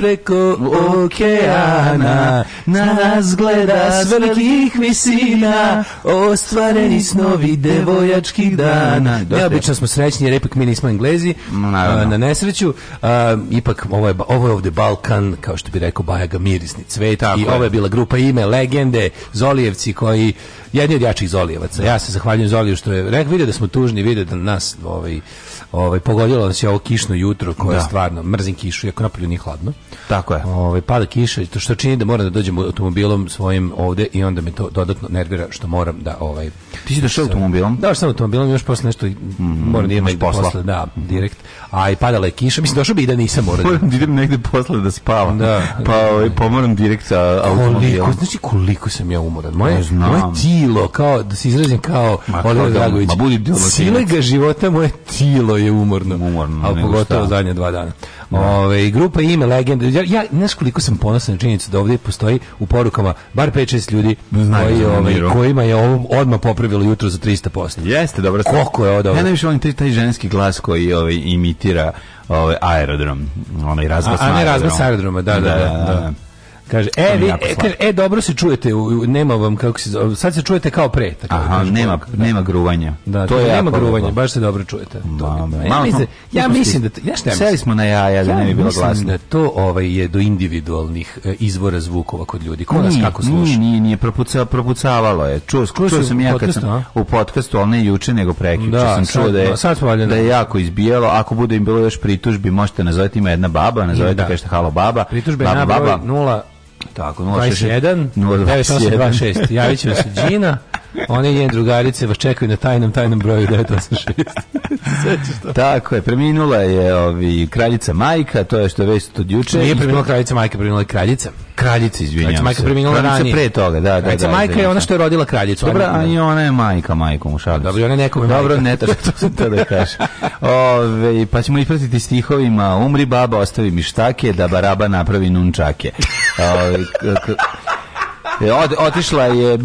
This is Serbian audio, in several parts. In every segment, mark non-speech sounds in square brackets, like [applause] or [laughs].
preko okeana nas gleda s velikih visina, ostvareni snovi devojačkih dana. Da, da, da. Neobično smo srećni jer ipak mi nismo englezi, mm, Naravno. na nesreću. A, ipak ovo je, ovo je ovde Balkan, kao što bi rekao Bajaga mirisni cvet Tako i ovo je bila grupa ime, legende, Zolijevci koji jedni od jačih Zolijevaca. Ja se zahvaljujem Zoliju što je rekao, vidio da smo tužni, vidio da nas ovaj, ovaj, pogodilo nas je ovo kišno jutro koje da. stvarno mrzim kišu, iako napolju nije hladno. Tako je. Ovaj, pada kiša, što čini da moram da dođe dođem automobilom svojim ovde i onda me to dodatno nervira što moram da ovaj Ti si došao automobilom? Da, sam automobilom, još posle nešto mhm, moram da idem negde posla. posle, da, mhm. direkt. A i padala je kiša, mislim došao bi i da nisam morao. Da moram da idem [laughs] negde posle da spavam. Da. Pa ovaj pomoram direkt sa automobilom. Koliko, znači koliko sam ja umoran. Moje, ne moje tilo kao da se izrazim kao Oliver Dragović. Ma budi Silega života moje tilo je umorno. Umorno. A pogotovo zadnje dva dana. Da. Ove, grupa ime legende. Ja, ja znaš koliko sam ponosan na činjenicu da ovdje postoji u porukama bar 5-6 ljudi koji, ove, kojima je ovo odmah popravilo jutro za 300%. Jeste, dobro. Koliko je ovo dobro? Ja najviše volim taj, taj ženski glas koji ove, imitira ovaj aerodrom, onaj razglas aerodroma. A, ne razglas aerodroma, da, da. da, da. da. da. da Kaže, e, vi, e, kaže, e, dobro se čujete, u, nema vam, kako se zove, sad se čujete kao pre. Tako Aha, da kaže, nema, da. nema gruvanja. Da, to da, je nema gruvanja, dobro. baš se dobro čujete. To, da, ja, mislim, ja mislim da, to, ja šta ja smo na jaja, da ja ne bi bilo glasno. da to ovaj, je do individualnih e, izvora zvukova kod ljudi. Ko nas kako sluša? Nije, nije, nije, propuca, propucavalo je. Čuo, čuo sam ja kad sam u podcastu, ali ne juče, nego prekjuče da, sam čuo da je, sad, da je jako izbijalo. Ako bude im bilo još pritužbi, možete nazoviti ima jedna baba, nazovite, kažete halo baba. Pritužbe je baba, baba, Tako, 061 9626. Javit će se Đina. [laughs] One i njene drugarice vas čekaju na tajnom, tajnom broju 986. [laughs] Tako je, preminula je ovi, kraljica majka, to je što je već od juče. Nije preminula kraljica majka, preminula je kraljica. Kraljica, izvinjavam se. Majka preminula ranije. pre toga, da, da. da kraljica da, majka je ona što je rodila kraljicu. Dobro, a i ona je majka, majkom u Dobro, ona je nekome Dobro, majka. ne to što sam to da kažem. Ove, pa ćemo ispratiti stihovima Umri baba, ostavi mi štake, da baraba napravi nunčake. Ove, E, od, otišla je,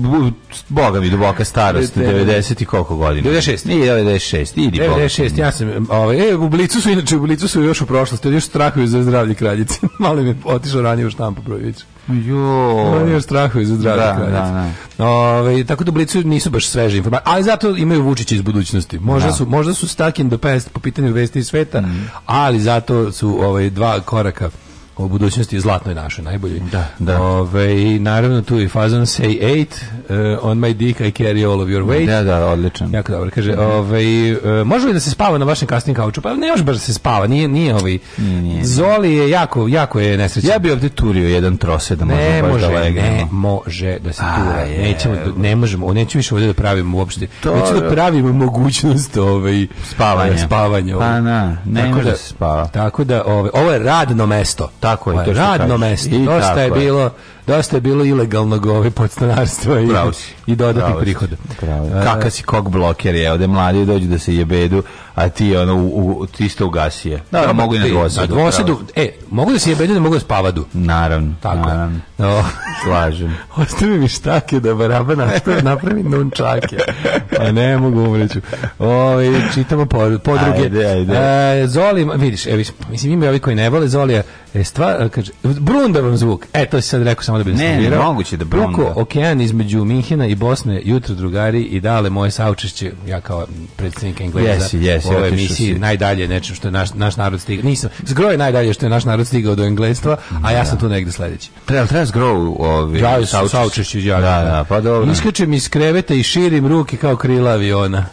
boga mi, duboka starost, 90 i koliko godina? 96. Nije 96, idi 96, boga. ja sam, ovaj, e, u Blicu su, inače, u Blicu su još u prošlosti, još strahuju za zdravlje kraljice. [laughs] mali mi otišao ranije u štampu, brojević. Jo. Oni još strahuju za zdravlje da, da, da. Ove, ovaj, tako da blicu nisu baš sveže informacije, ali zato imaju Vučić iz budućnosti. Možda, da. su, možda su stuck in the past po pitanju vesti i sveta, mm. ali zato su ovaj, dva koraka o budućnosti zlatnoj našoj najboljoj. Da, da. Ove, naravno tu i fazon say eight uh, on my dick I carry all of your weight. Da, da, odličan. Jako dobro. Kaže, ove, uh, može li da se spava na vašem kasnim kauču? Pa ne još baš da se spava, nije nije ovi. Ovaj, nije, nije. Zoli je jako jako je nesrećan. Ja bi ovde turio jedan trose da ne, baš može, da legnemo. Ne može da se tura. Nećemo da, ne možemo, neću više ovde da pravimo uopšte. To, neću da pravimo mogućnost ovaj spavanja. Spavanja. Ovaj. Pa na, ne može da-, da se spava. Tako da ovaj, ovo je radno mesto Tako je, pa to radno mesto. Dosta je bilo dosta je bilo ilegalnog ove podstanarstva i, i dodatnih prihoda. Kaka si kog bloker je, ovde mladi dođu da se jebedu, a ti ono, u, u, ti isto ugasije. Da, pa da, mogu i na da, dvosedu. Na da, dvosedu, e, mogu da se jebedu, da mogu da spavadu. Naravno, Tako. naravno. No. Slažem. [laughs] Ostavi mi štake da baraba nastavi, [laughs] napravi nunčake. Pa ne mogu umreću. Ove, čitamo podruge. Ajde, ajde. E, Zoli, vidiš, e, mislim, ima ovi koji ne vole je, e, stvar, e, kaže, brunda vam zvuk. E, to si sad rekao sam samo da bi ne, ne, moguće da Brown. Preko okean između Minhena i Bosne, jutro drugari i dale moje saučešće, ja kao predsednik Engleza, yes, yes, u ovoj emisiji si. najdalje nečem što je naš, naš narod stigao. Nisam, zgro je najdalje što je naš narod stigao do Englestva, a ja sam da. tu negde sledeći. Treba, treba zgro ovi saučešće. Saučešće, ja, da, da, pa dobro. Iskačem iz kreveta i širim ruke kao krila aviona.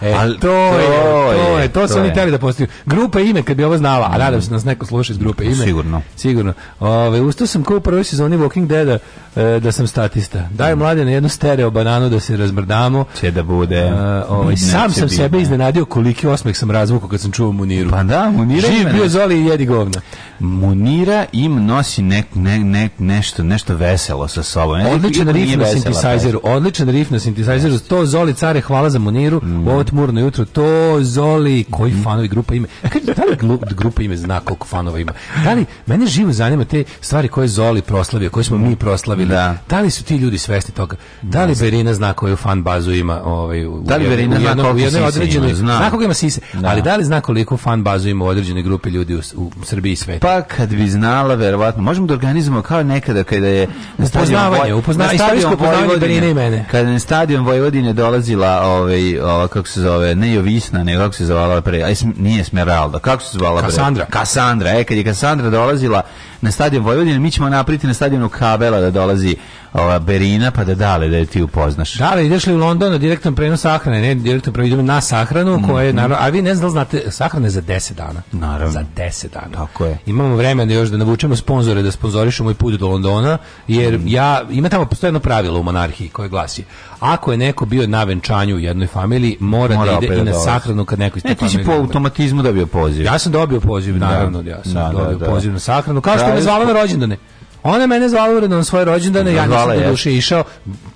E, Al, to, je, to, je, to, je, to, to su oni hteli da postaju. Grupa ime, kad bi ovo znala, a nadam mm. se da nas neko sluša iz grupe ime. Sigurno. Sigurno. Ove, ustao sam kao u prvoj sezoni Walking Deada e, da sam statista. Daj mm. mlade na jednu stereo bananu da se razmrdamo. Će da bude. E, ovaj, sam sam biti, sebe ne. iznenadio koliki osmeh sam razvukao kad sam čuo Muniru. Pa da, Munira Živ bio Zoli i jedi govna. Munira im nosi nek, ne, ne, nešto, nešto veselo sa sobom. Odličan riff na synthesizeru. Odličan riff na synthesizeru. To Zoli care, hvala za Muniru. Mm. Ovo tmurno jutro, to Zoli, koji mhm. fanovi grupa ime. Da li grupa ime zna koliko fanova ima? Da li, mene živo zanima te stvari koje Zoli proslavio, koje smo mhm. mi proslavili. Da. da li su ti ljudi svesni toga? Da li Berina da. zna koju fan bazu ima? Ovaj, u, da li Berina u jedno, zna u jednoj određenoj, zna. zna koga ima sise, da. ali da li zna koliko fan bazu ima u određenoj grupi ljudi u, u Srbiji i svetu? Pa kad bi znala, verovatno, možemo da organizujemo kao nekada kada je upoznavanje, upoznavanje, upoznavanje, upoznavanje Berine i mene. Kada je na stadion Vojvodine dolazila ovaj, ovaj, kako se se zove, ne Jovisna, nego kako se zvala pre, aj, nije Smeralda, kako se zvala pre? Kasandra. Kasandra, e, kad je Kasandra dolazila na stadion Vojvodine, mi ćemo napriti na stadionu Kabela da dolazi ova Berina pa da dale da je ti upoznaš. Da, ideš li u London na direktan prenos sahrane, ne, direktno prenos na sahranu, mm -hmm. koja je naravno, a vi ne znam znate, sahrane za 10 dana. Naravno. Za 10 dana. Tako je. Imamo da još da navučemo sponzore da sponzorišemo i put do Londona, jer mm. ja ima tamo postojano pravilo u monarhiji koje glasi: ako je neko bio na venčanju u jednoj familiji, mora, mora da ide i da na dolazi. sahranu kad neko iz te ne, familije. ti si po automatizmu dobio poziv. Ja sam dobio poziv, da. naravno, da, ja sam da, da, dobio da, poziv na sahranu, kao što me zvala na rođendane. Ona mene zvala uredno na svoje rođendane, ja nisam do duše išao,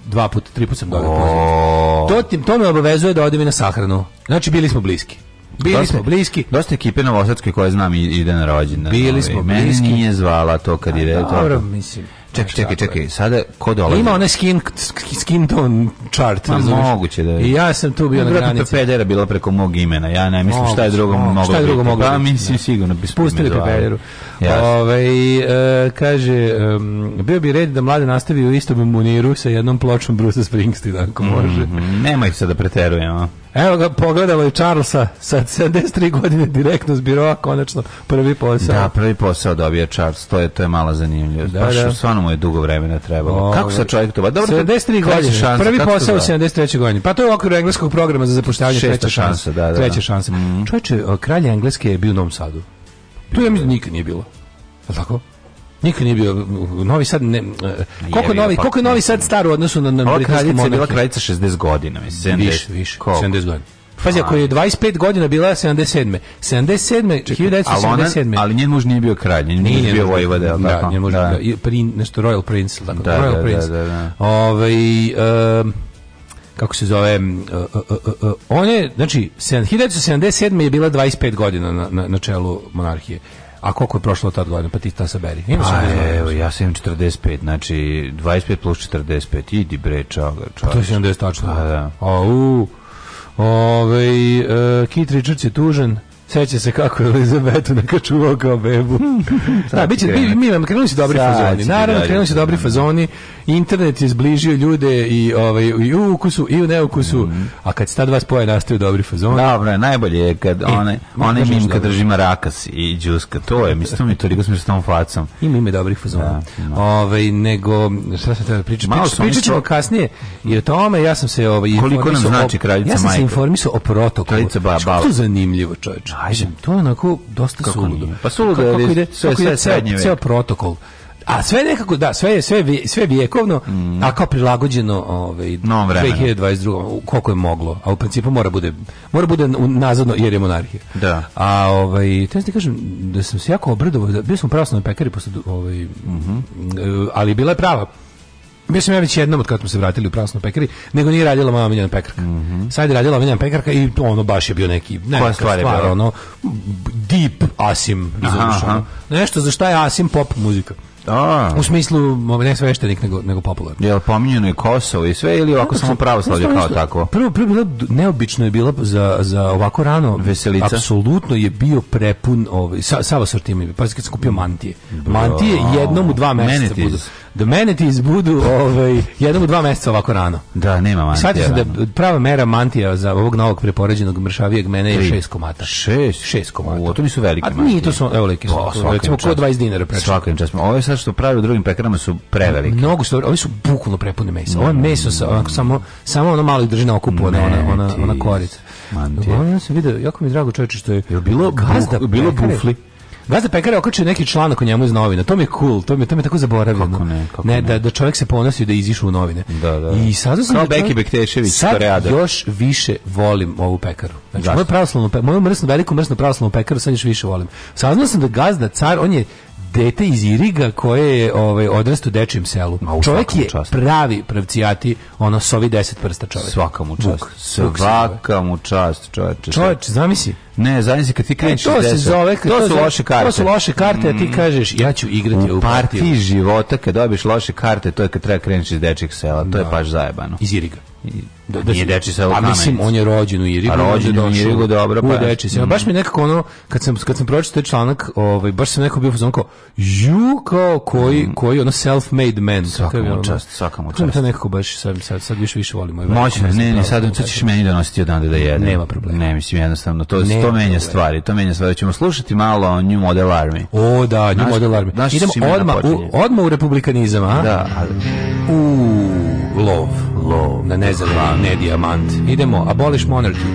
dva puta, tri puta sam dobio oh. To, to me obavezuje da odem i na sahranu. Znači, bili smo bliski. Bili dosta, smo bliski. Dosta ekipe na Vosadskoj koje znam ide na rođendan. Bili ovaj, smo bliski. Meni nije zvala to kad A, ide. Dobro, to. mislim. Čekaj, čekaj, čekaj, sada ko dolazi? Ima onaj skin, skin tone chart. Ma, moguće da je. I ja sam tu bio na granici. Pedera bila preko mog imena, ja ne mislim šta je drugo moglo Šta je drugo moglo Pa mislim sigurno. Pustili Pepederu. Ove, ovaj, e, kaže, um, bio bi red da mlade nastavi u istom muniru sa jednom pločom Brusa Springsteena, ako mhm, može. Mm, nemoj se da preterujemo. Evo ga, pogledamo i Charlesa sa 73 godine direktno zbiroa, konačno prvi posao. Da, prvi posao dobio Charles, to je, to je mala zanimljivost. Da, Baš, da. stvarno mu je dugo vremena trebalo. O, ovaj. kako se čovjek to? Dobro, 73 godine, šansa, prvi posao u 73. godini. Pa to je u okviru engleskog programa za zapošljavanje treća šansa. Da, da. Treća da. šansa. Mm. Čovječe, kralj Engleske je bio u Novom Sadu. Tu je nikad nije bilo. Je tako? Nikad nije bio Novi Sad ne koliko novi pa- koliko Novi Sad star u odnosu na na britanske monarhije. Bila kraljica 60 godina, mislim 70. Više, više. 70 godina. Pazi, ako je 25 godina bila 77. 77. Čekaj, 1977. Ali, ali njen muž nije bio kralj, njen muž nije bio vojvoda, da, da, njen muž da. bio prin, nešto Royal Prince, tako, da, Royal da, da Prince. Da, da, da. Ove, ovaj, um, kako se zove, uh, uh, uh, on je, znači, 1977. je bila 25 godina na, na, na čelu monarhije. A koliko je prošlo tad godina? Pa ti ta saberi. Ima A, pa evo, ja sam 45, znači 25 plus 45, idi bre, čoga, čoga. Pa to je 70 tačno. Pa da. A, da. O, u, ove, uh, e, Kit Richards je tužen, Seća se kako je Elizabetu nakačuvao kao bebu. Hmm. da, bit će, mi, znači. mi, krenuli su dobri Sad fazoni. Naravno, krenuli su dobri da, da, fazoni internet je zbližio ljude i ovaj i u ukusu i u neukusu, mm. a kad se ta dva spoje nastaju dobri fazon. Dobro, najbolje je kad e, one one im kad da drži marakas i đuska, to je mislim mi toliko smo s tom facom. Ima ime dobrih fazona. Da, ovaj nego šta se treba da pričati? Malo pričaćemo kasnije i o tome ja sam se ovaj koliko nam znači kraljica majka. Ja sam se informisao o protokolu. Kraljica ba, ba. Što zanimljivo, čoveče. Ajde, to je onako dosta suludo. Pa suludo je da sve sve sve ceo protokol a sve nekako da sve je sve sve vijekovno mm. a kao prilagođeno ovaj 2022 koliko je moglo a u principu mora bude mora bude nazadno jer je monarhija da a ovaj te ti kažem da sam se jako obradovao da bio sam pravo pekari posle ovaj mm -hmm. ali bila je prava bio sam ja već jednom od kad smo se vratili u prasnu pekari, nego nije radila mama Miljana pekarka. Mm -hmm. Sad je radila Miljana pekarka i to ono baš je bio neki neka stvar, je stvar ono deep Asim iz aha, aha. Nešto za šta je Asim pop muzika. A. U smislu, ovaj, ne sveštenik, nego, nego popularno. Jel pominjeno je Kosovo i sve, ili ovako samo pravoslavlje kao tako? Prvo, prvo bilo, neobično je bilo za, za ovako rano. Veselica. Apsolutno je bio prepun, ovaj, sa, sava sortima, pa kad skupio mantije. Mantije jednom u dva meseca budu da mene ti izbudu ovaj, jednom u dva mjeseca ovako rano. Da, nema mantija. Sada se da prava mera mantija za ovog novog prepoređenog mršavijeg mene je šest komata. Šest? Šest komata. O, to nisu velike mantije. A nije, to su, evo, leke pa, su. recimo, ko 20 dinara preču. Svakim častom. Ove sad što pravi u drugim pekarama su prevelike. Mnogo su, ovi su bukvalno prepune mesa. Ovo je meso sa, onako, samo, samo ono malo drži na okupu, ona, ona, ona, ona korica. Mantija. Ono, ja sam vidio, jako mi je drago čovječe što je... Je bilo, bilo bufli? Gazda pekara je okrećio neki članak o njemu iz novina. To mi je cool, to mi, to mi je tako zaboravljeno. Kako ne, kako ne, Da, da čovjek se ponosi da izišu u novine. Da, da. da. I sad sam Kao da Beki Bektešević, sad još više volim ovu pekaru. Znači, moju pravoslavnu, moju mrsnu, veliku mrsnu pravoslavnu pekaru sad još više volim. Saznao sam da Gazda Car, on je dete iz Iriga koje je ovaj, odrast u dečijem selu. Čovek je čast. pravi pravcijati, ono, sa ovih 10 prsta čovek. Svaka mu čast. Vuk, Svaka mu čast, čovječe. Čovječe, zamisli. Ne, zamisli kad ti e, kreneš to se zove, to, to, su loše karte. To su loše karte, a ti mm. kažeš ja ću igrati u, u partiju. života kad dobiješ loše karte, to je kad treba da krenuti iz dečijeg sela, to da. je baš zajebano. Iz Iriga. Da, da, da nije deči selo Kamenic. mislim, on je rođen u Irigu. A pa rođen u Irigu, dobro. U pa- deči selo. Baš mi nekako ono, kad sam, kad sam pročito članak, ovaj, baš sam neko bio fazon kao, ju, kao koji, mm. koji ono self-made man. Svaka mu čast, svaka mu čast. To nekako baš, sad, sad, sad više više volim. Ovaj Moćno, ne, ne, sad, sad ćeš meni donositi odande da jedem. Nema problema. Ne, mislim, jednostavno, to, Nema to menja stvari, to menja stvari. Ćemo slušati malo o New Model Army. O, da, New naš, Model Army. Idemo odmah u, odmah u republikanizam, a? Da. U lov lov, na nezeleni, ne dijamant. Idemo, abolish monarchy.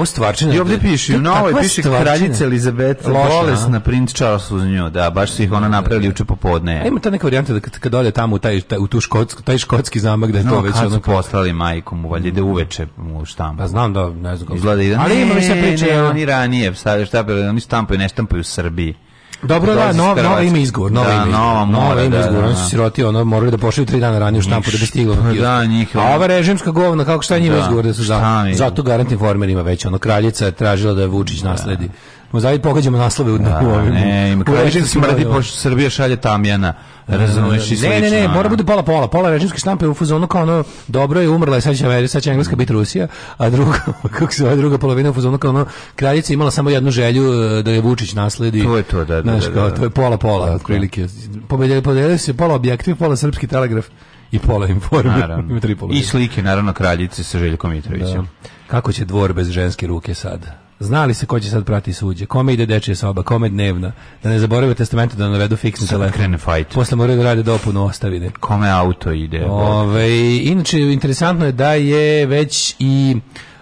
ovo stvarčina. I ovdje piše, u novoj piše kraljica Elizabeta, bolesna princ Charles uz nju, da, baš su ih ona napravili juče popodne. Ima ta neka varijanta da kad, kad ode tamo u taj, taj, u tu škotski, taj škotski zamak da je to već ono... su poslali majkom, mu, valjda ide mm. uveče u štampu. Pa znam da, ne znam kako. Izgleda, ali ima više priče. Ne, oni ranije, sad šta, oni štampaju, ne štampaju u Srbiji. Dobro, da, nov, nova ima izgovor, nova da, ima izgovor. Nova, ima da, da, izgovor, da. oni su siroti, ono, morali da pošalju tri dana ranije u štampu da bi stiglo. Pa da, njih. A ova režimska govna, kako šta njima izgovor da su za. Zato garant informer ima veće, ono, kraljica je tražila da je Vučić nasledi Mozaik pogađamo naslove u, da, u ovim. Ne, ima krajišta smrdi pošto Srbija šalje Tamjana. Razumeš i slično. Ne, ne, ne, mora bude pola pola. Pola režimske štampe u fuzonu kao ono dobro je umrla i sad će Amerika, sad će Engleska biti Rusija, a druga [laughs] kako se ova druga polovina u fuzonu kao ono kraljica imala samo jednu želju e, da je Vučić nasledi. To je to, da, da. Znaš, da, kao, da. to je pola pola da, da. otprilike. Pobedio se pola objektiv, pola srpski telegraf i pola informe. [laughs] I slike naravno kraljice sa Željkom Mitrovićem. Kako će dvor bez ženske ruke sad? Znali se ko će sad prati suđe, kome ide dečija soba, kome dnevna, da ne zaboravite testamente da navedu fiksni telefon. krene fight. Posle moraju da rade dopunu ostavine. Kome auto ide? Ove, inače, interesantno je da je već i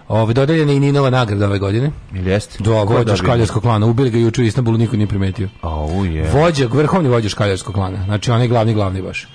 Ove dodeljene i Ninova nagrada ove godine. Ili jeste? Do vođa škaljarskog klana. Ubili ga juče u Istanbulu, niko nije primetio. A je. Vođa, vrhovni vođa škaljarskog klana. Znači onaj glavni, glavni baš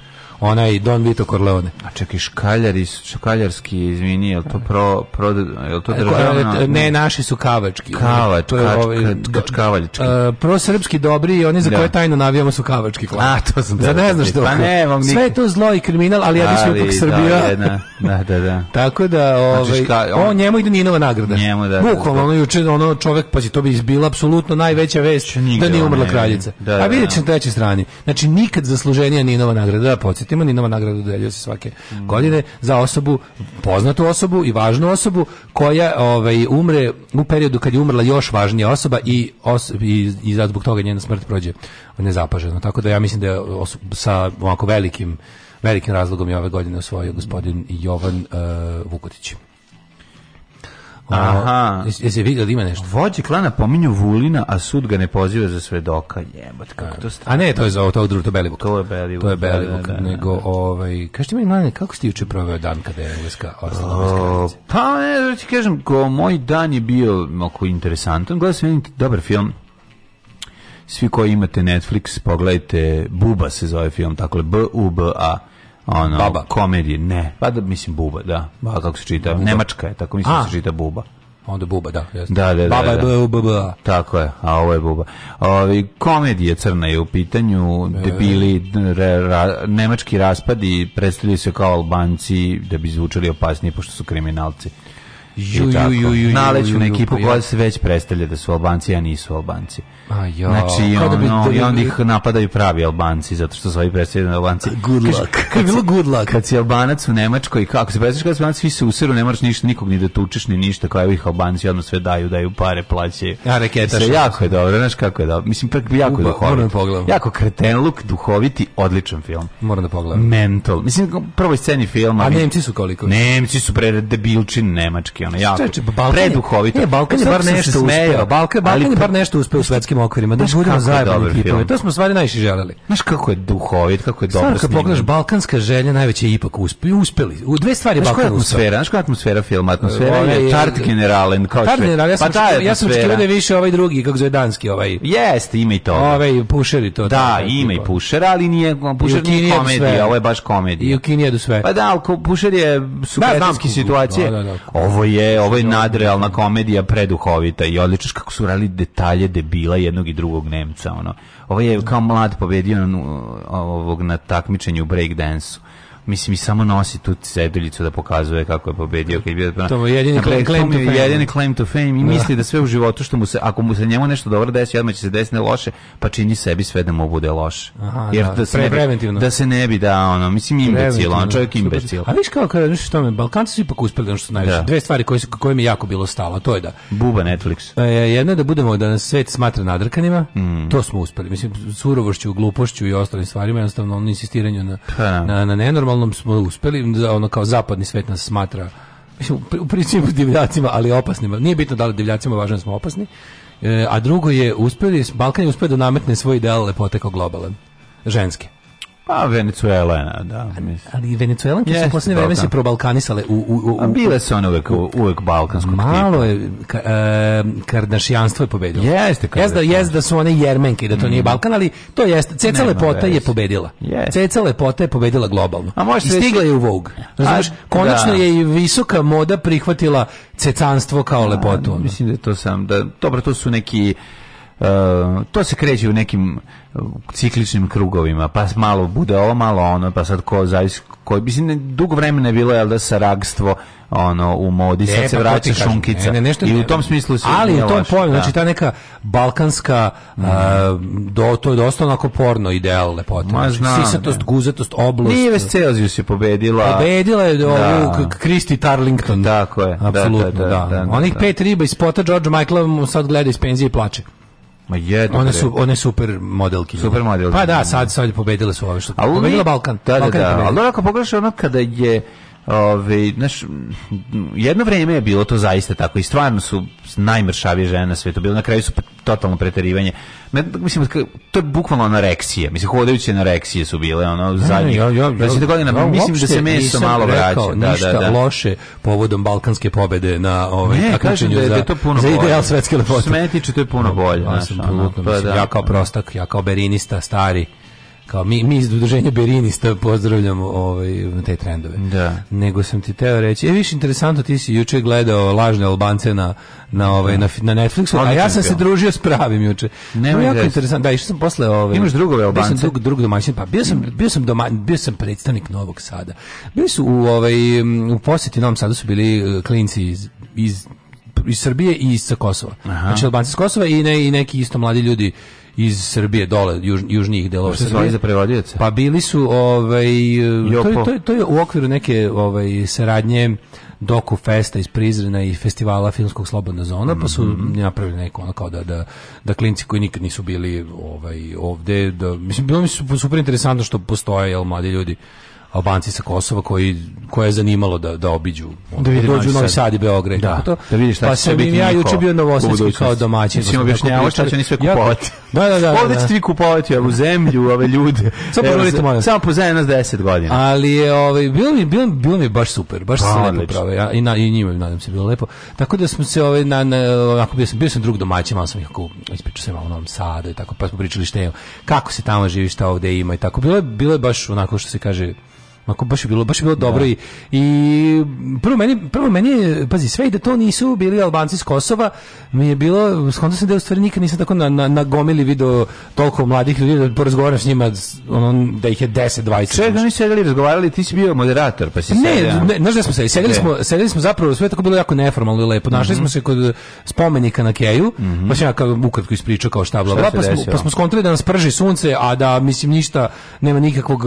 onaj Don Vito Corleone. A čekaj, škaljari, škaljarski, izvini, je li to pro, pro je li to e, državna? Ne, naši su kavački. Kavač, to je kač, ovaj, kač, uh, e, pro srpski dobri i oni za da. koje tajno navijamo su kavački. klan. A, to sam da. ne da znaš što. Pa ne, vam Sve je to zlo i kriminal, ali ja mislim ipak da, Srbija. Da, jedna, da, da, da. [laughs] Tako da, znači, ovaj, znači, on, on, njemu ide Ninova nagrada. Njemu, da. da Bukvalno, ono juče, ono čovek, pa to bi izbila apsolutno najveća vest znači, da nije umrla kraljica. A vidjet ćete na trećoj strani. Znači, nikad zasluženija Ninova nagrada, da, podsjetim Timaninova nagrada dodeljuje se svake mm. godine za osobu, poznatu osobu i važnu osobu koja ovaj, umre u periodu kad je umrla još važnija osoba i, os, i, i zbog toga njena smrt prođe nezapaženo. Tako da ja mislim da je sa ovako velikim velikim razlogom je ove godine osvojio gospodin Jovan uh, eh, Vukotić. Aha. Jesi vidio da ima nešto? Vođi klana pominju Vulina, a sud ga ne poziva za svedoka. Jebot, kako to stavlja. A ne, to je za to drugog, to je Belivuk. To je Belivuk. To je da, Belivuk, da, da, nego, ovaj, Kažete mi, meni, kako ste juče proveo dan kada je Engleska ostala Pa, ne, ti kažem, ko, moj dan je bio oko interesantan. Gledao sam jedan dobar film, svi koji imate Netflix, pogledajte Buba se zove film, tako je B-U-B-A ono, baba. komedije, ne, pa da, mislim buba, da, ba, kako se čita, buba. Nemačka je, tako mislim da A. se čita buba. Onda buba, da. Jeste. Da, da, da. Baba da. je buba. Tako je, a ovo je buba. Ovi, komedije crna je u pitanju, e. debili, re, ra, nemački raspadi predstavljaju se kao albanci da bi zvučali opasnije pošto su kriminalci ju, ju, ju, ju, naleću na ekipu koja se već predstavlja da su Albanci, a nisu Albanci. A jo, znači, ono, da bi, da bi, i onda ih napadaju pravi Albanci, zato što su ovi predstavljeni Albanci. Good luck. Kad, bilo good luck. Kad si Albanac u Nemačkoj, kako se predstavljaš kada su Albanci, svi se usiru, ne moraš ništa, nikog ni da tučeš, ni ništa, kao ovih Albanci, odmah sve daju, daju pare, plaće. A reketaš. Sve jako je dobro, znaš kako je dobro. Mislim, pak, jako Uba, duhovit. Moram da pogledam. Jako kretenluk, duhoviti, odličan film. Moram da pogledam. Mental. Mislim, prvoj sceni filma. A Nemci su koliko? Nemci su pre debilčin Nemački veliki, ono jako. Čeče, Balkan preduhovito. Ne, Balkan je bar nešto uspeo. Balkan, Balkan je bar pa- nešto uspeo u svetskim okvirima. Da budemo zajebani kipove. To smo stvari najviše želeli. Znaš kako je duhovit, kako je dobro snimljen. Stvarno, pogledaš, balkanska želja najveće ipak uspeli. uspeli. U dve stvari Balkan uspeo. atmosfera? Znaš koja je atmosfera filma? Atmosfera je Tart General. Tart Generalen, ja sam pa ja sam da je više ovaj drugi, kako zove danski ovaj. Jeste, ima i to. Ovaj pušeri to. Da, ima i pušera, ali nije pušer nije komedija, ovo je baš komedija. I u Kini jedu sve. Pa da, ali pušer je da, super situacije. Da, da, ovo je je ovo je nadrealna komedija preduhovita i odlično kako su radili detalje debila jednog i drugog Nemca ono. Ovo je kao mlad pobedio ovog na takmičenju u mislim i samo nosi tu ceduljicu da pokazuje kako je pobedio kad je bio to je jedini claim, claim, to fame. jedini claim to fame i da. misli da sve u životu što mu se ako mu se njemu nešto dobro desi odmah će se desiti da loše pa čini sebi sve da mu bude loše Aha, jer da, da se preventivno da se ne bi da ono mislim imbecil on čovjek imbecil a viš kao kad što me Balkanci su ipak uspeli da nešto što najviše da. dve stvari koje su koje mi jako bilo stalo to je da buba Netflix e, jedna je da budemo da nas svet smatra nadrkanima mm. to smo uspeli mislim surovošću glupošću i ostalim stvarima jednostavno on insistiranju na, ha. Pa na na nenormal bukvalno smo uspeli, da ono kao zapadni svet nas smatra u principu divljacima, ali opasnima. Nije bitno da li divljacima, važno da smo opasni. E, a drugo je, uspeli, Balkan je uspio da nametne svoj ideal lepote kao globalan. Ženske. Pa Venecuela, da. Mislim. Ali Venecuelanke yes, su posljednje vreme se probalkanisale. U, u, u, A bile su one uvek, uvek balkansko. Malo je, ka, uh, e, kardašijanstvo je pobedilo. Jeste. kad. Jezda, jezda su one jermenke, da to mm. nije Balkan, ali to jeste. Ceca Nema lepota već. je pobedila. Yes. Ceca lepota je pobedila globalno. A I stigla je u Vogue. Razumeš? Da. konačno da. je i visoka moda prihvatila cecanstvo kao lepotu. Onda. Mislim da je to sam, da, dobro, to su neki E, to se kreće u nekim e, cikličnim krugovima, pa malo bude ovo, malo ono, pa sad ko zavisi koji mislim dugo vremena je bilo jel da saragstvo ono u modi sad e, se pa vraća šunkica ne, ne, nešto, i u tom smislu se ali u tom pojmu znači ta neka balkanska mm. a, do to je dosta onako porno ideal lepote Ma, znači, znam, sisatost ne. guzatost oblost nije ves Celsius je pobedila pobedila je da. ovu Kristi Tarlington tako je da, da, apsolutno da, da, da, da, da, onih pet riba iz pota George Michael mu sad gleda iz penzije i plače Ma jedno. One su one super modelke. Super modelke. Pa da, da, da. sad sad pobedile su ove što. A pobedila Balkan. Da, Balkan da, da. da ali ako pogledaš ono kada je Ove, znaš, jedno vrijeme je bilo to zaista tako i stvarno su najmršavije žene na svetu bilo na kraju su totalno preterivanje ne, mislim to je bukvalno anoreksija mislim hodajuće anoreksije su bile ono zadnjih ja, ja, ja, godina mislim da se meso malo vraća da, da ništa da, da. loše povodom balkanske pobede na ovaj ne, kažem da, je, da je to puno za bolje. ideal svetske lepote smetiče to je puno da, bolje ja, sam, ono, pa, da. ja kao prostak ja kao berinista stari kao mi, mi iz udruženja Berinista pozdravljamo ovaj, te trendove. Da. Nego sam ti teo reći, e više interesantno, ti si juče gledao lažne Albance na, na, ovaj, na, na Netflixu, a ja sam se družio s pravim juče. Nema jako interesantno. Da, išao sam posle Ovaj, Imaš drugove Albance? Mislim drug, drug domaćin, pa bio sam, bio sam, doma, bio sam predstavnik Novog Sada. Bili su u, ovaj, u poseti Novom Sadu su bili e, klinci iz, iz iz Srbije i sa Kosova. Aha. Znači Albanci s Kosova i, ne, i neki isto mladi ljudi iz Srbije dole juž, južnih delova Srbije. Znači za prevodioce? Pa bili su ovaj eh, to je, to, je, to je u okviru neke ovaj saradnje doku festa iz Prizrena i festivala filmskog slobodna zona, pa su mhm. napravili neko ono kao da, da, da klinci koji nikad nisu bili ovaj, ovde, da, mislim, bilo mi su super interesantno što postoje, jel, mladi ljudi Albanci sa Kosova koji koje je zanimalo da da obiđu da, da vide dođu Novi Sad i Beograd da, to. da vidiš šta pa sam im ja juče bio novosadski kao domaćin mislim pa objašnjavao šta će oni sve kupovati [laughs] da da da ovde da, će ti da. kupovati ovu zemlju ove ljude samo pogledajte molim samo pozajmi nas 10 godina ali je ovaj bilo mi bilo, bilo mi baš super baš se lepo prave i na i njima nadam se bilo lepo tako da smo se ovaj na, na ako bio sam bio sam drug domaćin malo sam ih ispričao se malo o Novom Sadu i tako pa smo pričali šta je kako se tamo živi šta ovde ima i tako bilo je bilo je baš onako što se kaže Onako, baš je bilo, baš je bilo da. dobro da. i, i prvo meni, prvo meni pazi, sve i da to nisu bili Albanci iz Kosova, mi je bilo, skonto se da u stvari nikad nisam tako na, na, na gomili video toliko mladih ljudi da porazgovaram s njima, ono, da ih je 10, 20. Sve da sedeli razgovarali, ti si bio moderator, pa si Ne, sedeli, ne, znaš da smo sedeli, sedeli smo, sedeli smo zapravo, sve tako bilo jako neformalno i lepo, našli mm -hmm. smo se kod spomenika na Keju, mm -hmm. Pa baš kao ukratko ispričao kao šta, bla, bla, pa, smo, pa smo skontali da nas prži sunce, a da, mislim, ništa, nema nikakvog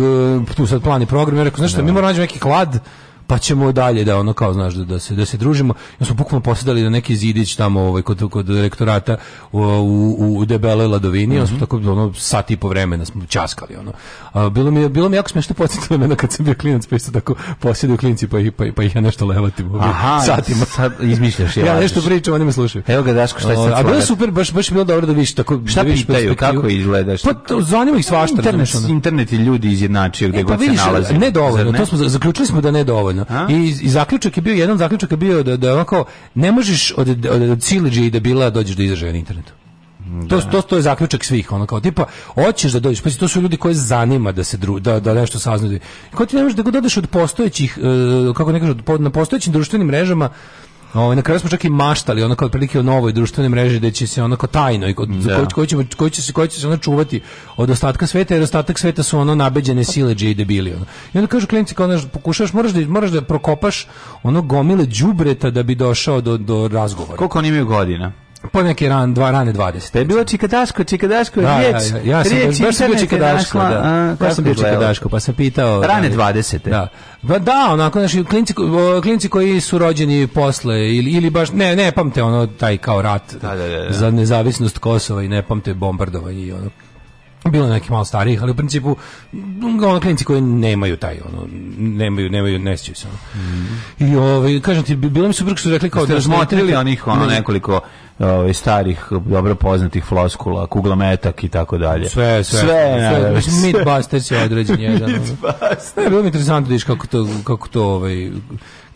e, tu sad plan i program, rekao, znaš šta, mi moramo nađemo neki klad pa ćemo dalje da ono kao znaš da, da se da se družimo Mi smo bukvalno posedali na neki zidić tamo ovaj kod kod direktorata u u, u debeloj ladovini mm -hmm. smo tako ono sat i po vremena smo ćaskali ono a, bilo mi je bilo mi jako smešno podsjetilo me na kad sam bio klinac pa isto tako posedio klinci pa ih pa, pa ih ja nešto levatim ovaj, satima sad izmišljaš ja, ja nešto pričam oni me slušaju evo ga Daško šta se a bilo super baš baš bilo dobro da vidiš tako šta da pitaju kako izgledaš pa to, zanima ih svašta internet, internet i ljudi izjednačio e, gde e, pa god se nalaze ne dovoljno to smo zaključili smo da ne dovoljno jebeno. I, I zaključak je bio, jedan zaključak je bio da, da ovako, ne možeš od, od, od, od i da bila dođeš do da izražaja na internetu. Da. To, to, to je zaključak svih, ono kao tipa hoćeš da dođeš, pa to su ljudi koji zanima da se dru, da, da nešto saznaju. Ko ti ne možeš da ga dodaš od postojećih, e, kako ne kažu, na postojećim društvenim mrežama Ovaj na kraju smo čak i maštali, onako otprilike o novoj društvenoj mreži da će se onako tajno i kod da. koji će koji će se koji će se ona čuvati od ostatka sveta, jer ostatak sveta su ono nabeđene sileđe i debili ono. I onda kažu klinci kao pokušaš moraš da moraš da prokopaš ono gomile đubreta da bi došao do do razgovora. Koliko oni imaju godina? po neki ran, dva rane 20. To je bilo Čikadaško, Čikadaško, da, riječ. Ja, ja, ja sam, baš sam bio Čikadaško, da. ja sam bio Čikadaško, pa sam pitao... Rane 20. Ovaj, da. Ba, pa da, onako, znači, klinci, klinci koji su rođeni posle, ili, ili baš, ne, ne pamte ono, taj kao rat da, da, da, da. za nezavisnost Kosova i ne pamte bombardovanje i ono bilo neki malo starijih, ali u principu ono klinici koji nemaju taj ono nemaju nemaju ne se. Ono. Mm. I ovaj kažem ti bilo mi super što su rekli kao Ste da razmotrili onih ono nekoliko ovaj starih dobro poznatih floskula, kugla metak i tako dalje. Sve sve sve, sve, sve. je određen [laughs] jedan. Ono. Ne, bilo mi interesantno da kako to kako to ovaj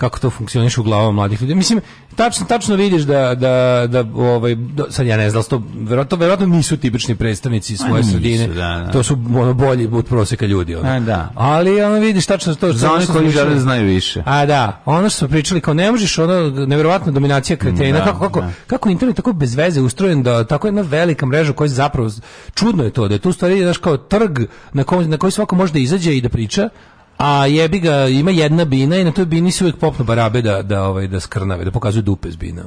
kako to funkcioniše u glavama mladih ljudi. Mislim, tačno, tačno vidiš da, da, da ovaj, sad ja ne znam, to, verovatno, verovatno nisu tipični predstavnici svoje nisu, sredine. Da, da. To su ono, bolji od proseka ljudi. Ono. A, da. Ali ono, vidiš tačno to. Što Za oni koji žele da znaju više. A da, ono što smo pričali, kao ne možeš, ono, nevjerovatna dominacija kretena, da, kako, kako, da. kako internet tako bez veze ustrojen, da tako jedna velika mreža koja je zapravo, čudno je to, da je tu stvari, znaš, kao trg na, kom, na koji svako može da izađe i da priča, A jebi ga, ima jedna bina i na toj bini se uvijek popnu barabe da, da, ovaj, da skrnave, da pokazuju dupe s bina.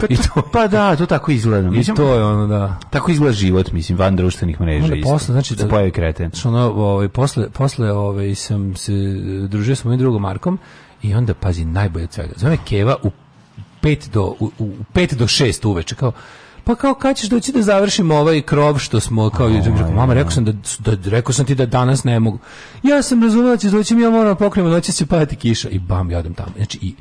Pa, I to, pa da, to tako izgleda. Mislim, to je ono, da. Tako izgleda život, mislim, van društvenih mreža. Onda posle, znači, da, pojavi kreten. Znači, ono, ovaj, posle, posle ovaj, sam se eh, družio sa mojim drugom Markom i onda, pazi, najbolje od svega. Zove Keva u 5 do, u, u 5 do 6 uveče, kao, pa kao kad ćeš doći da završimo ovaj krov što smo kao oh, rekao, mama rekao sam da, da rekao sam ti da danas ne mogu. Ja sam razumela da ćeš doći mi ja moram da pokrijemo noći će padati kiša i bam ja odem tamo. Znači i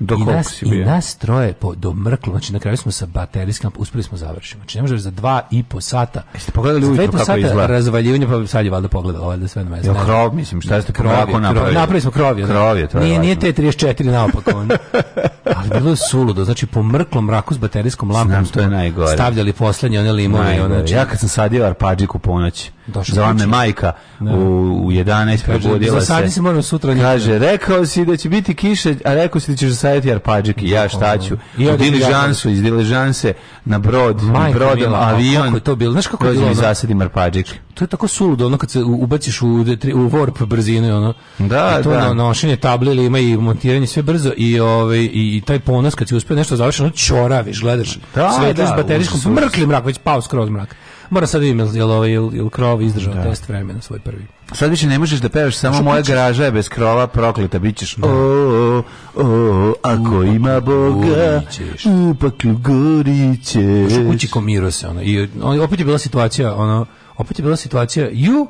Do I nas, si i nas troje po, do mrklo, znači na kraju smo sa baterijskom, uspeli smo da završiti. Znači ne možeš za dva i po sata. Jeste pogledali ujutro kako sata izgleda? razvaljivanje, pa sad je valjda pogledalo, valjda sve na mesto. Jo, krov, mislim, šta ste krov, krov, napravili? Napravili smo krov, je, krov je, to je nije, nije te 34 naopako. On. [laughs] Ali bilo je suludo, znači po mrklom mraku s baterijskom lampom Znam, to je najgore. stavljali poslednje one limove. Najgore. One, znači, ja kad sam sadio arpadžiku ponoći, Zvala me majka da. u, u 11 kaže, probudila se. Zasadi se moram sutra. Kaže, rekao si da će biti kiše, a rekao si da ćeš zasaditi arpađike. Ja šta ću? I od diližansu, iz diližanse na brod, majka brodom, mila, avion. Kako je to bilo? Znaš kako je bilo? Prođem i zasadim arpađike. To je tako suludo, ono kad se ubaciš u, u warp brzinu, ono. Da, I to da. nošenje table ili ima i montiranje sve brzo i, ovaj, i, taj ponos kad si uspio nešto završeno, čoraviš, gledaš. Da, sve da, baterijskom, mrkli mrak, već pao skroz mrak. Moram sad vidim jel ovaj jel, krov izdržao da. test vremena svoj prvi. Sad više ne možeš da pevaš samo moja kući? garaža je bez krova prokleta bićeš. Da. O, o, o, ako u, ima Boga, u paklu goriće. Možeš kući komiro se ono. I opet je bila situacija ono opet je bila situacija ju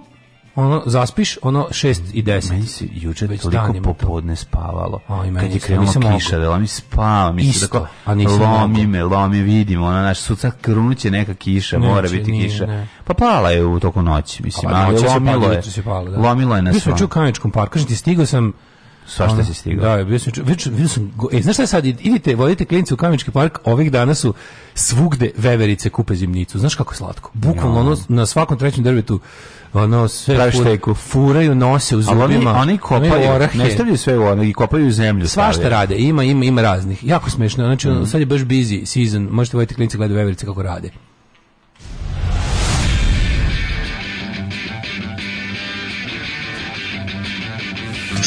ono zaspiš ono 6 i 10 meni se juče Već toliko popodne to. spavalo a, kad je krenula kiša da mi spava mi se tako lomi me lomi vidim ona naš suca krunuće neka kiša neće, mora biti nije, kiša ne. pa pala je u toku noći mislim a, pa ali lomilo pa, je, je da. lomilo je na sva Mi smo u Kameničkom parku, kažem ti stigao sam sva što se stigao. Da, bio sam, vidio sam, e, znaš šta je sad, idite, vodite klinice u Kamenički park, ovih dana su svugde veverice kupe zimnicu, znaš kako je slatko. Bukvalno ono, na svakom trećem drvetu ono sve fur, furaju nose u zubima. Oni, oni kopaju, ne stavljaju sve u ono, i kopaju u zemlju. Svašta rade, ima, ima, ima raznih. Jako smešno, znači mm. sad je baš busy season, možete voditi klinice gledaju veverice kako rade.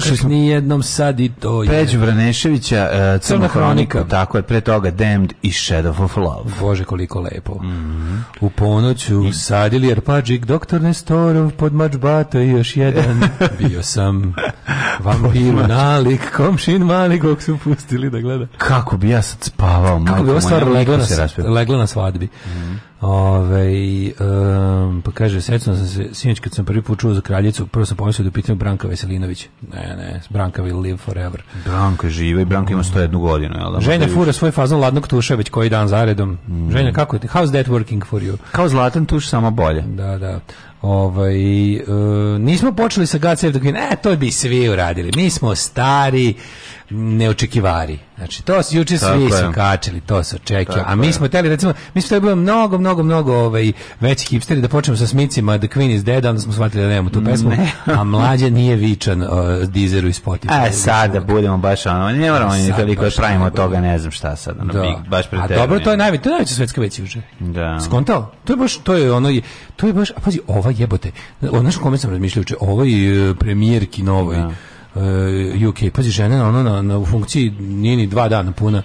slušali ni jednom sad i to je Peđu Vraneševića uh, Crna hronika tako je pre toga Damned i Shadow of Love bože koliko lepo mm -hmm. u ponoću mm. sadili arpadžik doktor Nestorov pod mačbata i još jedan [laughs] bio sam vampir nalik komšin mali kog su pustili da gleda kako bi ja sad spavao kako bi ova legla na, legla na svadbi mm -hmm. Ove, um, pa kaže, srećno sam se, sinoć kad sam prvi put čuo za kraljicu, prvo sam pomislio da pitam Branka Veselinović. Ne, ne, Branka will live forever. Branka je živa i Branka ima 101 godinu, jel da? Ženja fura još... svoj fazon ladnog tuša već koji dan zaredom. Mm. Ženja, kako ti? How's that working for you? Kao zlatan tuš, samo bolje. Da, da. Ovaj, uh, nismo počeli sa God Save the Queen. E, to bi svi uradili. Mi smo stari, neočekivari. Znači, to se juče svi su kačili, to se očekio. A mi smo hteli, recimo, mi smo teli mnogo, mnogo, mnogo ovaj, veći hipsteri da počnemo sa smicima The Queen is Dead, onda smo shvatili da nemamo tu pesmu, ne. a mlađe nije vičan uh, Dizeru i Spotify. E, sada budemo baš ono, ne moramo e, ni toliko pravimo od toga, ne znam šta sad, ono, da. Big, baš A dobro, to je najveća, to je najveća svetska već juče. Da. Skontao? To je baš, to je ono, to je baš, a pazi, ova jebote, ono što kome sam razmišljao ovaj ovoj e, premijerki novoj, da E, UK. Pazi, žena ono na, na, u funkciji nije ni dva dana puna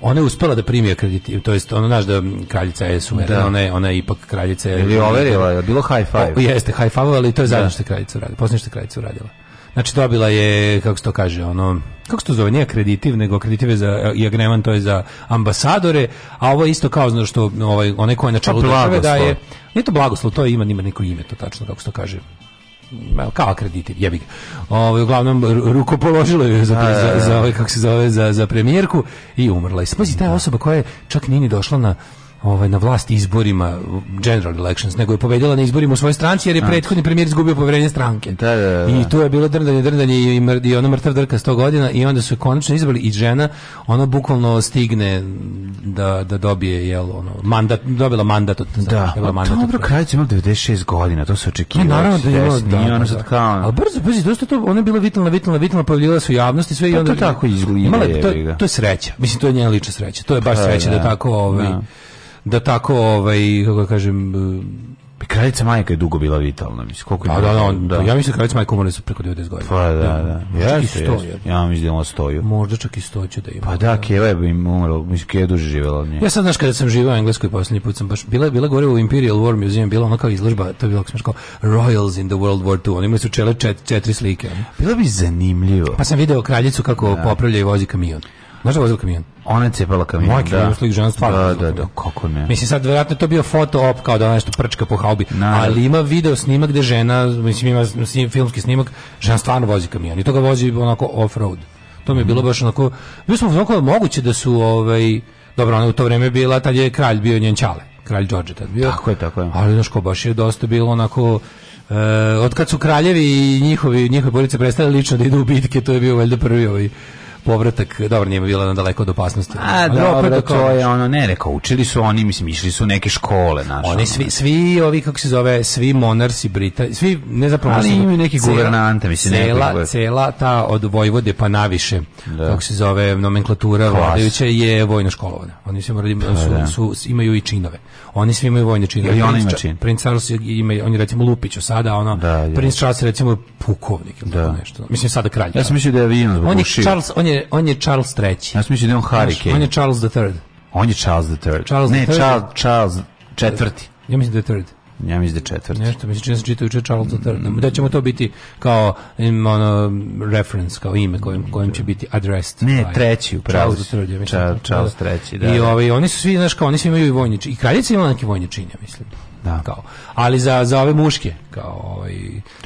ona je uspela da primi akreditiv, to jest ona znaš da kraljica je suverena, da. ona je, ona je ipak kraljica. Je, Ili overila je, bilo high five. O, jeste, high five, ali to je da. zadnje što je kraljica uradila, posljednje što je kraljica uradila. Znači dobila je, kako se to kaže, ono, kako se to zove, nije akreditiv, nego akreditiv je za Jagneman, to je za ambasadore, a ovo je isto kao, znaš, što ovaj, onaj ko je na čelu države da je, nije to blagoslov, to je, ima, ima neko ime, to tačno, kako se to kaže, kao akreditiv, jebi ga. Ovaj uglavnom rukopoložilo je za za, da, da, za, za da. ovaj, kako se zove za za premijerku i umrla. I spazi ta osoba koja je čak nije došla na ovaj na vlast izborima general elections nego je pobedila na izborima u svojoj stranci jer je prethodni premijer izgubio poverenje stranke. Da, da, da. I da. to je bilo drndanje, drndanje i, i ona mrtav drka 100 godina i onda su konačno izbrali i žena, ona bukvalno stigne da, da dobije jel ono mandat, dobila mandat od da, dobila pa mandat. Dobro, krajica ima 96 godina, to se očekivalo. No, pa naravno da je da, ono, pa da, ona sad kao. Al brzo, brzo, dosta to, ona je bila vitalna, vitalna, vitalna, pojavljala se u javnosti sve i onda to tako izgleda. To, to je sreća. Mislim to je njena lična sreća. To je baš sreća da, da, tako ovaj da tako ovaj kako da kažem e, pa Kraljica majka je dugo bila vitalna, mislim. Koliko je da, da da, da, da, Ja mislim da kraljica majka umrli su preko 90 godina. Pa da, da. Možda čak i Ja mislim da ona 100. Možda čak i 100 da ima. Pa da, Keva je im mislim Keva je duže živjela od nje. Ja sad znaš kada sam živao u Engleskoj posljednji put sam baš bila bila gore u Imperial War Museum, bila ona kao izložba, to je bilo kao Royals in the World War 2. Oni imaju su čele čet, četiri slike. Bilo bi zanimljivo. Pa sam video kraljicu kako da. popravlja i vozi kamion. Znaš da vozila kamion? Ona je cepala kamion, Majke, da. Majke, žena stvarno. Da, da, da, kako ne. Mislim, sad, vjerojatno to bio foto op, kao da ona nešto prčka po haubi, Naravno. ali ima video snimak gde žena, mislim, ima snim, filmski snimak, žena stvarno vozi kamion i to ga vozi onako off-road. To mi je bilo mm. baš onako, mi smo onako moguće da su, ovaj, dobro, ona u to vreme bila, tad je kralj bio njen čale, kralj Đorđe tad bio. Tako je, tako je. Ali, znaš, ko baš je dosta bilo onako, Uh, od kad su kraljevi i njihovi, njihove porodice prestali lično da idu u bitke, to je bio valjda prvi ovaj povratak, dobro, nije bila na daleko od opasnosti. A, dobro, to je ono, ne rekao, učili su oni, mislim, išli su neke škole, naš. Oni svi, svi ovi, kako se zove, svi monarsi Brita, svi, ne zapravo, ali imaju neki guvernante, mislim, cela, cela ta od Vojvode pa naviše, da. kako se zove, nomenklatura vladajuća je vojno školovana. Oni svi morali, pa da, su, su, imaju i činove. Oni svi imaju vojne činove. Ili ona ima čin. Princ Charles ima, on je recimo Lupiću sada, ono, da, je. Princ Charles recimo pukovnik ili da. nešto. Mislim, sada kralj. Ja sam mislio da je Vino zbog on je Charles, on je je, on je Charles III. Ja mislim da je on Harry Kane. On je Charles III. On je Charles the Third. Charles ne, III. Charles, Charles četvrti. Ja mislim da je third. Ja mislim da je četvrti. Nešto, mislim da sam čitao juče Charles the III. Da ćemo to biti kao im, ono, reference, kao ime kojim, kojim će biti addressed. Ne, treći, upravo. Charles III, ja mislim. Charles, Charles III, da. I ovaj, oni su svi, znaš, kao, oni svi imaju i vojniči. I kraljica ima neki vojničinja, mislim. Da. Kao. Ali za, za ove muške, kao ovaj.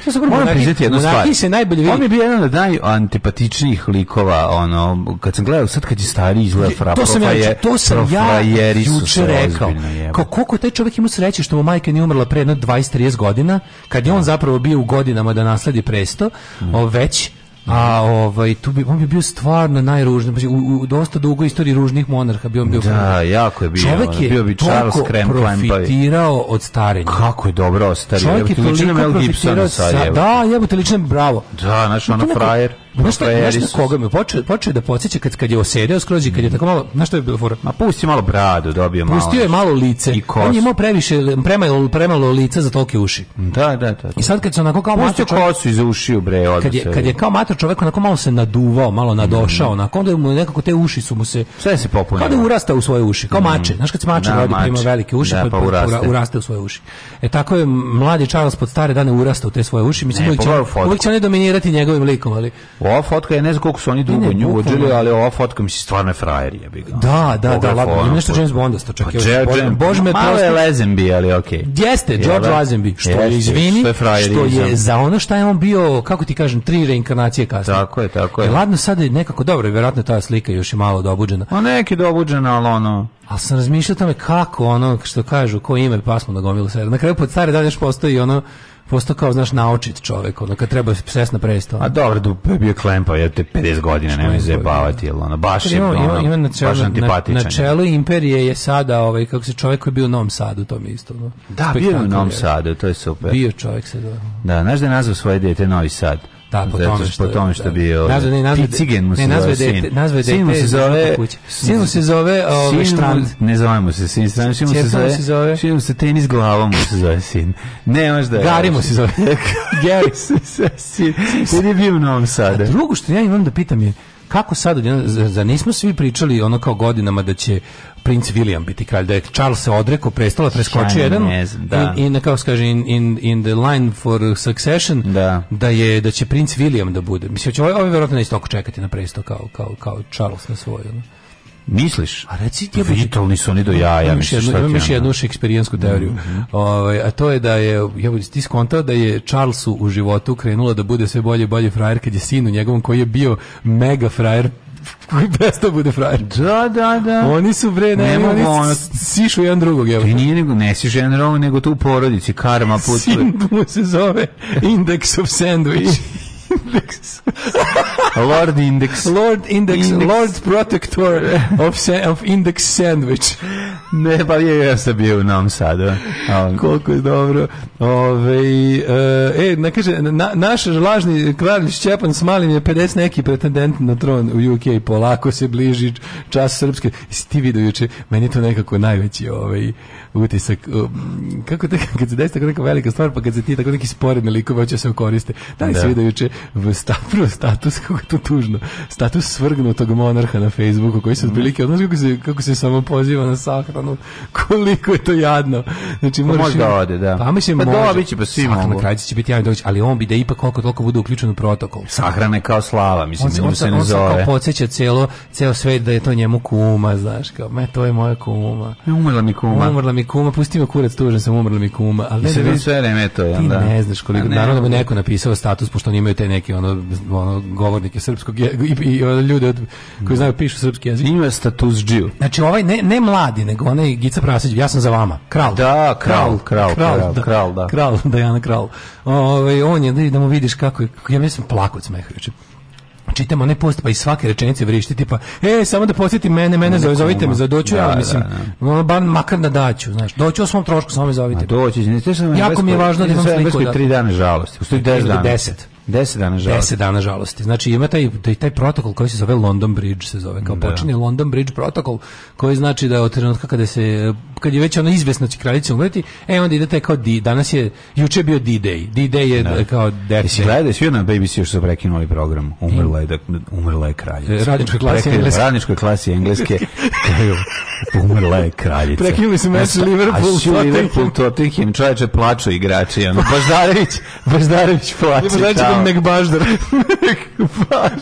Ja sam moram priznati jednu stvar. se najbolje vidi. On je bio jedan od najantipatičnijih likova, ono, kad sam gledao sad kad je stari izgleda fra To sam ja, to sam ja juče rekao. Kao koliko taj čovjek ima sreće što mu majka nije umrla pre jedno 20-30 godina, kad je on da. zapravo bio u godinama da nasledi presto, mm. već A ovaj tu bi on bi bio stvarno najružniji, znači u, u, dosta dugo istoriji ružnih monarha bi on bio. Da, prvi. jako je bio. Čovjek je bio bi Charles Kremplin profitirao od starenja. Kako je dobro ostario. Čovjek je toliko profitirao. Sa, da, jebote lično bravo. Da, naš ono frajer. Znaš šta, znaš na koga me počeo, počeo da podsjeća kad, kad je osedeo skroz i kad je tako malo, znaš što je bilo fora? Ma pusti malo bradu, dobio malo. Pustio je malo lice. I kosu. On je imao previše, premalo, premalo lice za tolke uši. Da, da, da, da. I sad kad se onako kao Pustio mato čovjek, kosu iz ušiju, bre, odnosno. Kad je, kad je kao mato čovjek onako malo se naduvao, malo nadošao, mm. onako, onda mu nekako te uši su mu se... Sve se popunio. Kao da urasta u svoje uši, kao mm. mače. Znaš kad se mače da, rodi, pa ima velike uši, da, pa, pa, pa-, pa- uraste. Pa uraste. u svoje uši. E tako je mladi Charles pod stare dane urasta u te svoje uši. Mislim, ne, uvijek će, uvijek će ne dominirati njegovim likom, ali ova fotka, ja ne znam koliko su oni dugo nju uđeli, ali ova fotka mi se stvarno je frajer da, da, je Da, da, da, lako. Ima nešto James Bonda sta čak. Pa, Bože, Bože me prosto. Malo je Lezenby, ali okej. Okay. Jeste, George da? Lezenby, što je, izvini, što je, što je za ono šta je on bio, kako ti kažem, tri reinkarnacije kasnije. Tako je, tako je. E, ladno, sad je nekako dobro, vjerojatno ta slika još je malo dobuđena. A neki dobuđena, ali ono... Ali sam razmišljao tome kako ono, što kažu, ko ime pasmo na gomilu sera. Na kraju pod stare dan još postoji ono, postao kao, znaš, naočit čovjek, ono, kad treba sest na presto. A dobro, da pa je bio klempa, je te 50 godina, nemoj zajebavati, jel, ona baš je, ono, ima, ima na čelu, baš antipatičan. Na, na čelu imperije je sada, ovaj, kako se čovjek koji je bio u Novom Sadu, to mi isto, no. Da, bio u Novom Sadu, to je super. Bio čovjek se, da. Da, znaš da je nazvao svoje dijete Novi Sad? Da, po tome što, po tome što bio. Nazve ne, ovaj, nazve Picigen mu se ne, nazve zove. Dete, nazve dete, sin mu se zove. Sin mu ovaj, se zove ovaj Štrand. Ne zovemo se sin, Štrand, sin mu se zove. Se zove. Sin mu se tenis glavom mu se zove sin. Ne, možda. Gari mu se zove. [laughs] Gari [laughs] se sin. Sin je bio u Novom Sadu. Drugo što ja imam da pitam je kako sad, za nismo svi pričali ono kao godinama da će princ William biti kralj, da je Charles se odrekao prestola, preskočio jedan da. i, na kako se kaže in, in, in, the line for succession da. da. je da će princ William da bude. Mislim će ovaj, ovaj verovatno neće toliko čekati na presto kao kao kao Charles na svoju. No? Misliš? A reci ti vitalni su oni do jaja, misliš šta ti. Imam još jednu šekspirijansku teoriju. Mm -hmm. Ovaj a to je da je ja bih ti skontao da je Charlesu u životu krenula da bude sve bolje i bolje frajer kad je sin u njegovom koji je bio mega frajer koji prestao da bude frajer. Da, da, da. Oni su bre, ne, ne oni ono... sišu jedan drugog, jel? Ti nije nego, ne sišu jedan drugog, nego tu u porodici, karma [laughs] putuje. Sin mu se zove [laughs] Index of Sandwich. [laughs] Index. [laughs] Lord Index. Lord Index, index. Lord Protector of, of Index Sandwich. ne, pa je, ja sam bio u Novom Sadu. Koliko je dobro. Ove, e, e na, kaže, na, naš lažni kralj Šćepan s malim je 50 neki pretendent na tron u UK. Polako se bliži čas srpske. Si ti vidio juče, meni je to nekako najveći ovaj, utisak. Um, kako te, kad se desi tako neka velika stvar, pa kad se ti tako neki sporedni likovi hoće da se koriste. Da li da. si vidio juče v stapru, status, kako to tužno, status svrgnutog monarha na Facebooku, koji se mhm. otprilike odnosi kako se, kako se samo poziva na sahranu, koliko je to jadno. Znači, pa moraš... Može da ode, da. Pa mislim, pa može. Dobit će, pa svi mogu. Na kraju će biti javni događaj, ali on bi da ipak koliko toliko bude uključen u protokol. Sahrane kao slava, mislim, on, se, on, se ne zove. On se kao podsjeća celo, ceo svet da je to njemu kuma, znaš, kao, me, to je moja kuma. Umrla mi kuma. Umrla mi kuma, pusti me kurac, tužan sam, umrla mi kuma. Ali I ne, da sve vreme to, ja, Ti da. ne znaš koliko, pa naravno da bi neko napisao status, pošto oni imaju te neki ono, ono govornike srpskog i, i, i ljude od, koji znaju pišu srpski jezik. Ima status džiju. Znači ovaj ne, ne mladi, nego onaj Gica Prasić, ja sam za vama. Kral. Da, kral, kral, kral, kral, da. Kral, da. Kral, Dajana Kral. Ove, ovaj, on je, da mu vidiš kako je, ja mislim plako od smeha čitam onaj post pa i svake rečenice vrišti tipa e samo da posjetim mene mene zove, zovite me za doću ja da, mislim da, da. ono bar makar na daću znaš doću o trošku samo me zovite doći ne jako mi je važno da imam sliku da tri dana žalosti u 10 dana 10 10 dana žalosti. 10 dana žalosti. Znači ima taj, taj, taj protokol koji se zove London Bridge se zove. Kao da. počinje London Bridge protokol koji znači da od trenutka kada se kad je već ona izvesna da će kraljica umreti, e onda idete kao D, danas je juče bio D-Day. D-Day je da. kao death. Jesi gledao sve na Baby što su prekinuli program. Umrla je da umrla je kraljica. klasi klasa engleske. Radnička klasa engleske. [laughs] umrla je kraljica. Prekinuli su meč Liverpool. A Liverpool Tottenham čoveče plaču igrači. Ono Baždarević, [laughs] Baždarević plače. Znači, Malcolm McBaždar.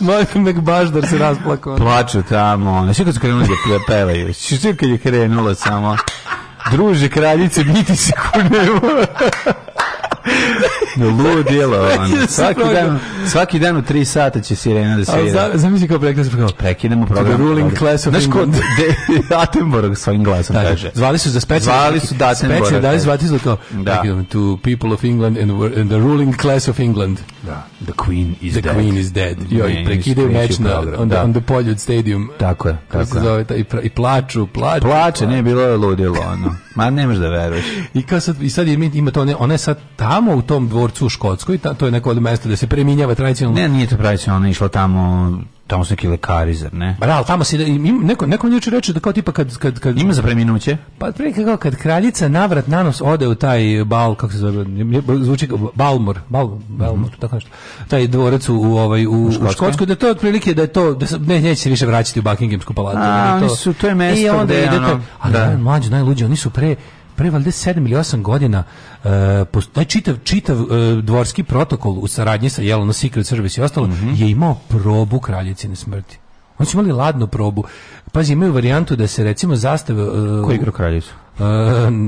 [laughs] Malcolm McBaždar se rasplakao. Plaču tamo, ono. Što kad su krenuli da pevaju? Što kad je krenulo samo? Druže kraljice, biti se kunevo. Ludilo, [laughs] ono. Svaki dan, svaki dan u 3 sata će sirena da svira. A zamisli kao prekidamo program. Prekidamo program. The ruling class of England ko, [laughs] de, Attenborough svojim glasom da, kaže. Zvali su za specijalno. Zvali su da Attenborough. Specijalno, da, zvali su kao, da. to people of England and, and the ruling class of England. Da. The queen is the dead. The queen is dead. Joj, prekidaju meč na, on, da. on the Poljud stadium. Tako je. Kako se zove, i, i plaču, plaču. Plače, ne, bilo je ludilo, ono. Ma ne možeš da veruješ. I kao sad i sad ima to ona je sad tamo u tom dvorcu u Škotskoj, ta, to je neko od mesta da se preminjava tradicionalno. Ne, nije to tradicionalno, ona išla tamo tamo su neki lekari, zar ne? Ba, pa da, al tamo se neko neko mi juče reče da kao tipa kad kad kad ima za preminuće. Pa pre kako kad kraljica navrat nanos ode u taj bal kako se zove, zvuči Balmor, Bal Balmor, mm tako nešto. Taj dvorac u, ovaj u, u Škotskoj da to otprilike da je to da ne neće se više vraćati u Buckinghamsku palatu, A, da to. Oni su to je mesto gde onda gde, idete, ono, a da. da mlađi najluđi, oni su pre pre valjda 7 ili 8 godina uh, e, postoji čitav, čitav uh, dvorski protokol u saradnji sa Jelena Secret Service i ostalo mm -hmm. je imao probu kraljecine smrti. Oni su imali ladnu probu. Pazi, imaju varijantu da se recimo zastave... Uh, Ko igra kraljicu? Uh,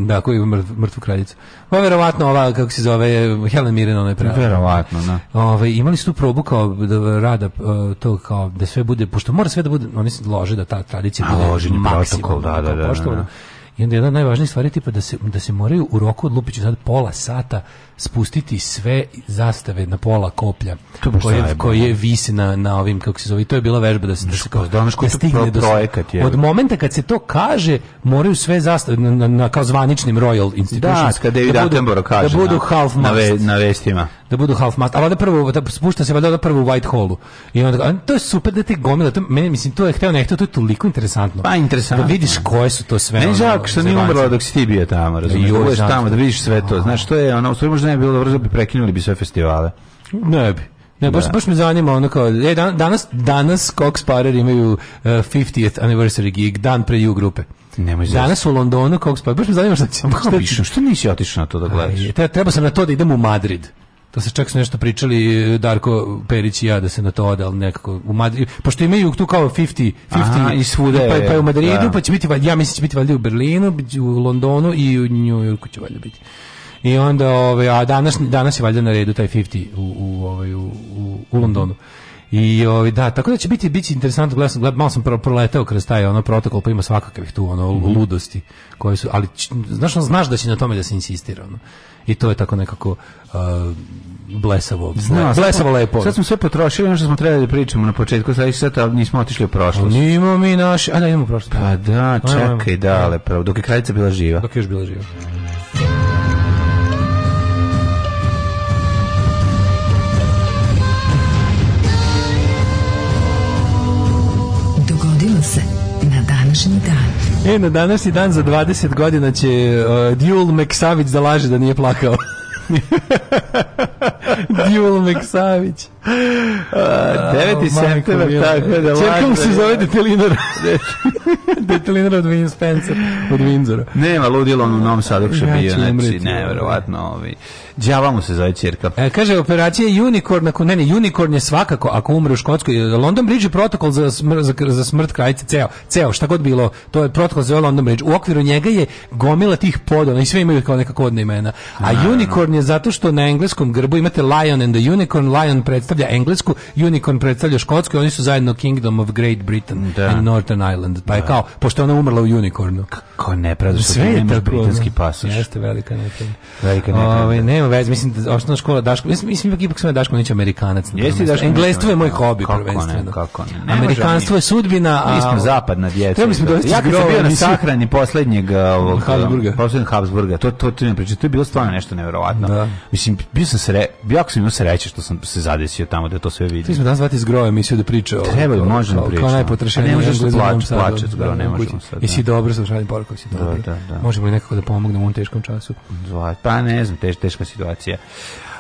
da, koji je mrtv, mrtvu kraljicu. Pa verovatno ova, kako se zove, Helen Mirren, ona je prava. Verovatno, da. Ove, imali su tu probu kao da rada to kao da sve bude, pošto mora sve da bude, oni se lože da ta tradicija A, bude loženje, protokol, da, da, da, da, da. I onda jedna od najvažnijih stvari je tipa da se, da se moraju u roku od sad pola sata spustiti sve zastave na pola koplja to koje, zajebno. koje vise na, na ovim, kako se zove, to je bila vežba da se, da se pa kao, da stigne do projekat je. Od momenta kad se to kaže, moraju sve zastave na, na, na kao zvaničnim Royal Institutions. Da, kad David da budu, da kaže da budu half na, ve, na vestima da budu half mast. A da prvo da spušta se valjda prvo u hallu I onda to je super da ti gomila, to meni mislim to je hteo ne to je toliko interesantno. Pa interesantno. Da vidiš koje su to sve. Ne žao što nije umrla dok si ti bio tamo, da, razumiješ? tamo da vidiš sve to. Znaš, to je ona u stvari možda ne bi bilo dobro, da bi prekinuli bi sve festivale. Ne bi. Ne, baš, da. baš me zanima ono kao, e, dan, danas, danas Cox Parer imaju uh, 50th anniversary gig, dan pre U grupe. Nemoj znači. Danas u Londonu Cox Parer, baš me zanima šta će. Pa šta, pišu, što nisi otišao na to da gledaš? Aj, treba sam na to da idem u Madrid. To se čak su nešto pričali e, Darko Perić i ja da se na to ode, ali nekako u Madridu. Pošto imaju tu kao 50, 50 Aha, i svuda pa, pa u Madridu, da. pa će biti, ja mislim da će biti valjda u Berlinu, u Londonu i u New Yorku će valjda biti. I onda, ovaj, a danas, danas je valjda na redu taj 50 u, u, ovaj, u, u Londonu. I ovaj da, tako da će biti biće interesantno gledam, gledam malo sam prvo proleteo kroz taj ono protokol, pa ima svakakvih tu ono mm -hmm. ludosti koje su, ali znaš znaš da će na tome da se insistira ono. I to je tako nekako uh, blesavo. Zna, blesavo lepo. Sad smo sve potrošili ono što smo trebali da pričamo na početku, sad sada nismo otišli u prošlost. Pa nimo mi naš, a da idemo u prošlost. Pa da, čekaj, dale, pravo, dok je kraljica bila živa. Dok je još bila živa. današnji dan. E, na današnji dan za 20 godina će uh, Djul Meksavić da laže da nije plakao. [laughs] Djul Meksavić. 9. Oh, tako da... Čerka mu se zove Detelinar. [laughs] Detelinar od Win Spencer, od Windsora. Nema ludilo on u Novom Sadu što ja bio, znači, nevjerovatno. Ovi. Đava mu se zove čerka. E, kaže, operacija Unicorn, ako ne, ne, Unicorn je svakako, ako umre u Škotskoj, London Bridge je protokol za, smr, za, za smrt kraljice, ceo, ceo, šta god bilo, to je protokol za London Bridge. U okviru njega je gomila tih podona i sve imaju kao neka kodna imena. A Unicorn je zato što na engleskom grbu imate Lion and the Unicorn, Lion predstavlja predstavlja Englesku, Unicorn predstavlja Škotsku oni su zajedno Kingdom of Great Britain da. and Northern Ireland. Pa je da. kao, pošto ona umrla u Unicornu. Kako ne, pravda, što je nemaš britanski pasoš. Jeste velika nepravda. Velika nepravda. Ove, nema vez, mislim da osnovna škola Daško, mislim, mislim ipak sam je Daško Nić Amerikanac. Jeste Daško Englestvo je moj hobi kako prvenstveno. Ne, kako ne, ne Amerikanstvo je sudbina, a... Mi smo zapadna djeca. Trebali smo da. doći ja grova. Ja bio na sahrani poslednjeg uh, ovog... Habsburga. Uh, posljednjeg Habsburga. To, to, to, to, to je bilo stvarno nešto nevjerovatno. Da. Mislim, bio sam sre, jako sam imao sreće što sam se zadesio emisiju tamo da to sve vidi. Ti smo danas zvati zgro emisiju da priča o... Treba, o, možemo pričati. Da kao najpotrešenije. Ne možeš da plač, plače, zgro, da, ne možemo sad. Jesi da. dobro, sam šalim poruku, si dobro. Da, da, da. Možemo li nekako da pomognemo u ovom teškom času? Zvati, pa ne znam, teš, teška situacija.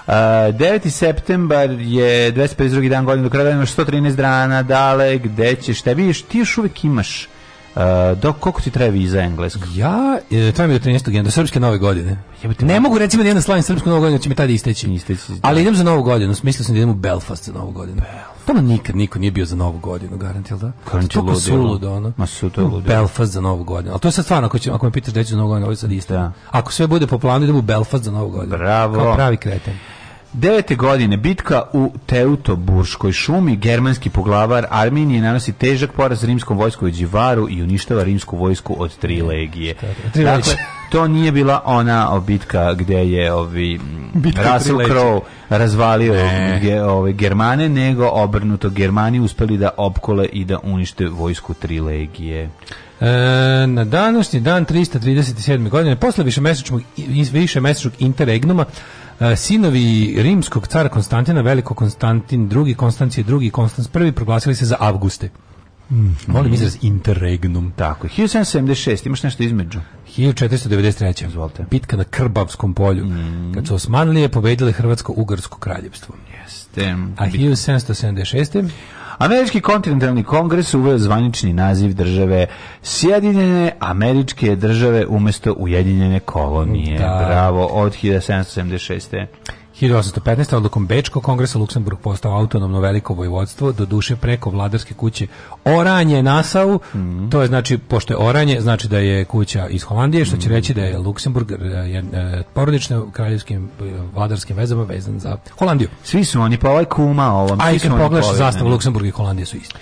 Uh, 9. septembar je 252. dan godine do kraja, imaš 113 dana, dale, gde ćeš, tebi ti još uvek imaš Uh, eh, do, koliko ti treba viza engleska? Ja, e, treba mi do 13. januara, do srpske nove godine. Jebate, ne mogu recimo da jedno slavim srpsku novu godinu, će mi tada isteći. isteći da. Ali idem za novu godinu, smislio sam da idem u Belfast za novu godinu. Belfast. Tamo nikad niko nije bio za novu godinu, garant, da? Garant je ludilo. ono. Ma su to ludilo. Belfast za novu godinu. Ali to je sad stvarno, ako, će, ako me pitaš da ću za novu godinu, ovo je sad isto. Da. Ako sve bude po planu, idem u Belfast za novu godinu. Bravo. Kao pravi kreten. Devete godine bitka u Teutoburškoj šumi, germanski poglavar Arminije nanosi težak poraz rimskom vojsku u Đivaru i uništava rimsku vojsku od tri legije. Dakle, to nije bila ona bitka gde je ovi bitka Russell Crowe razvalio ge, ove Germane, nego obrnuto Germani uspeli da opkole i da unište vojsku tri legije. E, na današnji dan 337. godine, posle više višemesečnog interregnuma, E, sinovi rimskog cara Konstantina, veliko Konstantin II, Konstancije II, Konstanc I, proglasili se za Avguste. Mm. Molim izraz interregnum. Tako, 1776, imaš nešto između? 1493. Izvolite. Bitka na Krbavskom polju, mm. kad su Osmanlije pobedili Hrvatsko-Ugarsko kraljevstvo. Jeste. A 1776. Američki kontinentalni kongres uveo zvanični naziv države Sjedinjene američke države umesto Ujedinjene kolonije. Da. Bravo, od 1776. 1815. odlukom Bečkog kongresa Luksemburg postao autonomno veliko vojvodstvo, do duše preko vladarske kuće Oranje Nasau, mm -hmm. to je znači, pošto je Oranje, znači da je kuća iz Holandije, što će mhm. reći da je Luksemburg e, je, e, porodično kraljevskim e, vladarskim vezama vezan za Holandiju. Svi su oni, pa ovaj kuma, ovom. A i kad pogledaš zastavu Luksemburga i Holandije su isti.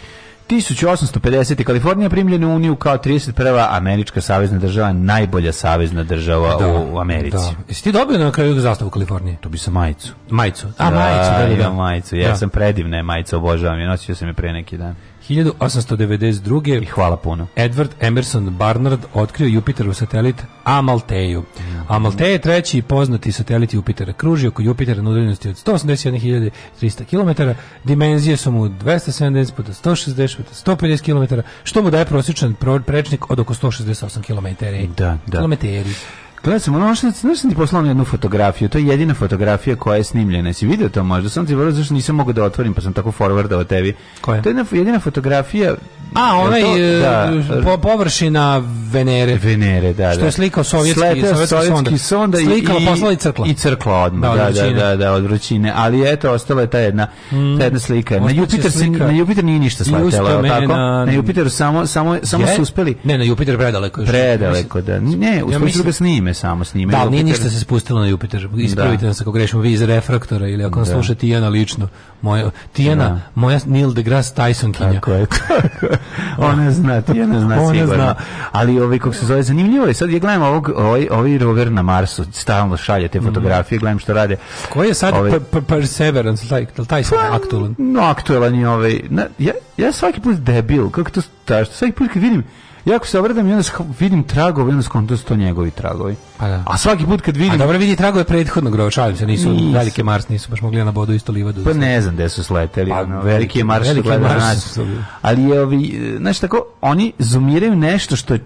1850. Kalifornija primljena u Uniju kao 31. američka savezna država, najbolja savezna država da, u Americi. Da. Jesi ti dobio na kraju zastavu Kalifornije? To bi sa majicu. Majicu? A, majicu, da, da, da. majicu, ja da. sam predivna je majica, obožavam je, nosio sam je pre neki dan. 1892. I hvala puno. Edward Emerson Barnard otkrio Jupiterov satelit Amalteju. Mm. Amalteja je treći poznati satelit Jupitera. Kruži oko Jupitera na udaljenosti od 181.300 km. Dimenzije su mu 270 puta 160 puta 150 km, što mu daje prosječan prečnik od oko 168 km. Da, da. Kilometeri. Gledaj sam, ono što, znaš sam ti poslao jednu fotografiju, to je jedina fotografija koja je snimljena. Jesi vidio to možda? Sam ti vrlo zašto nisam mogao da otvorim, pa sam tako forwardao tebi. Koja? To je jedina fotografija... A, onaj da, po, površina Venere. Venere, da, da. Što je slikao sovjetski, Sleta, sovjetski, sovjetski sonda. Slikala, i, poslala i crkla. I crkla odmah, da, da, da, da, od vrućine. Ali eto, ostala je ta jedna, ta jedna slika. Na Jupiter, se, na Jupiter nije ništa sletelo, tako? Na Jupiteru samo, samo, samo su uspeli... Ne, na Jupiter predaleko. Predaleko, da. Ne, uspeli su ga snime vreme samo s njime. Da, nije ništa se spustilo na Jupiter. Ispravite da. nas da ako grešimo vi iz refraktora ili ako nas da. sluša Tijana lično. Moja, Tijana, da. moja Neil deGrasse Tyson kinja. Tako je, tako. Ona zna, Tijana zna Ona sigurno. Zna. Ali ovi, kako se zove, zanimljivo je. Sad je gledam ovog, ovaj, ovi rover na Marsu, stalno šalje te mhm. fotografije, gledam što rade. Koji je sad ovaj... Perseverance, taj, taj sam pa, aktualan? No, aktualan je ovaj. ja, ja svaki put debil, kako to staš, svaki put kad vidim Jako se ovrdam i onda vidim tragove, onda skonto su to njegovi tragovi. Pa da. A svaki put kad vidim... A dobro vidi tragove prethodnog ročalim se, nisu Nis. velike Mars, nisu baš mogli na bodu isto livadu. Pa ne znam gde su sleteli, pa, ono, veliki je Mars što gleda nas. Ali je ovi, znači tako, oni zumiraju nešto što je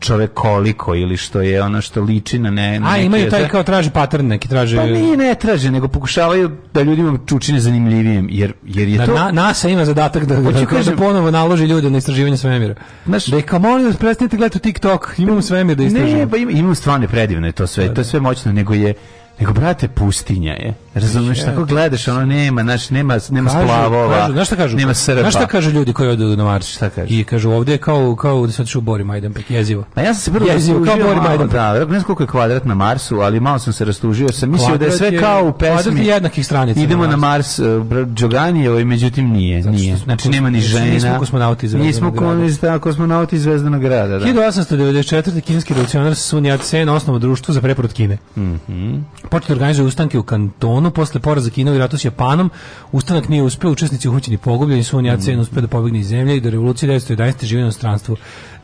čovekoliko ili što je ono što liči na ne... Na A neke, imaju taj kao traže pattern, neki traže... Pa nije ne traže, nego pokušavaju da ljudima čučine zanimljivijim, jer, jer je da, to... Na, NASA ima zadatak da, da, da, kažem, da ponovo naloži ljude na istraživanje svemira. Znaš, da je kao, molim molim vas gledati TikTok, imamo svemir da istražimo. Ne, pa ima, ima stvarno predivno je to sve, to je sve moćno, nego je Nego, brate, pustinja je. Razumeš, tako gledaš, ono nema, znaš, nema, nema kažu, splavova, kažu, znaš šta kažu, nema srba. Znaš šta kažu ljudi koji odu na Mars? Šta kažu? I kažu, ovde je kao, kao da se odšu Bori Majdanpek, jezivo. pa ja sam se prvo jezivo, kao Bori Majdanpek. Da, ne znam koliko je kvadrat na Marsu, ali malo sam se rastužio, sam mislio kvadrat da je sve je, kao u pesmi. Kvadrat je jednakih stranica. Idemo na Mars, na Mars uh, eh, Đoganijevo i međutim nije, Zato nije. znači, nema ni žena. Nismo kosmonauti iz Zvezdanog grada. Nismo kosmonauti iz Zvezdanog grada, da. 1894. kineski revolucionar Sun Yat-sen osnovo društvo za preporod Kine. Mhm. Počeli da organizuju ustanke u kantonu posle poraza Kina i rata s Japanom. Ustanak nije uspeo, učesnici uhućeni pogubljeni su on Jacen mhm. uspio da pobegne iz zemlje i do revolucije 1911. žive na stranstvu.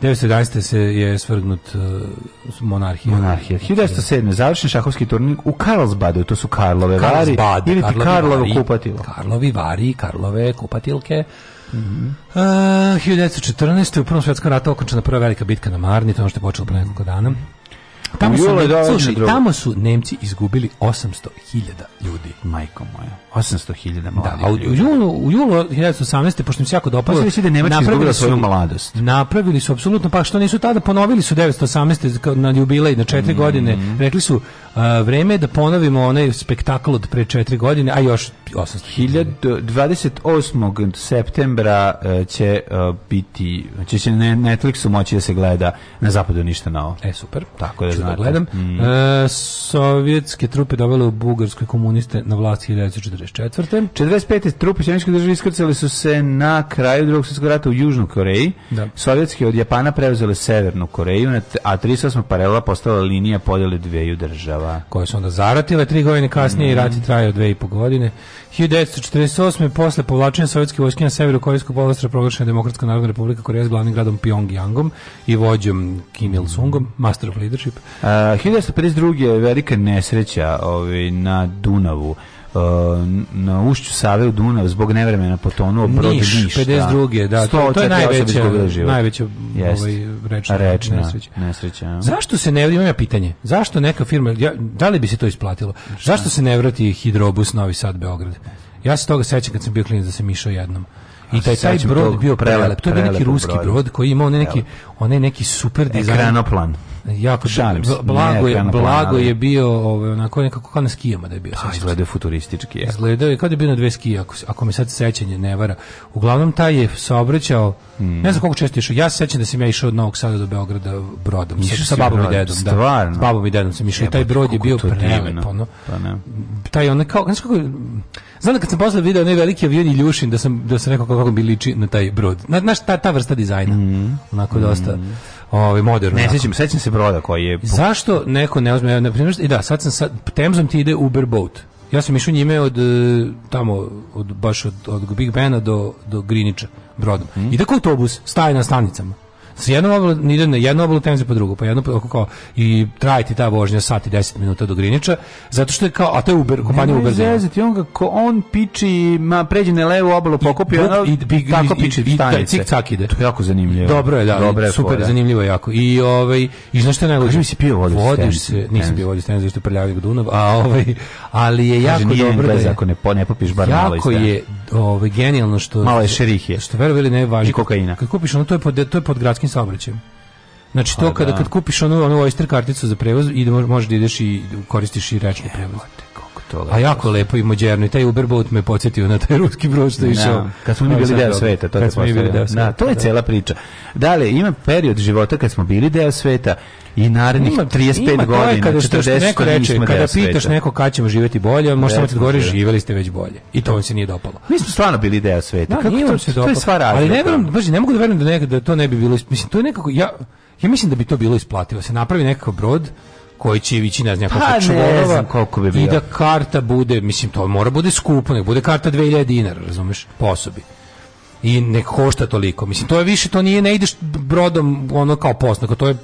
1911. se je svrgnut uh, monarhija. Monarhija. 1907. završen šahovski turnir u Karlsbadu, to su Karlove Vari, ili ti Karlovo kupatilo. Karlovi Vari, Karlove kupatilke. Mm -hmm. uh, 1914. u Prvom svjetskom ratu okončena prva velika bitka na Marni, to je ono što je počelo pre nekoliko dana. Pa tamo su, slušaj, tamo su Nemci izgubili 800.000 ljudi, majko moja. 800.000 da, mladih. Da, a u, julu, u julu 1918. pošto im se jako dopalo, pa da Nemačka izgubila svoju mladost. Napravili su apsolutno pa što nisu tada ponovili su 1918 na jubilej na četiri mm. godine. Rekli su uh, vreme je da ponovimo onaj spektakl od pre četiri godine, a još 800.000 28. septembra uh, će uh, biti će se na Netflixu moći da se gleda na zapadu ništa novo. E super. Tako da Ču da znate. Da gledam. Mm. sovjetske trupe dovele u Bugarskoj komuniste na vlast 1940 44. 45. trupe Sjeničke države iskrcali su se na kraju drugog svjetskog rata u Južnoj Koreji. Da. Sovjetski od Japana preuzele Severnu Koreju, a 38. paralela postala linija podjele dveju država. Koje su onda zaratile tri godine kasnije mm. i mhm. rat je trajao dve i po godine. 1948. posle povlačenja sovjetske vojske na severu Korejskog polostra proglašena Demokratska narodna republika Koreja s glavnim gradom Pyongyangom i vođom Kim Il-sungom, master of leadership. Uh, 1952. je velika nesreća ovaj, na Dunavu. Uh, na ušću Save u Dunav zbog nevremena potonuo brod Niš, Niš 52. Da, to, to je najveća, najveća ovaj, rečna, rečna nesreća. nesreća Zašto se ne, imam ja pitanje, zašto neka firma, ja, da li bi se to isplatilo, Šta? zašto se ne vrati hidrobus Novi Sad Beograd? Ja se toga sećam kad sam bio klinac da sam išao jednom. I taj, taj brod bio prelep To je bio neki ruski brod koji imao onaj neki, onaj neki super dizajn. Ekranoplan jako šalim se. Blago je, blago je bio ovaj onako nekako kao na skijama da je bio. Pa izgledao futuristički je. Izgledao je kao da je bio na dve skije, ako, ako mi sad sećanje ne vara. Uglavnom taj je saobraćao. Mm. Ne znam koliko često išao. Ja se sećam da sam ja išao od Novog Sada do Beograda brodom sa, sa babom brod, i dedom, da. stvarno? da. babom i dedom sam išao. Taj brod je bio prelep, ono. Pa ne. Taj onako kao, znači kako Znam da kad sam posle video onaj veliki avion Iljušin, da sam, da sam rekao kako bi liči na taj brod. Na, znaš, ta, ta vrsta dizajna. Mm. Onako dosta. Mm. Ovaj moderno. Ne sećam, sećam se broda koji je. Zašto neko ne uzme na primjer i da sad sam sad Temzom ti ide Uber boat. Ja sam išao njime od e, tamo od baš od, od Big Bena do do Grinića brodom. Mm. I tako autobus staje na stanicama. S jednom oblatom ide na jednu oblatom temze po drugu, pa jedno oko kao i traje ta vožnja sat i 10 minuta do Griniča, zato što je kao a to je Uber, kompanija Uber. Ne, zezati, on kako on piči, ma pređe na levu obalu, pokupi ono i, i, tako piči i, i cik cak ide. To je jako zanimljivo. Dobro je, da. Dobro super, da. zanimljivo jako. I ovaj i znaš šta najluđe? Mi se pio vodu. Vodiš se, nisi pio vodu, stenze što prljavi Dunav, a ovaj ali je jako Kaži, dobro da je, ako ne, po, ne popiš bar malo Jako je ovaj genijalno što malo je šerihije. Što verovali ne važi kokaina. Kako piše, ono to je pod to je pod gradskim gradskim saobraćajem. Znači to pa kada da. kad kupiš onu onu Oyster karticu za prevoz i možeš da ideš i koristiš i rečni e, prevoz to A jako lepo i moderno I taj Uberboat me podsetio na taj ruski brod što je da, išao. Kad smo mi ovaj bili deo sveta, to, kad da smo bili deo sveta, na, da, to je cela priča. Dalje, ima period života kad smo bili deo sveta i narednih 35 ima godina, kada 40 što neko reče, kada pitaš sveta. neko kad ćemo živjeti bolje, on može samo ti odgovori živeli ste već bolje. I to vam se nije dopalo. Mi smo stvarno bili deo sveta. Da, Kako se dopalo. to je sva razlika. Ali ne, verujem, baš, ne mogu da verujem da, nekada, da to ne bi bilo, mislim, to je nekako, ja, ja mislim da bi to bilo isplativo, se napravi nekako brod, koji će ići ne znam pa koliko čvorova koliko bi bio. i da karta bude mislim to mora bude skupo nek bude karta 2000 dinara razumeš po osobi i ne košta toliko mislim to je više to nije ne ideš brodom ono kao posnak to je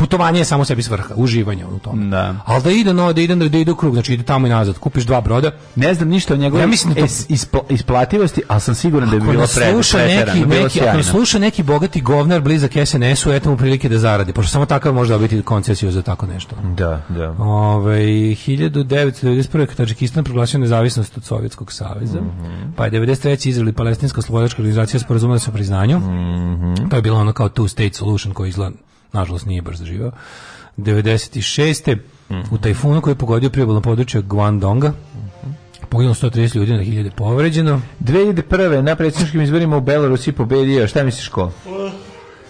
putovanje je samo sebi svrha, uživanje u tome. Da. Ali da ide, no, da ide, da ide u krug, znači ide tamo i nazad, kupiš dva broda. Ne znam ništa o njegove ja da to... ispla, isplativosti, ali sam siguran da je da bi bilo pre, neki, neki, ako sluša neki bogati govnar blizak SNS-u, eto mu prilike da zaradi, pošto samo takav može dobiti koncesiju za tako nešto. Da, da. Ove, 1991. Tadžikistan proglasio nezavisnost od Sovjetskog saveza, mm -hmm. pa je 93. Izrael Palestinska slobodačka organizacija sporazumela se o priznanju, mm -hmm. to je bilo ono kao two-state solution koji izgleda nažalost nije baš zaživao. 96. Mm -hmm. u tajfunu koji je pogodio priobalno područje Guangdonga. Mm -hmm poginulo 130 ljudi na 1000 povređeno. 2001. na predsjedničkim izborima u Belorusiji pobedio. Šta misliš ko?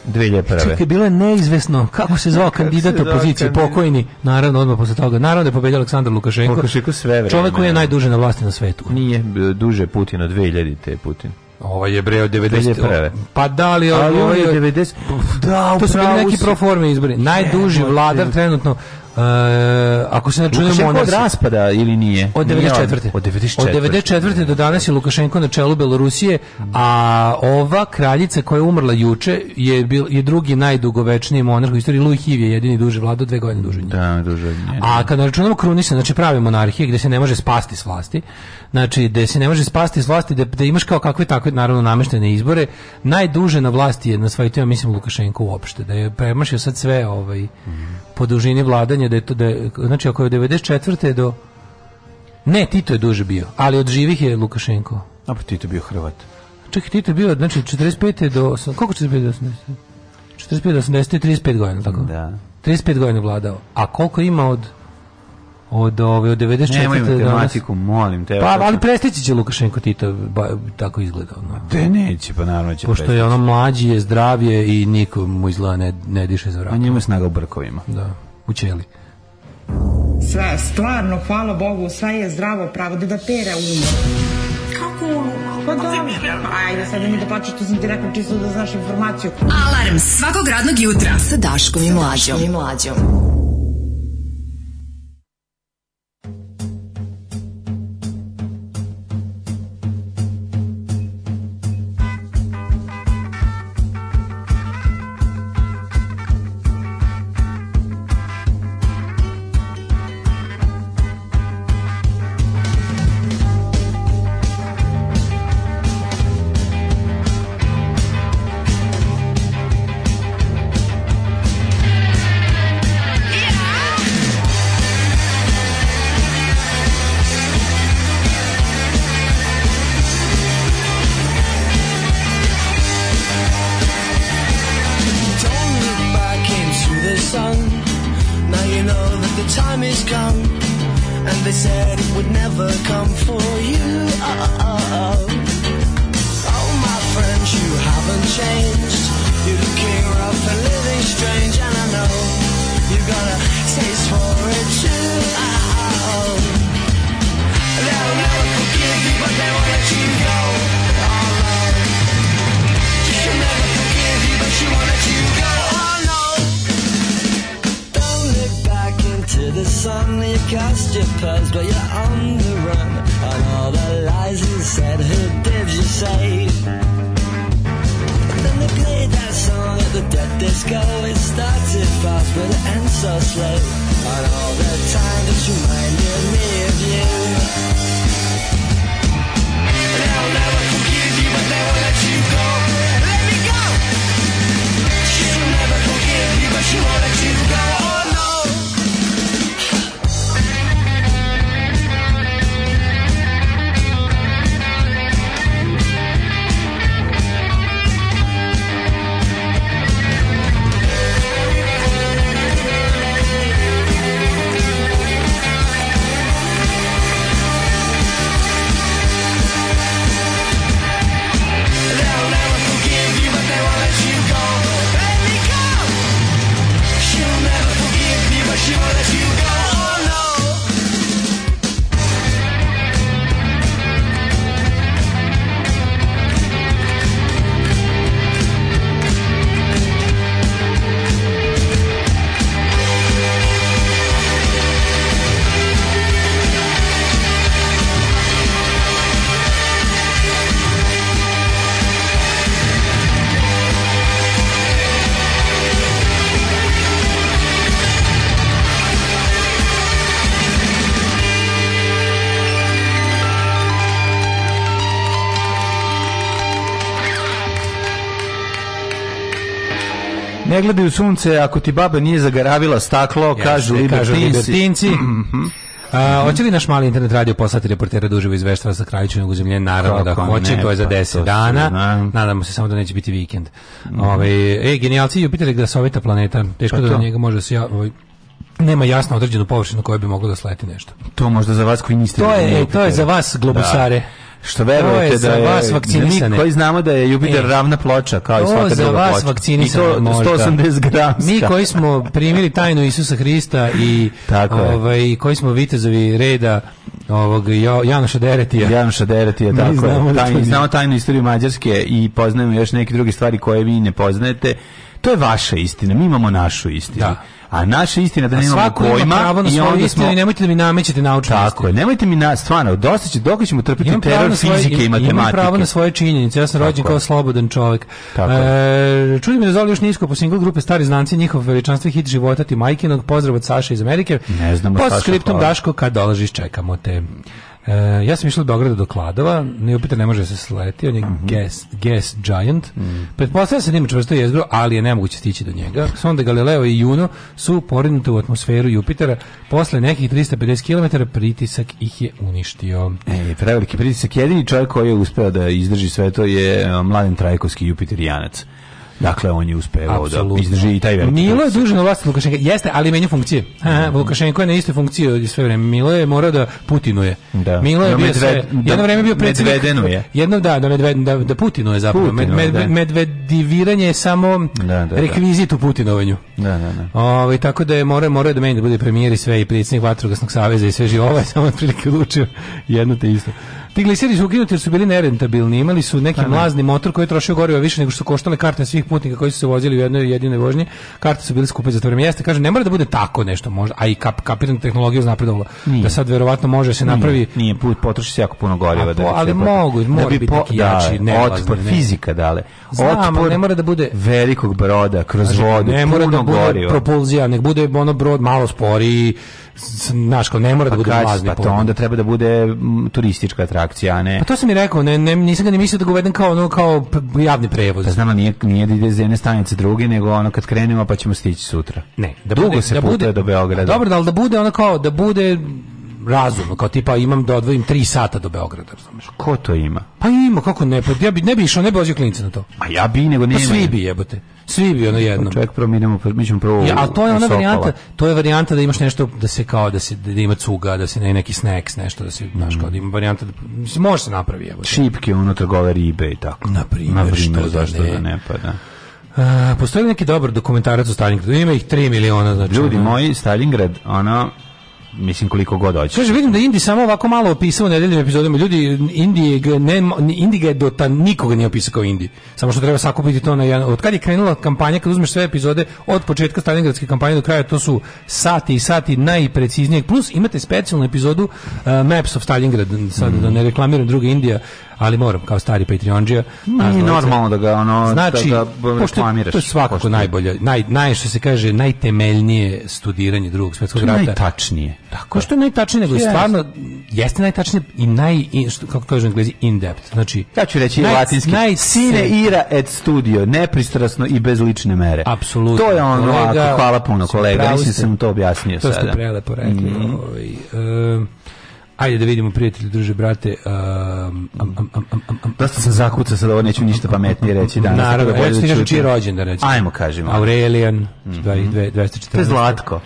2001. Čekaj, bilo je neizvesno kako se zvao [laughs] kandidat opozicije, pokojni, naravno odmah posle toga. Naravno da je pobedio Aleksandar Lukašenko. Lukašenko sve vreme. Čovjek koji je najduže na vlasti na svetu. Nije duže Putin od 2000 te Putin. Ovo ovaj je bre od 90. Pa da li ovo je, ovaj, 90. Da, to su bili neki proforme izbori. Najduži vladar trenutno Uh, ako se načunemo on raspada ili nije? Od 94. Od 94. Od 94. do danas je Lukašenko na čelu Belorusije, a ova kraljica koja je umrla juče je bil je drugi najdugovečniji monarh u istoriji Louis Hiv je jedini duže vladao dve godine duže. Da, duže. A da. kada računamo krunisanje, znači prave monarhije gde se ne može spasti s vlasti, znači da se ne može spasti iz vlasti, da, da imaš kao kakve takve naravno nameštene izbore, najduže na vlasti je na svoj tema, mislim, Lukašenko uopšte, da je premašio sad sve ovaj, po dužini vladanja, da je to, da je, znači ako je od 94. do... Ne, Tito je duže bio, ali od živih je Lukašenko. A pa Tito bio Hrvat. Čekaj, Tito je bio, znači, 45. do... Koliko će biti 80? 45 do 80 35 godina, tako? Da. 35 godina vladao. A koliko ima od od ove od 94 Nemoj matematiku, danas, molim te. Pa ali prestići će Lukašenko Tito ba, tako izgleda ono. Da neće, pa naravno će. Pošto prestići. je ono mlađi, je zdravije i nikom mu izgleda ne, ne diše za vrat. A njemu snaga u brkovima. Da, u ćeli. Sve, stvarno, hvala Bogu, sve je zdravo, pravo, da da pere umo. Kako umo? Pa da, ajde, sad mi da plaću, što sam ti rekao, čisto da znaš informaciju. Alarm svakog radnog jutra sa Daškom i Mlađom. Daškom i Mlađom. ne gledaju sunce, ako ti baba nije zagaravila staklo, yes, kažu libertinci. Uh, [clears throat] mm hoće li naš mali internet radio poslati reportera duživo da iz Veštara sa Krajičevnog uzemljenja? Naravno da Kako da hoće, ne, to je za 10 pa dana. Znam. Nadamo se samo da neće biti vikend. Mm -hmm. Ove, ovaj, e, genijalci Jupiter glasovita da planeta. Teško pa da do njega može se ja... Ovaj, nema jasno određenu površinu koja bi mogla da sleti nešto. To možda za vas koji niste... To je, e, to je za vas, globusare. Da što verujete da je vas da vakcinisane. Mi koji znamo da je Jupiter e, ravna ploča kao i svaka druga za vas ploča. I to 180 gramska. Mi koji smo primili tajnu Isusa Hrista i ovaj, koji smo vitezovi reda ovog jo, Janoša Deretija. Janoša Deretija, tako znamo, da tajni, znamo tajnu istoriju Mađarske i poznajemo još neke druge stvari koje vi ne poznajete. To je vaša istina, mi imamo našu istinu. Da a naša istina da nemamo pojma pravo na i onda smo... nemojte da mi namećete naučnu Tako je, nemojte mi na, stvarno, dosta će, dok ćemo trpiti teror svoje, fizike i matematike. Imam pravo na svoje činjenice, ja sam rođen kao slobodan čovjek. Tako e, čudi me da Zoli još nisko po single grupe Stari znanci, njihov veličanstvo i hit života ti majkinog, pozdrav od Saše iz Amerike. Ne znamo Saša. Po skriptom Daško, kad dolaziš, čekamo te. E, ja sam išao od Beograda do Kladova, ne upita ne može da se sleti, on je mm -hmm. gas, gas giant. Mm -hmm. Pretpostavljam da se da ima čvrsto jezgro, ali je nemoguće stići do njega. Sonda Galileo i Juno su porinute u atmosferu Jupitera. Posle nekih 350 km pritisak ih je uništio. E, preveliki pritisak. Jedini čovjek koji je uspeo da izdrži sve to je e, Mladen Trajkovski Jupiterianac. Dakle, on je uspevao da izdrži i taj veliki. Milo je duže na vlasti Lukašenka. Jeste, ali menja funkcije. Aha, mhm. Lukašenko je na istoj funkciji sve vreme. Milo je morao da Putinuje. Da. Milo je bio sve, jedno vreme bio predsjednik. Medvedenuje. Jedno, da, da, medved, da, da Putinuje zapravo. Putinuje, med, med, da. Medvediviranje je samo da, da, da, rekvizit u Putinovanju. Da, da, da. Ove, ovaj, tako da je morao mora da meni da bude premijer i sve i predsednik Vatrogasnog saveza i sve živo. Ovo je samo otprilike odlučio jedno te isto. Ti gliseri su ukinuti jer su bili nerentabilni. Imali su neki mlazni motor koji je trošio gorivo više nego što su koštale karte svih putnika koji su se vozili u jednoj jedinoj vožnji. Karte su bile skupe za to vrijeme. Jeste, kaže, ne mora da bude tako nešto možda, a i kap, kapitalna tehnologija uznapredovala. Da sad verovatno može da se napravi... Nije, nije put, potroši se jako puno goriva. da po, ali mogu, da mora da bi biti po, neki da, jači, da, nevlazni, otpor, ne. fizika, dale. Znam, otpor ne mora da bude... velikog broda, kroz znači, vodu, ne mora da bude propulzija, nek bude ono brod malo sporiji, znaš kao ne mora da pa da bude mlazni pa to onda treba da bude turistička atrakcija a ne pa to sam i rekao ne, ne nisam ga ni mislio da ga uvedem kao ono kao javni prevoz pa znam nije nije da ide zemne stanice druge nego ono kad krenemo pa ćemo stići sutra ne da dugo bude, se da bude do Beograda dobro da al da bude ono kao da bude razum, kao tipa imam da odvojim 3 sata do Beograda, razumeš? Ko to ima? Pa ima, kako ne, pa ja bi ne bi išao, ne bi vozio klince na to. A ja bi, nego nema. Pa svi bi jebote. Svi bi ono jedno. Pa Čovjek prvo minemo, mi ćemo prvo. Ja, a to je ona varijanta, to je varijanta da imaš nešto da se kao da se da ima cuga, da se ne neki snacks, nešto da se mm. znaš kao da ima varijanta da mislim može se napravi evo. Šipke ono trgove ribe i tako. Na primer, što da zašto da ne pa da. Uh, postoji neki dobar dokumentarac o Stalingradu, ima ih 3 miliona, znači. Ljudi moji, Stalingrad, ono, mislim koliko god hoće. Kaže vidim da Indi samo ovako malo opisao u nedeljnim epizodama. Ljudi Indije ne Indi je do ta nikoga nije opisao kao Indi. Samo što treba sakupiti to na jedan od kad je krenula kampanja kad uzmeš sve epizode od početka Stalingradske kampanje do kraja to su sati i sati najpreciznijeg plus imate specijalnu epizodu uh, Maps of Stalingrad sad mm. da ne reklamiram druga Indija ali moram kao stari Patreonđija. Ma normalno da ga ono da znači, da ga reklamiraš. To je svakako najbolje, naj naj što se kaže najtemeljnije studiranje drugog svetskog rata. Najtačnije. Tako što je najtačnije, nego je stvarno jeste najtačnije i naj in, što, kako kažu Englezi in depth. Znači, ja ću reći naj, latinski naj sine ira et studio, nepristrasno i bez lične mere. Apsolutno. To je ono, kolega, ako, hvala puno kolega, mislim da sam to objasnio to sada. To ste prelepo rekli. Mm -hmm. ovaj, uh, Ajde da vidimo, prijatelji, druže, brate. Uh, um, um, um, Dosta um, um, um, sam zakuca, sad ovo neću ništa pametnije reći danas. Naravno, da ja ću ti kažem čiji rođen da reći. Ajmo, kažemo. Aurelian, 214. Mhm. To je Zlatko.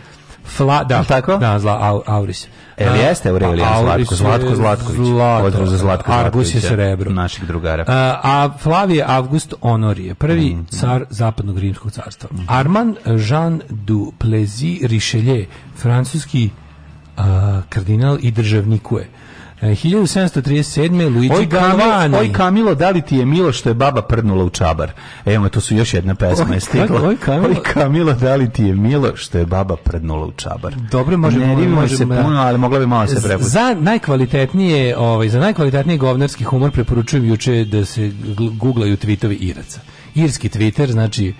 Fla, da, tako? Da, zla, au, Auris. El jeste Aurelijan pa, Zlatko, Zlatko Zlatković. Zlatko, Pozdrav za Zlatko Argus je srebro. Naših drugara. A, a Flavije August Honorije, prvi mm -hmm. car zapadnog rimskog carstva. Mm -hmm. Arman Jean du Plessis Richelieu, francuski a, kardinal i državnikuje. 1737. E, Luigi oj, Oj Kamilo, da li ti je milo što je baba prnula u čabar? Evo, to su još jedna pesma oj, je stigla. Oj Kamilo. oj Kamilo, da li ti je milo što je baba prnula u čabar? Dobro, možemo, ne, možemo, se puno, ali mogla bi malo se prepući. Za najkvalitetnije, ovaj, za najkvalitetniji govnarski humor preporučujem juče da se guglaju tvitovi Iraca. Irski Twitter, znači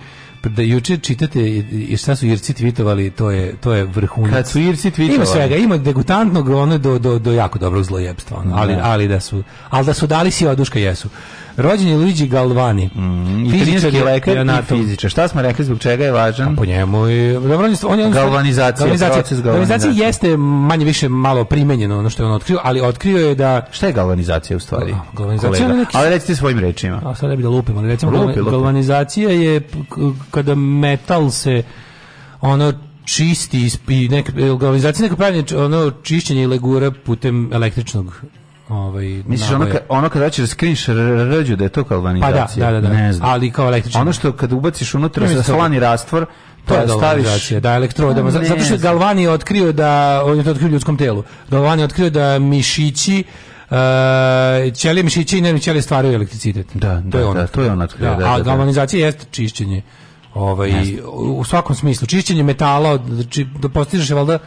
Pa da juče čitate i šta su Irci tvitovali, to je to je vrhunac. Kad su Irci tvitovali. Ima svega, ima degutantnog ono do, do, do jako dobrog zlojebstva, ono, ali, da. ali da su ali da su dali si oduška jesu. Rođen je Luigi Galvani. Mm, italijanski lekar i fizičar. Šta smo rekli zbog čega je važan? A po njemu i dobro, on je on galvanizacija, galvanizacija, galvanizacija jeste manje više malo primenjeno ono što je on otkrio, ali otkrio je da šta je galvanizacija u stvari? galvanizacija neki... Ali recite svojim rečima. A sad da bi da lupimo, ali recimo lupi, lupi. galvanizacija je kada metal se ono čisti i neka galvanizacija neka pravi ono čišćenje legura putem električnog ovaj Misliš ono kad ono kad hoćeš skrinš rđu da je to galvanizacija. Pa da, da, da, da, ne znam. Ali kao električno. Ono što kad ubaciš unutra sa slani rastvor, to je staviš da elektrodama ne, zato što Galvani je otkrio da on je to otkrio u ljudskom telu. Galvani je otkrio da mišići Uh, ćelije mišići i nervni ćelije stvaraju elektricitet. Da, to da, je ono. Da, to je ono. Da, da, a da, da. galvanizacija jeste čišćenje ovaj, u svakom smislu. Čišćenje metala, znači, či, da postižeš valda,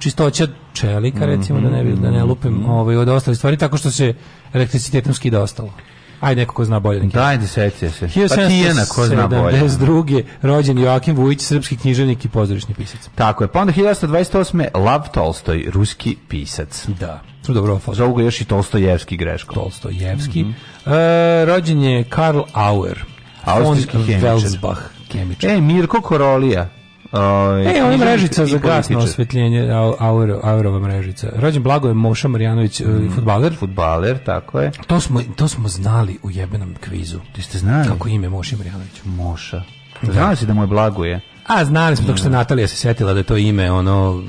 čistoća čelika, recimo, mm -hmm. da ne, bi, da ne lupim mm-hmm. ovaj, od ostalih stvari, tako što se elektricitetom skida ostalo. Ajde, neko ko zna bolje. Dajde, setio se. Pa Tijena, ko zna bolje. 1972. rođen Joakim Vujić, srpski književnik i pozorišni pisac. Tako je. Pa onda 1928. Lav Tolstoj, ruski pisac. Da. Dobro, Zovu ga još i Tolstojevski greško. Tolstojevski. Mm -hmm. e, rođen je Karl Auer. Austrijski kemičar. Velsbach, kemičar. E, Mirko Korolija. Ove, ovaj, e, ona mrežica za gasno osvetljenje, auro, aurova mrežica. Rođen Blagoje Moša Marjanović, e, mm, futbaler. Futbaler, tako je. To smo, to smo znali u jebenom kvizu. Ti ste znali? Kako ime Moša Marjanović? Moša. Da. Znali si da blago je A, znali smo, dok što da. Natalija se setila da to ime, ono,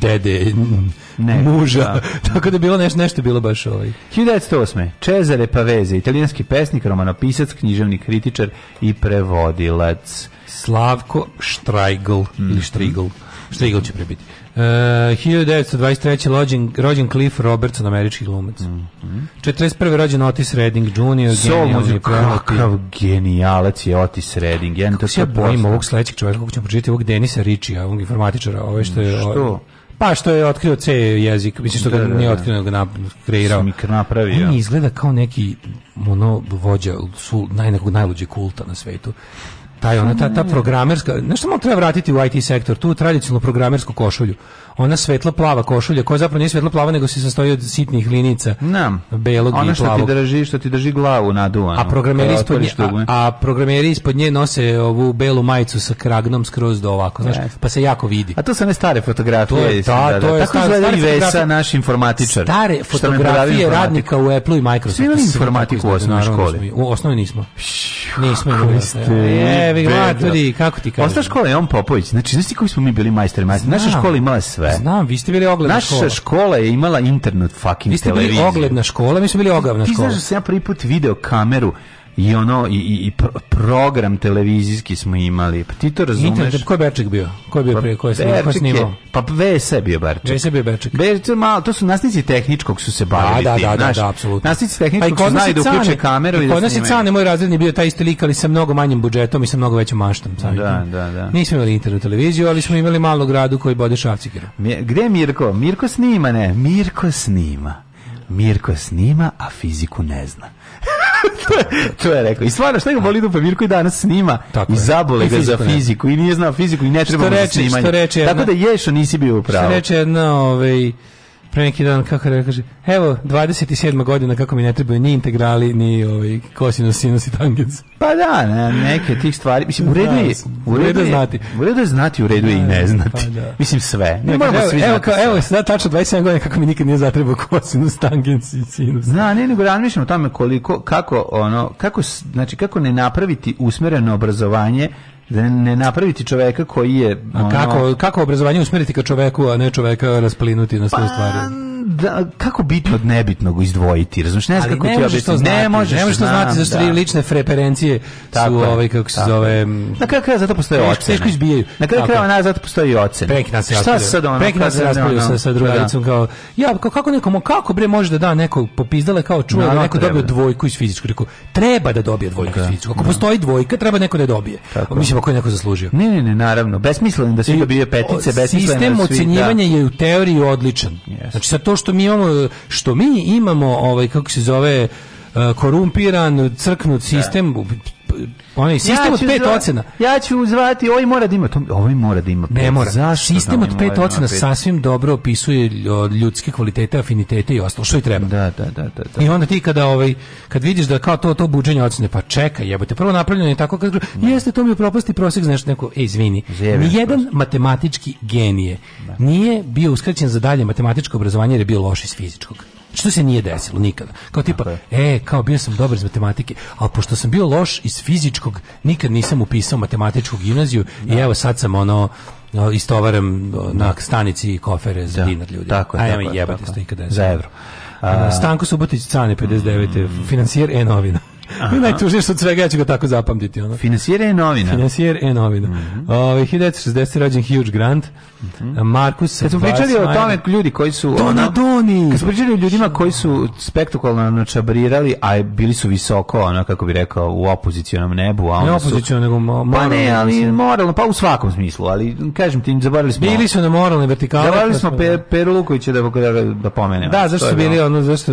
dede, ne, muža. Da. [laughs] Tako da je bilo nešto, nešto bilo baš ovaj. 1908. Cezare Paveze, italijanski pesnik, romanopisac, književni kritičar i prevodilac. Slavko Štrajgl ili mhm. Štrigl. Štrigl će prebiti. E, uh, 1923. Rođen, rođen Cliff Robertson, američki glumac. Mm -hmm. 41. rođen Otis Redding Jr. So, kakav genijalac je Otis Redding. Ja, kako se ja bojim ovog sledećeg čoveka, kako ćemo pročitati ovog Denisa Ričija, ovog informatičara, Ovaj što je... Mm, što? Pa što je otkrio C jezik, mislim što ga da, da, nije da. otkrio, nego ga kreirao. napravio. On izgleda kao neki ono vođa su naj nekog najluđeg kulta na svetu taj ona ta, ta programerska, nešto malo treba vratiti u IT sektor, tu tradicionalnu programersku košulju. Ona svetlo plava košulja, koja zapravo nije svetlo plava, nego se sastoji od sitnih linica. Nam. Belog ona i plavog. ti drži, što ti drži glavu naduvanu. A programeri ispod nje, a, a, programeri ispod nje nose ovu belu majicu sa kragnom skroz do ovako, znaš, yes. pa se jako vidi. A to su ne stare fotografije. To je, ta, da, da, da. to je tako stare, stare Vesa, naš informatičar. Stare fotografije radnika u Apple i Microsoft. Svi imali informatiku u osnovnoj školi. U osnovi nismo. Nismo imali navigatori, kako ti kažeš? Osta škola je on Popović. Znači, znaš ti koji smo mi bili majstori, majstori. Naša škola imala sve. Znam, vi ste bili ogledna škola. Naša škola je imala internet fucking televiziju. Vi ste bili ogledna škola, mi smo bili ogavna škola. Ti znaš da sam ja prvi put video kameru i ono i, i, i program televizijski smo imali. Pa ti to razumeš? Internet, ko je Berček bio? Ko je bio pa, prije? Ko je snimao? Pa VS je bio Berček. VS je bio Berček. Berček malo, to su nasnici tehničkog su se da, bavili da, da, da, da, da, apsolutno. Nasnici pa tehničkog pa su znali da uključe kameru i da snimaju. Kod Cane, moj razredni bio taj isti lik, ali sa mnogo manjim budžetom i sa mnogo većom maštom. Sam da, da, da. Nismo imali internet televiziju, ali smo imali malu gradu koji bode šavcikera. Gde je Mirko? Mirko snima, ne? Mirko snima. Mirko snima, a fiziku ne zna. [laughs] to je rekao. I stvarno, šta ga boli dupe, Mirko i danas snima Tako i zabole ga za fiziku i nije znao fiziku i ne treba mu snimanje. Što reče, Tako da ješo nisi bio u pravu. Što reče jedna, ovaj, pre neki dan kako je kaže evo 27 godina kako mi ne trebaju ni integrali ni ovaj kosinus sinus i tangens pa da ne, neke tih stvari mislim u redu je da, u redu je znati u redu je znati u redu je i da, ne pa znati pa, da. mislim sve ne, ne moramo evo, svi evo, znati evo evo sad tačno 27 godina kako mi nikad nije zatrebao kosinus tangens i sinus zna da, ne nego razmišljam tamo koliko kako ono kako znači kako ne napraviti usmereno obrazovanje da ne napraviti čoveka koji je... Ono... A kako, kako obrazovanje usmeriti ka čoveku, a ne čoveka rasplinuti na sve pa, stvari? da, kako bitno od nebitnog izdvojiti, razumiješ? Ne znam kako ti objasniti. Ne možeš to znati, znati zašto vi da. lične preferencije su ovaj, kako se zove... Na kraju kraja zato postoje ocene. Teško izbijaju. Na kraju kraja zato postoji i ocene. Preki nas Šta se sad ono? Preki se raspravio sa, sa drugaricom da. kao, ja, kako nekom, kako bre može da da neko popizdale kao čuje da neko dobio dvojku iz fizičkog. Rekao, treba da dobije dvojku iz fizičkog. Ako da. postoji dvojka, treba neko da dobije. Mislim, ako je neko zaslužio. Ne, ne, ne, naravno. Besmisleno da svi dobije petice, besmisleno da svi... Sistem ocenjivanja je u teoriji odličan. Znači, sad to što mi imamo što mi imamo ovaj kako se zove eh, korumpiran, crknut sistem, da. Oni sistem ja od pet zvati, ocena. Ja ću zvati, ovaj mora da ima, to, ovaj mora da ima. Pet. Ne mora. Zašto? Da sistem od pet da ocena pet. sasvim dobro opisuje ljudske kvalitete, afinitete i ostalo što i treba. Da, da, da, da, da. I onda ti kada ovaj kad vidiš da kao to to buđenje ocene, pa čekaj, jebote, prvo napravljeno je tako kad no. Da. jeste to mi je propasti prosek znaš neko, ej, izvini. Ni jedan matematički genije da. nije bio uskraćen za dalje matematičko obrazovanje jer je bio loš iz fizičkog što se nije desilo nikada. Kao tipa, e, kao bio sam dobar iz matematike, ali pošto sam bio loš iz fizičkog, nikad nisam upisao matematičku gimnaziju da. i evo sad sam ono istovaram da. na stanici i kofere za da. dinar ljudi. Tako je, Ajme, tako je. Jebate, tako. Za evro. A... Stanko Subotić Cane 59. Mm. financijer E-novina. I najtužnije što od svega ja ću ga tako zapamtiti. Ono. Financijer je novina. Financijer je novina. Mm -hmm. Ove, 1960. rođen Hugh Grant. Mm -hmm. Markus Kad smo pričali o tome ljudi koji su... Donadoni! Ono, kad smo pričali o ljudima koji su spektakularno čabarirali, a bili su visoko, ono, kako bi rekao, u opozicionom nebu. A ne opozicionom, nego moralno. Pa ne, ali moralno, pa u svakom smislu. Ali, kažem ti, zaboravili smo... Bili su na moralni vertikali. Zaboravili pa smo pe, Peru Lukovića da, da, da pomenemo. Da, zašto su bili, ono, zašto...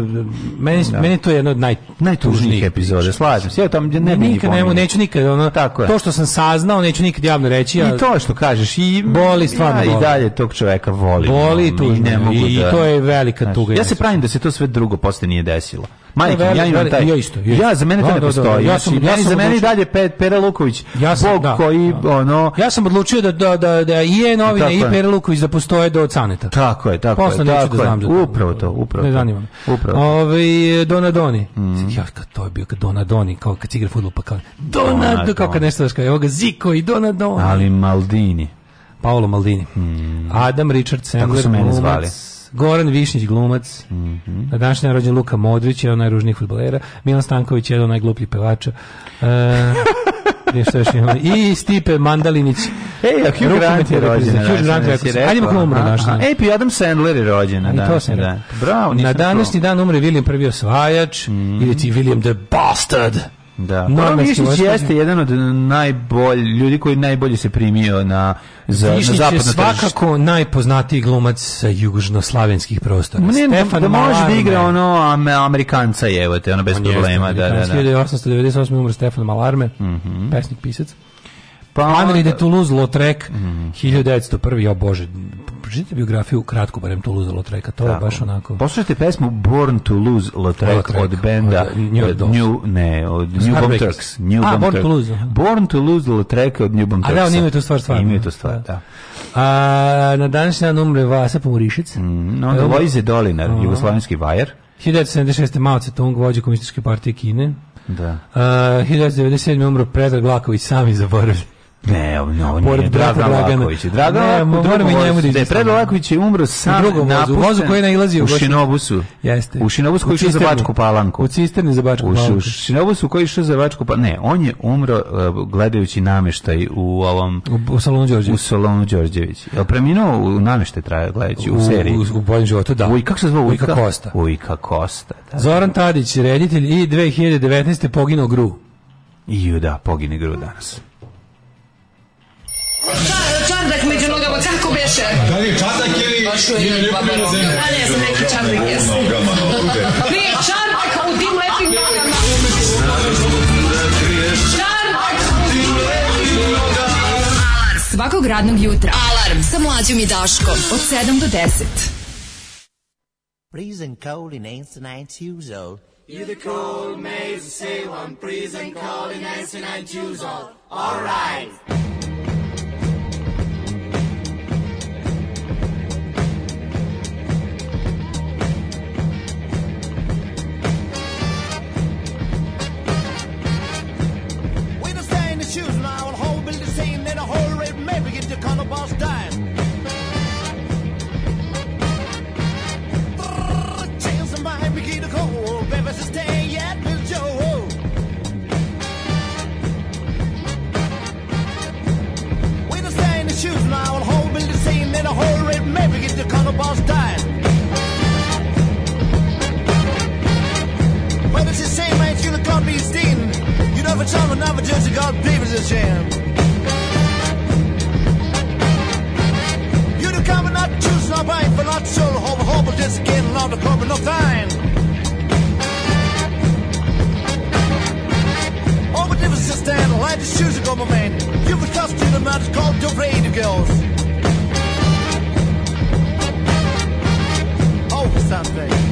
Meni, da. meni to je jedno od naj, najtužnijih epizoda može, slažem se. Ja tamo ne, ne bi nikad nemo, neću nikad ono tako je. To što sam saznao neću nikad javno reći, a I to što kažeš i boli stvarno. Ja boli. i dalje tog čoveka voli. Boli tu, ne mogu i da. I to je velika tuga. Ja se pravim da se to sve drugo posle nije desilo. Majka, ja imam taj. Ja isto. Ja za mene to da, ne da, da, postoji. Ja sam ja za mene dalje Pera Luković. Bog koji ono Ja sam odlučio da da da da i e novine i Pera Luković da postoje do Caneta. Tako je, tako je. Tako je. Upravo to, upravo. Ne zanima me. Upravo. Ovaj Donadoni. Mm. Ja kad to je bio kad Donadoni kao kad igra fudbal pa kao Donadoni kao kad nešto kaže, evo ga Ziko i Donadoni. Ali Maldini. Paolo Maldini. Mm. Adam Richard Sandler. Tako su mene zvali. Goran Višnjić glumac, mm -hmm. na današnji rođen Luka Modrić, jedan najružnijih fudbalera, Milan Stanković, jedan najglupljih pevača. E, [laughs] I Stipe Mandalinić. Ej, a Hugh Grant je rođen. Hugh Grant je rođen. Ajde kako umre naš dan. Ej, pa Adam Sandler je rođen. I da, to sam da. Bravo, Na današnji dan umre William prvi osvajač, mm. ili ti William the Bastard. Da. Norman Višnić jeste jedan od najbolji ljudi koji najbolje se primio na za Višnić na zapadno tržište. svakako tržišt. najpoznatiji glumac sa južnoslavenskih prostora. Ne, da Stefan da, da može da igra ono Amerikanca je, evo te, ono bez On problema, da, da, da. 1898 umr Stefan Malarme, mm -hmm. pesnik pisac. Pa Henri de Toulouse-Lautrec, mm -hmm. 1901. O Bože, pročitajte biografiju kratko barem to Lose Lautreka, to je baš onako. Poslušajte pesmu Born to Lose Lautrek od benda od, New, od New ne, od New Bomb Turks, New A, Born To lose. Born to Lose Lautrek od New Bomb Turks. A da, oni imaju tu stvar stvar Imaju da, tu stvar, da. da. A, na današnji dan umre Vasa Pomorišec. Mm, onda Lojze Dolinar, uh -huh. jugoslovenski vajer. 1976. Mao Cetung, vođa komunističke partije Kine. Da. Uh, 1997. umro Predrag Laković, sami zaboravljen. Ne, ovo nije Pored brata Dragan Laković. Dragan ne, njemu da Dragan Laković je umro sam drugom vozu, vozu koji nailazi u, u Šinobusu. Jeste. U Šinobusu koji išao za Bačku Palanku. U cisterni za Bačku Palanku. U Šinobusu koji išao za Bačku Palanku. Ne, on je umro e, gledajući nameštaj u ovom... U, Salonu Đorđević. U Salonu Đorđević. Je preminuo u nameštaj traja gledajući u, seriji? U, u boljem životu, da. Ujka, kako se zvao? Ujka Kosta. Ujka Kosta, da. Zoran Tadić, reditelj i 2019. poginuo Gru. I da, pogine Gru danas. Čar, da, čardak među nogama, kako beše? Da li je čardak ili pa je ljubljena zemlja? A ne, sam neki čardak jes. Vi, čardak u tim lepim nogama. Čardak u tim lepim nogama. svakog radnog jutra. Alarm sa mlađom i Daškom od 7 do 10. Freezing cold in ancient nights you old. You're the cold maze, say one. Freezing cold in ancient nights years old. All right. boss dies. Change somebody begin to call. Baby, sustain at Bill Joe. When I stay in the shoes now, I'll hold me the same in a whole red maybe get the color boss dies. But it's the same, ain't you the God be You know for time, another judge of God, people a sham. the cover, not juice, not wine, but not soul, hope, hope, just getting on the club, no time. All the difference is stand, light is choosing, and my man. You were tough to the match, called the radio girls. Oh, something.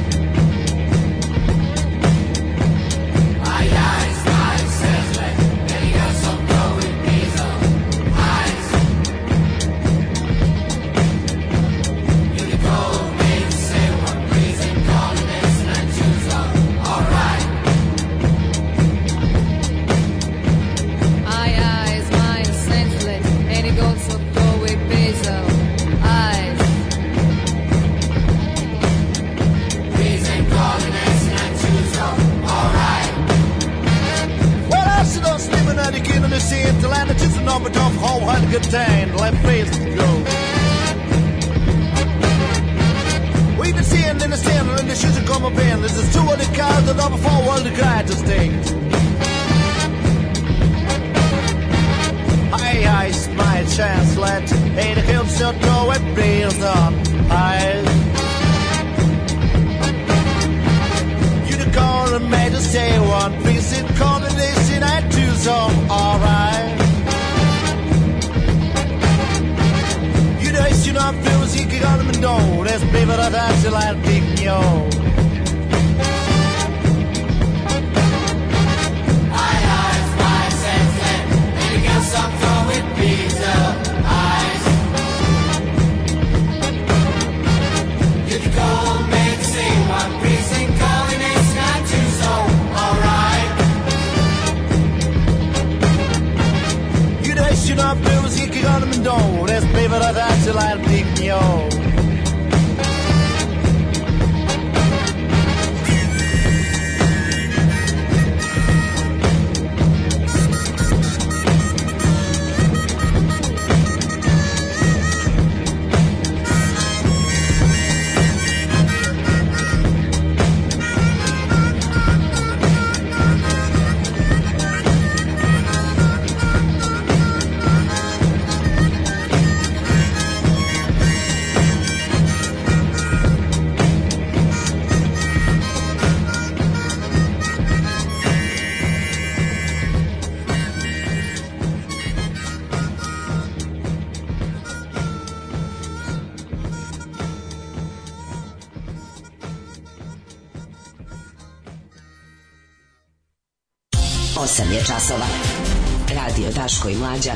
i Mlađa.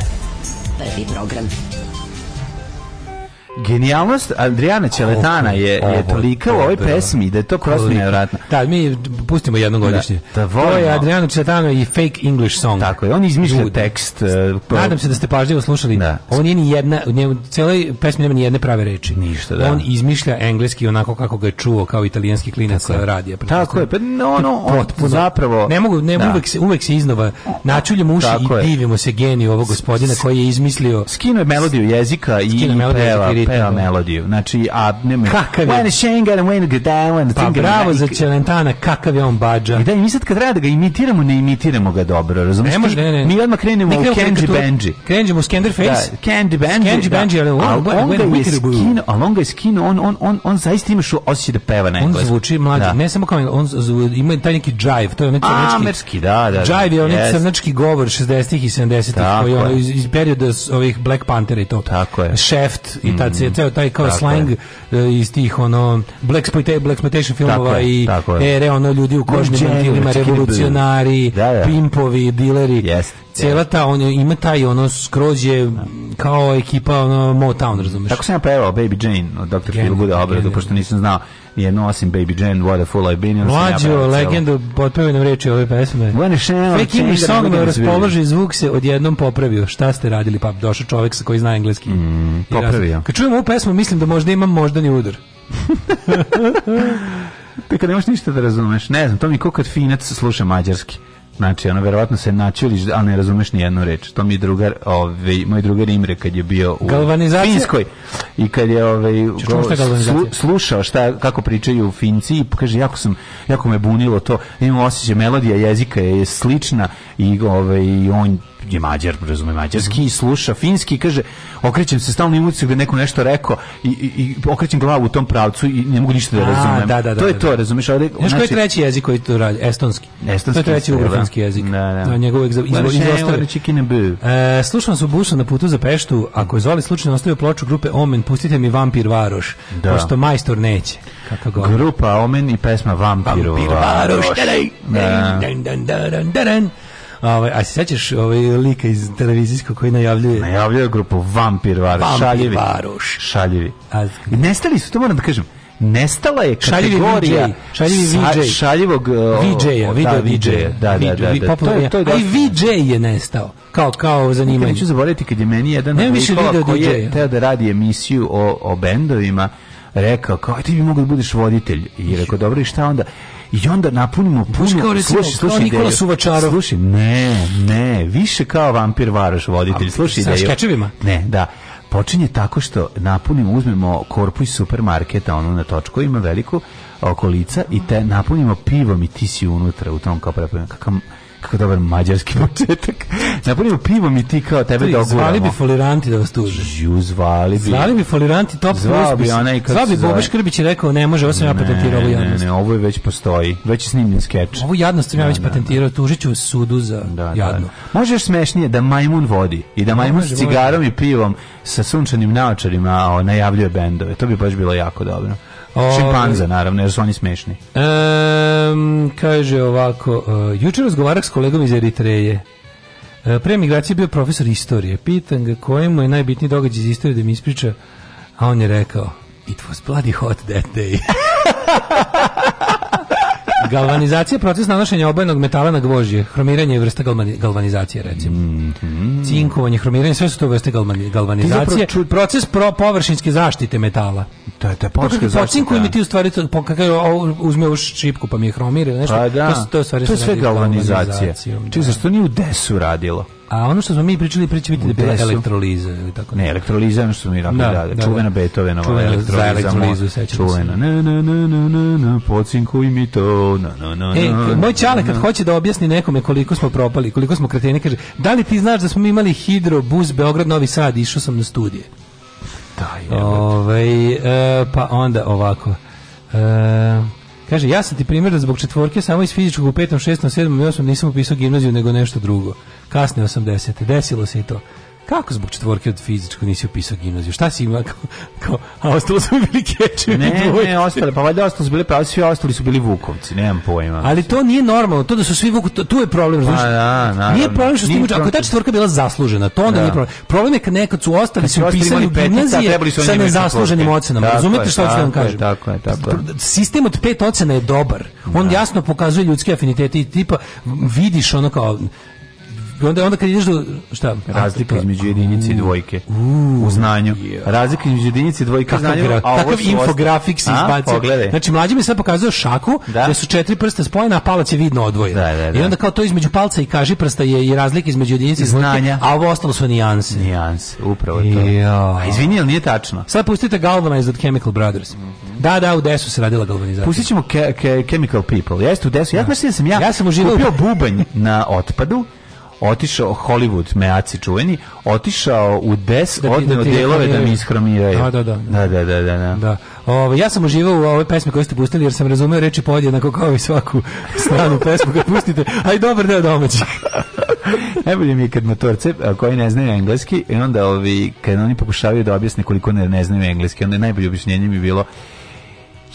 Prvi program genijalnost Adriana Ćeletana je, je tolika u ovoj pesmi da je to prosto nevjerojatno. Da, mi pustimo jedno da, godišnje. Da, to je Adriano Ćeletano i fake English song. Tako je, on izmišlja tekst. Eh, Nadam se da ste pažljivo slušali. Da. On je ni jedna, u njemu celoj pesmi nema ni jedne prave reči. Ništa, da. On izmišlja engleski onako kako ga je čuo kao italijanski klinac sa radija. Tako je, pa no, no, on zapravo... Ne mogu, ne, da. uvek, se, uvek se iznova načuljemo uši tako i divimo se geniju ovog gospodina koji je izmislio... Skino melodiju jezika i peva, peva da melodiju. Znači, a ne me... Kakav je? Pa bravo za Celentana, kakav je on bađa. I da, i mi sad kad treba da ga imitiramo, ne imitiramo ga dobro, razumiješ? Ne može, ne, ne. Mi odmah krenemo u Kenji Benji. Krenemo u Skenderface. Da, Candy Benji. Candy da. Benji, ali on, on on, on, on, on zaista imaš osjećaj da peva na engleskom. On zvuči mlađi, da. ne samo kao, on ima taj neki jive, to je onaj crnački. Amerski, da, da, da. Jive je onaj crnački govor 60-ih i 70-ih, koji je iz iz perioda ovih Black Panthera i to. Tako je. Shaft i ta se mhm ceo taj kao slang eh, iz tih ono black exploitation filmova i tako ere ono ljudi u kožnim mantilima revolucionari, da, da. pimpovi, dileri. cela ta on ima taj ono skrođe kao ekipa ono Motown razumeš tako sam ja pevao Baby Jane od Dr. Phil Feelgood obradu pošto nisam znao jedno osim Baby Jane, What a Fool I've Been. Mlađo, legendu, potpevaju nam reči ove pesme. Fake English song me raspoloži, zvuk se odjednom popravio. Šta ste radili? Pa došao čovjek sa koji zna engleski. Mm, popravio. Kad čujem ovu pesmu, mislim da možda imam moždani udar. [laughs] Tako nemaš ništa da razumeš. Ne znam, to mi kao kad finac sluša mađarski. Znači, ono, verovatno se načuliš, ali ne razumeš ni jednu reč. To mi je drugar, ovaj, moj drugar Imre, kad je bio u Finskoj i kad je ovaj, slu, slušao šta, kako pričaju u Finci i kaže, jako, sam, jako me bunilo to, imam osjećaj, melodija jezika je slična i ovaj, on je mađar, razumem, mađarski, i sluša finski i kaže, okrećem se stalno imuću gde da neko nešto rekao i, i, i okrećem glavu u tom pravcu i ne mogu ništa da razumem. Da, da, da, to je da, to, da. razumeš? Ali, Znaš koji je znači- treći jezik koji to radi? Estonski. Estonski. To je treći ugrofinski jezik. Da, da. Njegov E, slušam su Buša na putu za Peštu, ako je zvali slučajno ostavio ploču grupe Omen, pustite mi Vampir Varoš, da. pošto majstor neće. Kako god. Grupa Omen i pesma Vampir, Vampir Varoš. Varoš. Da, da, da, da, da, da, da, Ovaj a se sećaš ovaj lika iz televizijskog koji najavljuje? Najavljuje grupu Vampir Varoš, Šaljivi. Varoš. Šaljivi. A, nestali su, to moram da kažem. Nestala je kategorija šaljivi DJ, šaljivog dj a video dj da, a Da, da, da. da to je, to je i DJ je nestao kao kao zanimanje. Neću zaboraviti kad je meni jedan ne više video koji je teo da radi emisiju o o bendovima rekao kao ti bi mogao da budeš voditelj i rekao dobro i šta onda i onda napunimo puno kao recimo, slušaj, slušaj, kao Nikola Suvačarov slušaj, ne, ne, više kao vampir varoš voditelj, A, slušaj sa skečevima? ne, da, počinje tako što napunimo, uzmemo korpu iz supermarketa, ono na točku ima veliku okolica i te napunimo pivom i ti si unutra u tom kao prepravljeno. Kakav kako dobar mađarski [laughs] početak. Napunimo pivom i ti kao tebe doguramo. Da zvali bi foliranti da vas tuže. Žu, zvali bi. Zvali bi foliranti top zvali bi onaj kako Zvali bi Boba Škrbić rekao ne može, ovo sam ja patentirao ovo jadnost. Ne, ne, ovo je već postoji. Već je snimljen skeč. Ovo jadnost sam ja da, već da, patentirao, tužiću u sudu za da, jadno. Da. Možeš smešnije da majmun vodi i da majmun s cigarom i pivom sa sunčanim naočarima najavljuje bendove. To bi baš bilo jako dobro. Ovaj. Šimpanze, naravno, jer su oni smešni. Um, kaže ovako, uh, jučer razgovarah s kolegom iz Eritreje. Uh, pre migracije bio profesor istorije. Pitan ga kojemu je najbitniji događaj iz istorije da mi ispriča, a on je rekao, it was bloody hot that day. [laughs] Galvanizacija proces nanošenja obojenog metala na gvožđe. Hromiranje je vrsta galvanizacije, recimo. Mhm. Cinkovanje, hromiranje, sve su to vrste galvanizacije. Ču... Proces pro površinske zaštite metala. To je, to je površinske zaštite. Pocinkujem i ti u stvari, po, kako, uzme ovu šipku pa mi je hromira. Nešto. Pa da. to, to, je, to je sve galvanizacije. Čekaj, da. zašto nije u desu radilo? A ono što smo mi pričali pre će biti da bila elektroliza ili tako ne. elektroliza ono što mi radili, da, da, da, čuvena da. Beethovenova elektroliza. Za elektrolizu, sećam se. Na, na, na, na, na, na, pocinkuj mi to, na, na, na, e, moj čale kad hoće da objasni nekome koliko smo propali, koliko smo kreteni, kaže, da li ti znaš da smo mi imali hidro, bus, Beograd, Novi Sad, išao sam na studije. Da, Ove, ovaj, e, pa onda ovako. E, Kaže, ja sam ti primjer da zbog četvorke samo iz fizičkog u petom, šestom, sedmom i osmom nisam upisao gimnaziju nego nešto drugo. Kasne 80. Desilo se i to. Kako zbog četvorke od fizičko nisi upisao gimnaziju? Šta si imao? [laughs] Kao, kao, a ostalo su bili kečevi Ne, ne, ostale, pa valjda ostali su bili pravi, svi ostali su bili Vukovci, nemam pojma. Ali to nije normalno, to da su svi Vukovci, tu je problem, pa znaš? Pa, da, naravno. Nije problem što ste ako je ta četvorka bila zaslužena, to onda da. nije problem. Problem je kad nekad su ostali, su upisali u gimnazije sa nezasluženim ocenama. Razumete što ću da vam kažem? Tako je, tako je. Sistem od pet ocena je dobar. On da. jasno pokazuje ljudske afinitete i tipa vidiš ono kao I onda, onda kad ideš do... Šta? Razlika između jedinice i dvojke. U, znanju. Razlika između jedinice i dvojke u znanju. Kakav infografik se izbacio. Znači, mlađi mi sad pokazuje šaku da. su četiri prsta spojena, a palac je vidno odvojen. Da, da, da. I onda kao to između palca i kaži prsta je i razlika između jedinice i znanja, a ovo ostalo su nijanse. Nijanse, upravo to. A izvini, nije tačno. Sad pustite Galvanized od Chemical Brothers. Mhm. Da, da, u desu se radila galvanizacija. Pustit ćemo ke, ke, Chemical People. Jeste u desu. Ja, da. Ja, sam ja, ja sam uživao... bubanj na otpadu otišao Hollywood meaci čuveni, otišao u des da, odneo da delove da mi ishromiraju. Da, da, da. Da, da, da, da. da. da. Ove, ovaj, ja sam uživao u ovoj pesmi koju ste pustili jer sam razumeo reči podjednako kao i svaku stranu pesmu kad pustite. Aj dobar deo domaćih. [laughs] Najbolje mi je kad motorce koji ne znaju engleski i onda ovi, kad oni pokušavaju da objasne koliko ne, ne znaju engleski, onda je najbolje objašnjenje mi bilo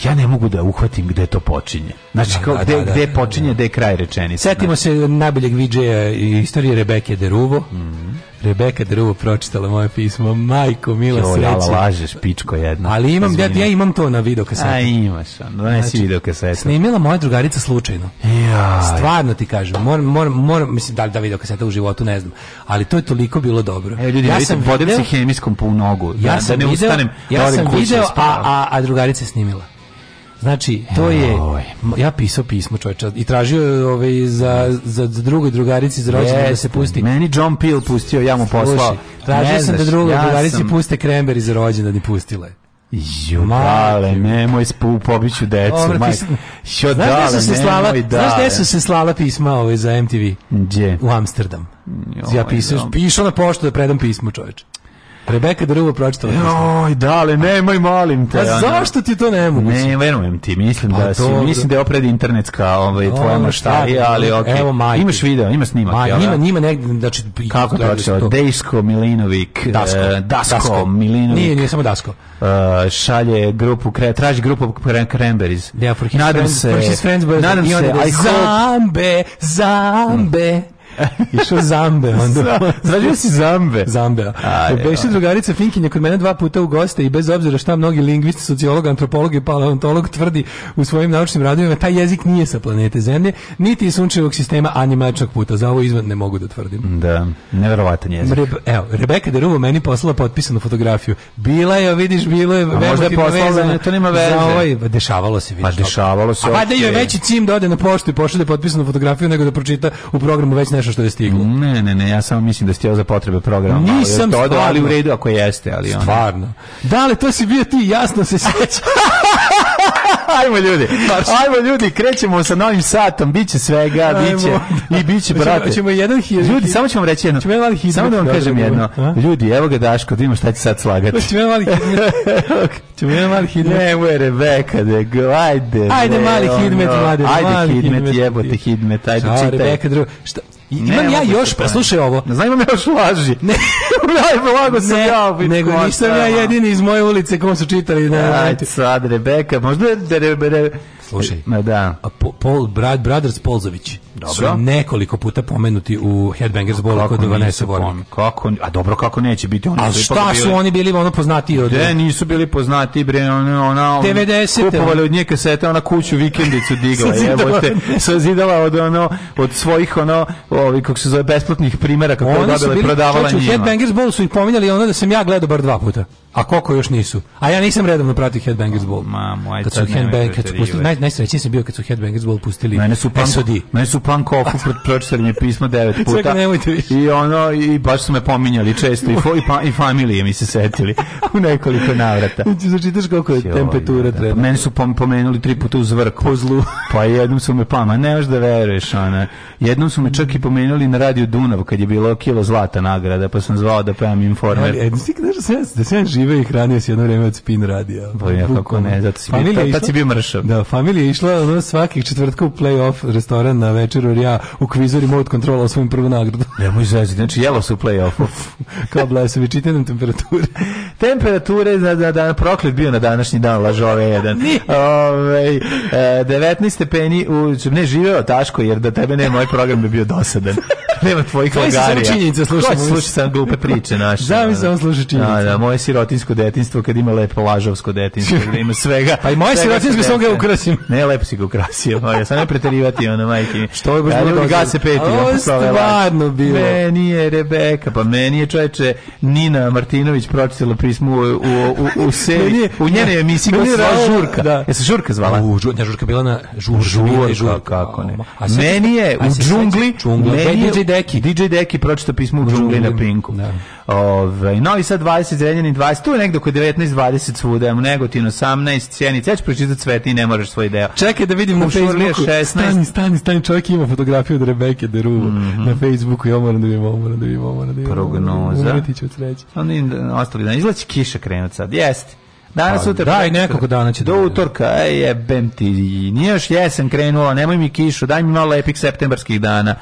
ja ne mogu da uhvatim gde to počinje. Znači, da, kao, da, gde, da, gde da, počinje, da. gde je kraj rečenice. Setimo znači- se najboljeg vidžeja istorije Rebeke Deruvo. Mm -hmm. Rebeka Deruvo pročitala moje pismo. Majko, mila sreća. ja lažeš, pičko jedno. Ali imam, ja, ja imam to na videokasetu. A imaš, donesi znači, videokasetu. Snimila moja drugarica slučajno. Ja. Stvarno ti kažem, moram, moram, moram, mislim, da li da videokaseta u životu, ne znam. Ali to je toliko bilo dobro. E, ljudi, ja, ja sam vodem se hemiskom po nogu. Da, ja da, sam da ne video, ustanem, ja sam video, a, a, a drugarica je snimila. Znači, to je, ja pisao pismo čovječa i tražio je ovaj, za, za, za drugoj drugarici za rođendan da se pusti. Meni John Peel pustio, ja mu poslao. Tražio ne sam da znaš, da drugoj ja drugarici sam... puste kremberi za rođendan da pustila je. Ju, dale, nemoj spu, pobiću decu. Omra, majka. Jo, znaš dale, su se slala, dale. Znaš gde su se slala pisma ove ovaj, za MTV? Gdje? U Amsterdam. Joj, ja pisao, išao na poštu da predam pismo, čoveče. Rebeka Drvo pročitala. Joj, da, ali nemoj molim te. A zašto ti to ne mogu? Ne, verujem ti, mislim pa da si, mislim da je opred internetska, ovaj tvoja maštari, ali okej. Okay. Imaš video, ima snimak, Ma, Njima, njima da? negde, znači kako to pročitala? Dejsko Milinović, Dasko, eh, Dasko, Dasko Milinović. Nije, nije samo Dasko. Uh, e, šalje grupu, kre, traži grupu Cranberries. Yeah, for his nadam friends, se, for his friends, nadam se, I hope, zambe, zambe. Hmm. [laughs] Išao zambe onda. si zambe. Zambe. Beše drugarica Finkinja kod mene dva puta u goste i bez obzira šta mnogi lingvisti, sociologi, antropologi, paleontolog tvrdi u svojim naučnim radovima, taj jezik nije sa planete Zemlje, niti iz sunčevog sistema, ani mačak puta. Za ovo izvan ne mogu da tvrdim. Da, neverovatan jezik. Rebe, evo, Rebeka Deruvo meni poslala potpisanu fotografiju. Bila je, vidiš, bilo je, možda je poslala, to nema veze. Za ovo ovaj- je, pa dešavalo se, vidiš. Pa dešavalo se. A da je veći cim da ode na poštu i pošalje potpisanu fotografiju nego da pročita u programu već nešto nešto što je stiglo. Ne, ne, ne, ja samo mislim da ste za potrebe programa. Nisam to dodao, ali u redu ako jeste, ali ono. Stvarno. Da, ali to si bio ti, jasno se sjeća. [laughs] Ajmo ljudi. Ajmo ljudi, krećemo sa novim satom, biće svega, biće i biće brate. Ćemo jedan hiljadu. Ljudi, samo ćemo reći jedno. Ćemo jedan hit. Samo da vam kažem jedno. Ljudi, evo ga Daško, da vidimo šta će sad slagati. Ćemo jedan hit. Ćemo jedan mali hit. Ne, mu je Rebeka, da go, ajde. Ajde mali hidmet, mlade. Ajde hidmet, jebote hidmet, ajde čitaj. Rebeka, drugo. Šta? Imam ne, ja još, pa slušaj ovo. Ne znam, imam ja još laži. Ne, [laughs] blago sam ne, ja. Nego kosta. nisam ja jedini iz moje ulice kom su čitali. Ne, da- Ajde sad, Rebeka, možda je... Re, da re, da- Slušaj, Ma da. A, Paul, Brad, Brothers Polzović. Dobro. Su nekoliko puta pomenuti u Headbangers Ball kod Vanessa Warwick. Kako, a dobro kako neće biti oni. A šta su bili... oni bili ono poznati od? Ne, nisu bili poznati bre, ona ona 90 kupovali od nje kasete, ona kuću vikendicu digla, [laughs] jebote. Sazidala od ono od svojih ono, ovi kako se zove besplatnih primjera kako je dobila i prodavala njima. Headbangers Ball su ih pominjali ono da sam ja gledao bar dva puta. A koliko još nisu? A ja nisam redovno pratio Headbangers Ball. Mamo, moj kad su Headbangers da pustili, naj, najsrećniji sam bio kad su Headbangers Ball pustili. Mene su punk, mene su pankofu pred pročitanje pisma devet puta. Čekaj, nemojte više. I ono, i baš su me pominjali često, i, fo, i, pa, i familije mi se setili u nekoliko navrata. Znači, začitaš koliko je Joj, temperatura da, da. Pa treba. Meni su pom, pomenuli tri puta uz vrk. Po zlu. pa jednom su me pama, ne možeš da veruješ, ona. Jednom su me čak i pomenuli na radiju Dunav, kad je bilo kilo zlata nagrada, pa sam zvao da pevam informer. Ali, e, da sam da žive i hranio se jedno vreme od spin radija. Pa ja, kako ne, zato si bio, tad, tad si bio mršav. Da, familija je išla ono, svakih četvrtka u play-off restoran na večer večeru ja u kvizu remote kontrola svojim prvu nagradu. Nemoj zezati, znači jelo se u play-offu. [laughs] Kao blesovi, čitaj nam temperature. [laughs] temperature za da, da, proklet bio na današnji dan, lažove jedan. Ove, ovaj, e, 19 stepeni, u, ne živeo Taško, jer da tebe ne, moj ovaj program bi bio dosadan. [laughs] Nema tvojih lagarija. Slušaj samo činjenice, slušaj. Slušaj samo glupe priče naše. Da, mi samo slušaj činjenica. Da, da, moje sirotinsko detinstvo kad ima lepo lažovsko detinstvo, kad da ima svega. Pa i moje sirotinsko samo ga ukrasim. Ne, lepo si ga ukrasio, ja sam ne preterivati ona majke. Što je baš bilo dobro? Gase Petilja. Ovo je stvarno bilo. Meni je Rebeka, pa meni je čoveče Nina Martinović pročitala pismu u, u, u, u seriji. u njene emisiji koja se zvala Žurka. Da. Je se Žurka zvala? U, žu, ne, Žurka bila na Žurka. Žurka, žurka. kako ne. A se, meni je u džungli, meni je DJ Deki. DJ Deki pročita pismu u džungli, na Pinku. Da. Ove, ovaj, novi sad 20, Zrenjanin 20, tu je negdje oko 19, 20 svuda, u Negotinu 18, Sjenica, ja ću pročitati cveti i ne moraš svoj deo. Čekaj da vidim u Facebooku. Stani, stani, stani, čovjek ima fotografiju od Rebeke Deru mm -hmm. na Facebooku i ja moram da vidim, ovo da vidim, ovo da, da vidim. Prognoza. Umreti ću od sreće. Oni ostali dan, izlači kiša krenut sad, jeste. Danas pa sutra. Daj nekako dana će. Do da- utorka, ej, jebem ti. Nije još jesen krenula, nemoj mi kišu, daj mi malo lepih septembarskih dana.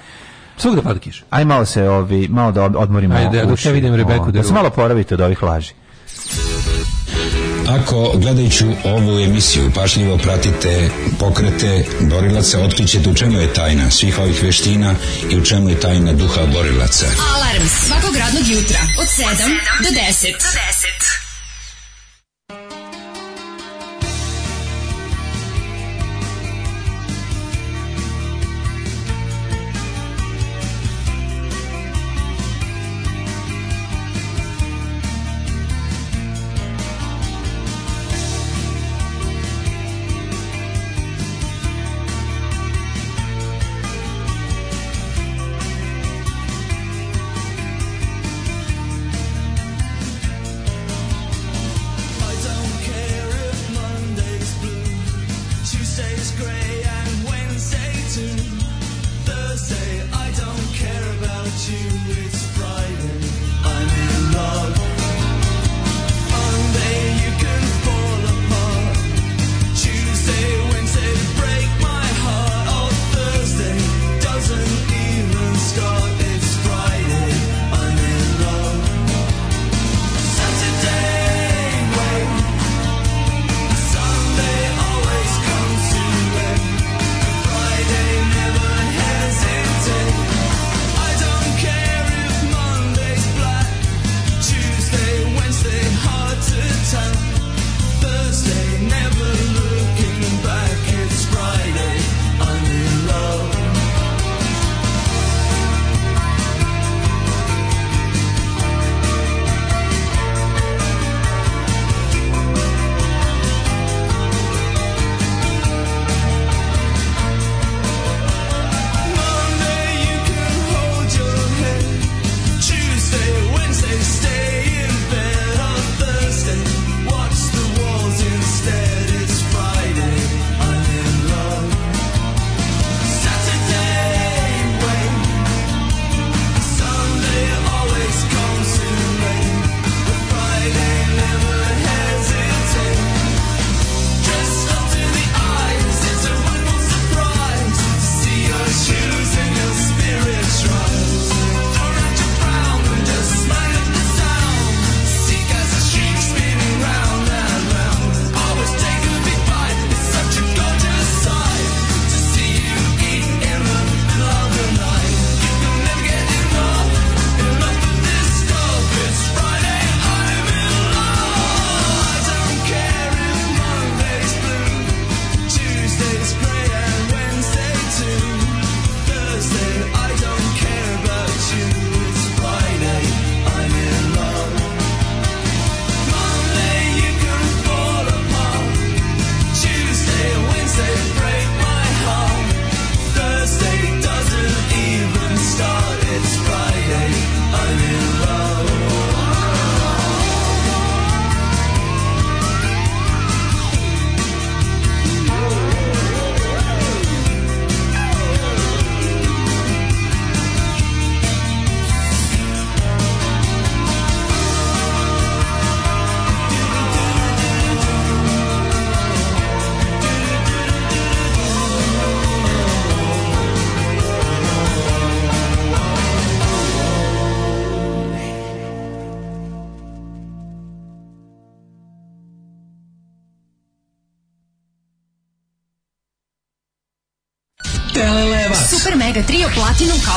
Svugda pada kiša. Aj malo se ovi, malo da odmorimo Ajde, uši. da vidim Rebeku. Da se malo poravite od ovih laži. Ako gledajući ovu emisiju pašljivo pratite pokrete borilaca, otkrićete u čemu je tajna svih ovih veština i u čemu je tajna duha borilaca. Alarm svakog radnog jutra od 7 do 10. Do 10.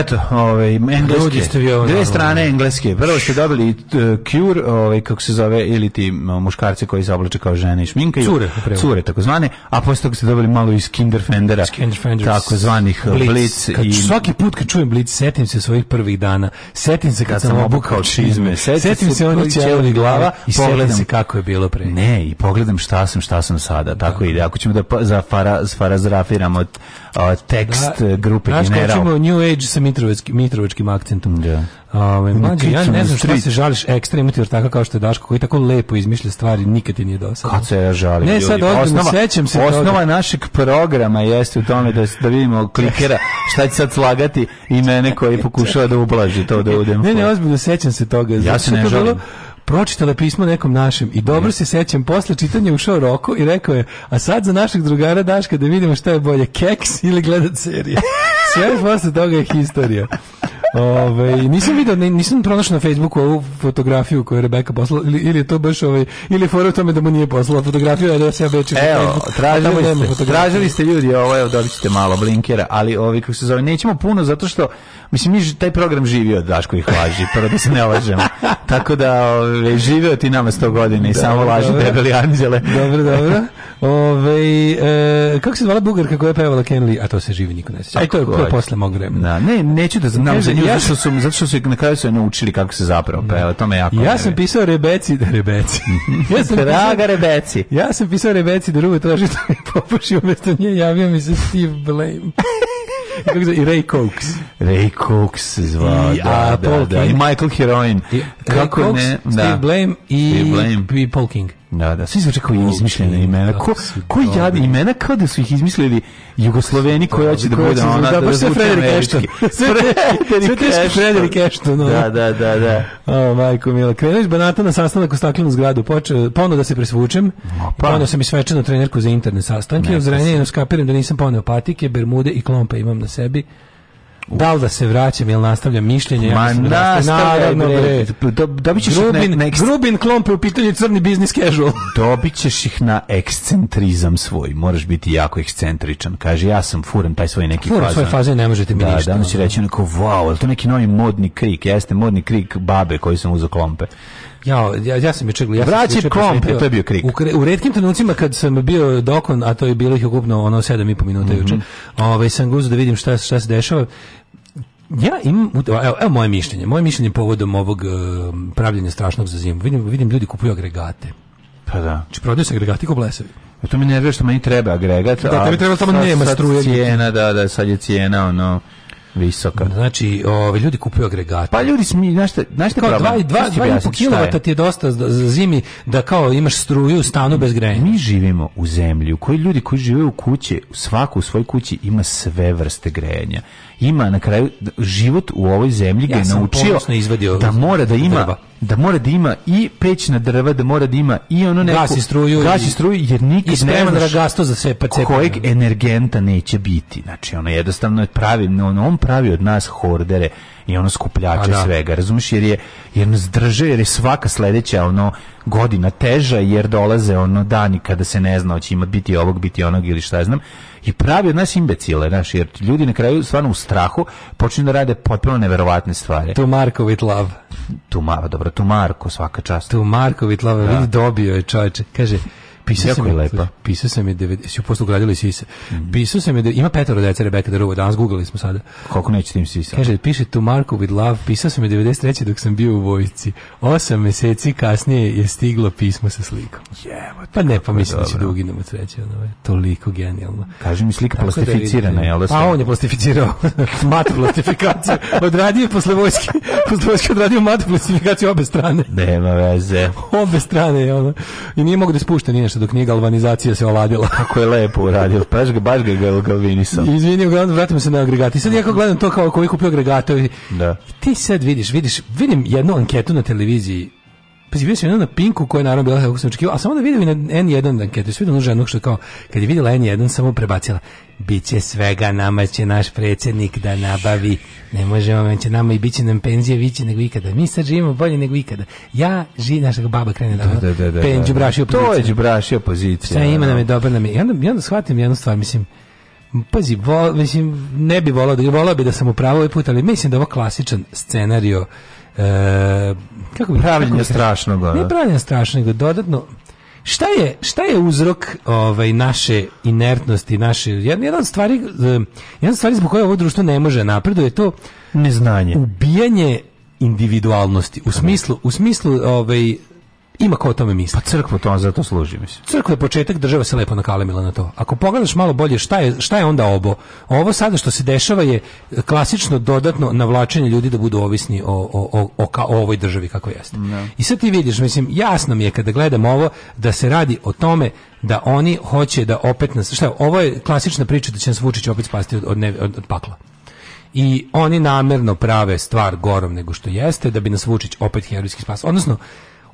Eto, ovaj engleski dve strane engleske. Prvo ste dobili e, cure, ovaj kako se zove ili ti muškarci koji se oblače kao žene i šminkaju. Cure, upravo. cure takozvane, a posle toga ste dobili malo iz Kinderfendera. Takozvanih e, Blitz, Blitz kad svaki put kad čujem Blitz setim se svojih prvih dana. Setim se kad, kad sam obukao čizme. Setim, setim se onih ćelih glava e, i pogledam se kako je bilo pre. Ne, i pogledam šta sam, šta sam sada. Tako da. ide. Ako ćemo da pa- za fara, fara zrafiramo tekst da, grupe General. Znaš, New Age sam mitrovačkim, mitrovačkim akcentom. Da. Ove, mađe, ja ne znam šta se žališ ekstra imati ortaka kao što je Daško, koji tako lepo izmišlja stvari, nikad ti nije dosadno. Kad se ja žalim? Ne, sad ozbiljno, sećam se Osnova toga. našeg programa jeste u tome da, da vidimo klikera, [laughs] šta će sad slagati i mene koji pokušava da ublaži to da udem. Ne, ne, ozbiljno sećam se toga. Ja se ne žalim pročitala pismo nekom našem i dobro se sećam posle čitanja ušao Roko i rekao je a sad za našeg drugara Daška da vidimo šta je bolje keks ili gledat serije [laughs] sve znači, posle toga je historija. Ove, nisam video, nisam pronašao na Facebooku ovu fotografiju koju je Rebeka poslala ili, ili je to baš ovaj ili je fora u tome da mu nije poslala fotografiju, a da se ja bečem. Evo, tražili ste, tražili ste ljudi, ovo evo, dobit ćete malo blinkera, ali ovi kako se zove, nećemo puno zato što Mislim, mi taj program živio Daško ih laži, prvo da se ne lažemo. [laughs] Tako da, ove, živio ti nama sto godina i dobro, samo laži dobro. debeli anđele. dobro, dobro. [laughs] Ove, e, kako se zvala Bugarka koja je pevala Kenley? A to se živi niko ne sjeća. Aj, to je, je posle mog vremena. Da, ne, neću da znam za nju, ja... zato, što su, zato što su na kraju se naučili kako se zapravo da. peva. To me jako... Ja sam ne pisao Rebeci da Rebeci. [laughs] ja sam Draga Rebeci. Ja sam pisao Rebeci da rugo traži da mi popuši, umjesto nje javio mi se Steve Blame kako zove, i Ray Cox. Ray Cox se zvao, I, da, da, da, I Michael Heroin. I, kako Cox, ne, da. Steve da. Blame i, Steve Blame. i Paul King. Da, da, svi zvuče kao izmišljena imena. Ko, ko jadi imena kao da su ih izmislili Jugosloveni koji hoće da bude ona da, da, baš [laughs] sve Frederik Ešton. Sve Frederik Ešton. Da, da, da, da. O, majko mila. Krenuo iz Banata na sastanak u staklenu zgradu. Ponovno da se presvučem. Pa. Ponovno sam i svečano trenerku za interne sastanke. Od pa zrenjenja skapiram da nisam poneo patike, bermude i klompa imam na sebi. Da li da se vraćam, ili nastavljam mišljenje? Ma ja da nastavljaj, bre. Do, dobit ćeš grubin, na, na eksc... grubin klompe u pitanju crni biznis casual. [laughs] dobit ćeš ih na ekscentrizam svoj. Moraš biti jako ekscentričan. Kaže, ja sam furam taj svoj neki fazan. Furam svoje faze, ne možete mi da, ništa. Da, da će reći onako, wow, je to neki novi modni krik? Jeste modni krik babe koji sam uzao klompe. Ja, ja, ja sam juče gledao. Ja Vraći komp, to je bio krik. U, u retkim trenucima kad sam bio dokon, a to je bilo ih ukupno ono 7 i po minuta mm -hmm. juče. Mhm. Ovaj sam guzu da vidim šta šta se dešava. Ja imam, evo, evo moje mišljenje. Moje mišljenje povodom ovog uh, pravljenja strašnog za zimu. Vidim, vidim ljudi kupuju agregate. Pa da. Znači prodaju se agregati ko blesavi. E to mi nervira što meni treba agregat. Da, tebi treba samo nema struje. Cijena, da, da, sad je cijena, ono visoka. Znači, ove, ljudi kupuju agregate. Pa ljudi, smi, znaš šta, znaš šta kao problem? Dva, dva, dva kilovata ti je dosta za zimi da kao imaš struju u stanu bez grejanja. Mi živimo u zemlji u kojoj ljudi koji žive u kući, svaku u svojoj kući ima sve vrste grejanja. Ima na kraju, život u ovoj zemlji ga ja je naučio da mora da ima drba da mora da ima i peć na drva, da mora da ima i ono neko... Gasi struju. Gasi struju, jer nikad i ne znaš gasto za sve pa kojeg energenta neće biti. Znači, ono jednostavno je pravi, on, on pravi od nas hordere i ono skupljače da. svega, razumiješ, jer je jer nas drže, jer je svaka sledeća ono godina teža, jer dolaze ono dani kada se ne zna hoće imati biti ovog, biti onog ili šta znam i pravi od nas imbecile, znaš, jer ljudi na kraju stvarno u strahu počinju da rade potpuno neverovatne stvari. To Marko with love. Tu Marko, dobro, tu Marko, svaka čast. Tu Marko with love, da. vidi dobio je čovječe. Kaže, [laughs] Pisao sam je lepa. Mhm. Pisao sam je 90, posle ugradili sise. Mm. Pisao sam je, ima petoro dece Rebeka Darova, danas googlali smo sada. Koliko nećete im sisa? Kaže, piše tu Marko with love, pisao sam je 93. dok sam bio u vojsci. Osam meseci kasnije je stiglo pismo sa slikom. Jevo, Pa ne, pa mislim da će da uginemo treće, ono je toliko genijalno. Kaže mi slika Tako da plastificirana, je, jel da Pa on je plastificirao, [laughs] mat plastifikaciju. Odradio posle vojske, posle vojske odradio mat plastifikaciju obe strane. Nema veze. obe strane, ono. I nije mogu da spušta, nije doduše dok nije galvanizacija se ovadila. [laughs] Kako je lepo uradio, baš ga, baš ga gal, galvinisao. Izvini, uglavnom vratimo se na agregati. Sad ja kao gledam to kao koji kupio agregate. Da. Ti sad vidiš, vidiš, vidim jednu anketu na televiziji Pa si bio na Pinku koja je naravno bila kako sam očekivao, a samo da vidim i na N1 da anketu, svi ono ženu što kao, kad je vidjela N1 samo prebacila, Biće svega, nama će naš predsjednik da nabavi, ne možemo, on će nama i bit će nam penzije viće nego ikada, mi sad živimo bolje nego ikada, ja živim, naša baba krene da, da, da, da, penđu da, da, braši opozicija. To je braši opozicija. Šta ima nam je, dobro nam je. I onda, i onda shvatim jednu stvar, mislim, pazi, vol, mislim, ne bi volao da, volao bi da sam u pravo ovaj put, ali mislim da je ovo klasičan scenario E, kako bi, pravljenja strašnog. Ne pravljenje strašnog, nego dodatno Šta je, šta je uzrok ovaj, naše inertnosti, naše, jedan jedan stvari, jedan stvari zbog koje ovo društvo ne može napreduje je to neznanje. Ubijanje individualnosti u smislu u smislu ovaj Ima ko o tome misli. Pa crkva to za to služi, mislim. Crkva je početak, država se lepo nakalemila na to. Ako pogledaš malo bolje šta je, šta je onda obo? Ovo sada što se dešava je klasično dodatno navlačenje ljudi da budu ovisni o, o, o, o ovoj državi kako jeste. No. Da. I sad ti vidiš, mislim, jasno mi je kada gledam ovo da se radi o tome da oni hoće da opet nas, šta, ovo je klasična priča da će nas Vučić opet spasti od, od, ne, od, od pakla i oni namerno prave stvar gorom nego što jeste da bi nas Vučić opet herojski spas. Odnosno,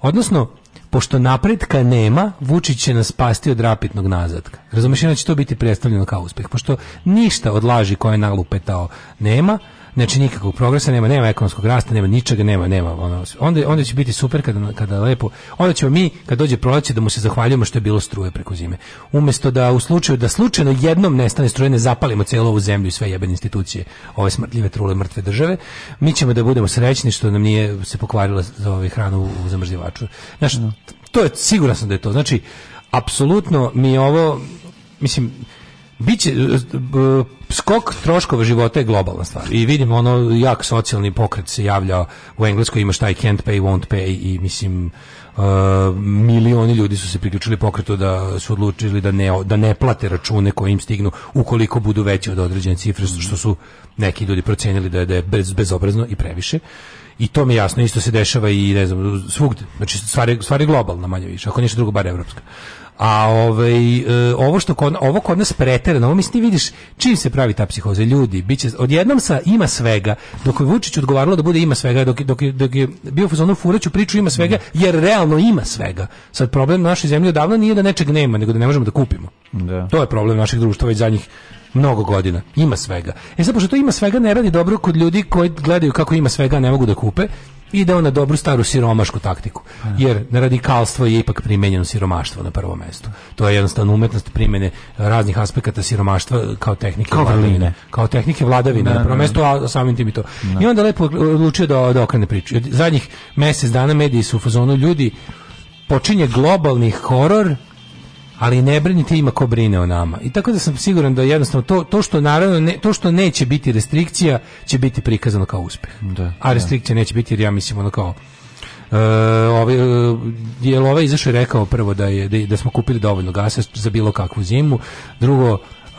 Odnosno, pošto napretka nema, Vučić će nas spasti od rapitnog nazadka. Razumeš, će to biti predstavljeno kao uspeh. Pošto ništa od laži koje je nalupetao nema, znači nikakvog progresa nema, nema ekonomskog rasta, nema ničega, nema, nema. Ono, onda, onda će biti super kada, kada lepo, onda ćemo mi, kad dođe proleće, da mu se zahvaljujemo što je bilo struje preko zime. Umesto da u slučaju, da slučajno jednom nestane struje, ne zapalimo celu ovu zemlju i sve jebene institucije, ove smrtljive trule mrtve države, mi ćemo da budemo srećni što nam nije se pokvarila za ovaj hranu u zamrzivaču. Znači, to je, siguran sam da je to. Znači, apsolutno mi je ovo, mislim, biće e, e, skok troškova života je globalna stvar. I vidimo ono jak socijalni pokret se javlja u Engleskoj šta i can't pay, won't pay i mislim uh, milioni ljudi su se priključili pokretu da su odlučili da ne, da ne plate račune koje im stignu ukoliko budu veći od određene cifre što su neki ljudi procenili da je, da je bez, bezobrazno i previše i to mi je jasno, isto se dešava i ne znam, svugde. Znači, stvar je, stvar je globalna manje više, ako nije drugo, bar evropska. A ovaj, e, ovo što kod, ovo kod nas preterano, ovo misli vidiš čim se pravi ta psihoza ljudi, biće odjednom sa ima svega. Dok je Vučić odgovaralo da bude ima svega, dok dok dok je bio fazonu furaću priču ima svega, jer realno ima svega. Sad problem naše zemlje odavno nije da nečeg nema, nego da ne možemo da kupimo. Da. To je problem naših društva već zadnjih mnogo godina. Ima svega. E sad, pošto to ima svega ne radi dobro kod ljudi koji gledaju kako ima svega, ne mogu da kupe, ide on na dobru staru siromašku taktiku. Jer na radikalstvo je ipak primenjeno siromaštvo na prvo mesto. To je jednostavno umetnost primene raznih aspekata siromaštva kao tehnike kao vladavine. Kao tehnike vladavine da, na prvo da. mesto, a samim tim i to. Ne. Da. I onda lepo odlučio da, da okrene priču. Zadnjih mesec dana mediji su u fazonu ljudi počinje globalni horor ali ne brinite ima ko brine o nama. I tako da sam siguran da jednostavno to, to što naravno ne, to što neće biti restrikcija će biti prikazano kao uspeh. Da, A da. restrikcija da. neće biti jer ja mislim ono kao Uh, e, ovaj, e, je ovaj izašao rekao prvo da, je, da, da smo kupili dovoljno gasa za bilo kakvu zimu drugo Uh,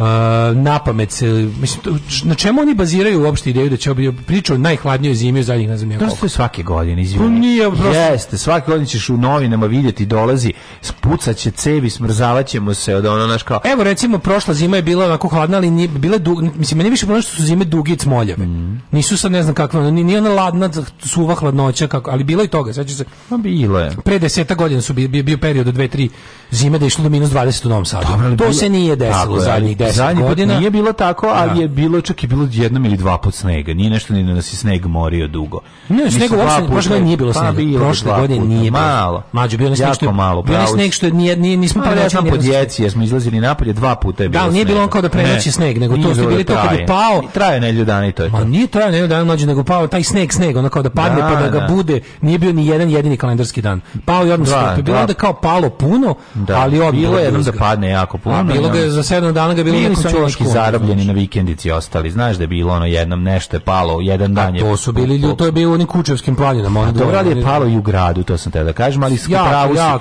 na pamet se mislim na čemu oni baziraju uopšte ideju da će biti pričao o najhladnijoj zimi u zadnjih ne koliko. To je svake godine, izvinite. Pa nije prosto. Jeste, svake godine ćeš u novinama vidjeti dolazi spucaće cevi, smrzavaćemo se od ono naš kao. Evo recimo prošla zima je bila onako hladna, ali nije bile dug, mislim meni više problem što su zime duge i cmoljave. Mm. Nisu sad ne znam kakva, nije ona ladna suva hladnoća kako, ali bilo je toga, sećaš se. No, bilo je. Pre 10 godina su bio, bio period od 2-3 zime da je išlo do 20 u Novom Sadu. Dobro, to bilo... se nije desilo zadnjih deset godina. Nije bilo tako, ali da. je bilo čak i bilo jednom ili dva put snega. Nije nešto ni da nas je sneg morio dugo. Ne, snega uopšte, prošle nije bilo pa, snega. Prošle godine nije Malo. Mađo, bio nešto sneg što malo. Bio je sneg što je nije, nije, nismo prenoći. Ja znam po djeci, smo izlazili napolje, dva puta je da, bilo Da, nije bilo on kao da prenoći sneg, nego to je bilo to da kad je pao. Traje nelju dana i to je Ma nije traje nelju dana, mlađe, nego pao taj sneg, sneg, ono kao da padne pa da ga bude. Nije bio ni jedan jedini kalendarski dan. Pao je odmah Bilo da kao palo puno, ali odmah. Bilo je da padne jako puno. Bilo ga za 7 dana ga bili u nekom čošku zarobljeni na vikendici ostali. Znaš da je bilo ono jednom nešto je palo, jedan dan je... to su bili ljudi, to je bilo onim kučevskim planinama. A to radi je palo i u gradu, to sam te da kažem, ali jako,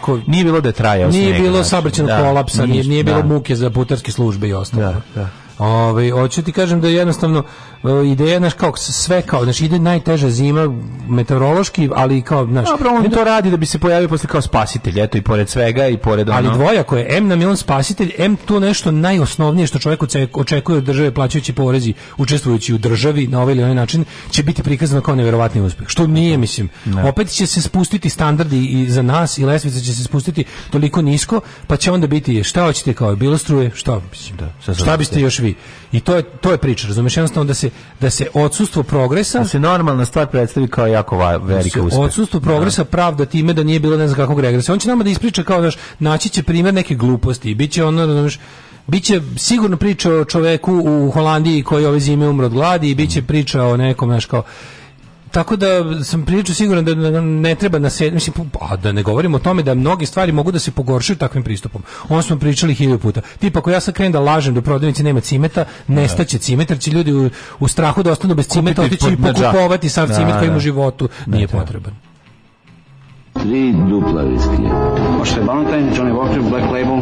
pravu nije bilo da je trajao Nije bilo znači, sabrćenog da, kolapsa, nije, bilo da. muke za putarske službe i ostalo. Da, da. Ovaj hoću ti kažem da je jednostavno e, ideja naš kako sve kao znači ide najteža zima meteorološki, ali kao znaš. Dobro, on to radi da bi se pojavio posle kao spasitelj, eto i pored svega i pored ono. Ali dvoja koje M na milion spasitelj, M to nešto najosnovnije što čovjek očekuje od države plaćajući porezi, učestvujući u državi na ovaj ili onaj način će biti prikazano kao neverovatni uspjeh. Što nije mislim. Ne. Opet će se spustiti standardi i za nas i lesvica će se spustiti toliko nisko, pa će onda biti šta hoćete kao je bilo struje, šta mislim da. Šta biste još vi? I to je to je priča, razumeš, jednostavno da se da se odsustvo progresa, da se normalna stvar predstavi kao jako velika da uspeh. Odsustvo da. progresa pravda time da nije bilo ne znam kakvog regresa. On će nama da ispriča kao daš naći će primer neke gluposti i biće ono, razumeš, Biće sigurno priča o čoveku u Holandiji koji ove zime umro od gladi i biće priča o nekom, znaš, kao tako da sam prilično siguran da ne treba na mislim a da ne govorimo o tome da mnoge stvari mogu da se pogoršaju takvim pristupom. Ono smo pričali hiljadu puta. Tipa ako ja sad krenem da lažem da u prodavnici nema cimeta, nestaće da. cimet, jer će ljudi u, u strahu da ostanu bez cimeta otići i pokupovati sav da, cimet koji im u da. životu nije potreban. Tri dupla viskija. Možete Valentine, Johnny Walker, Black Label,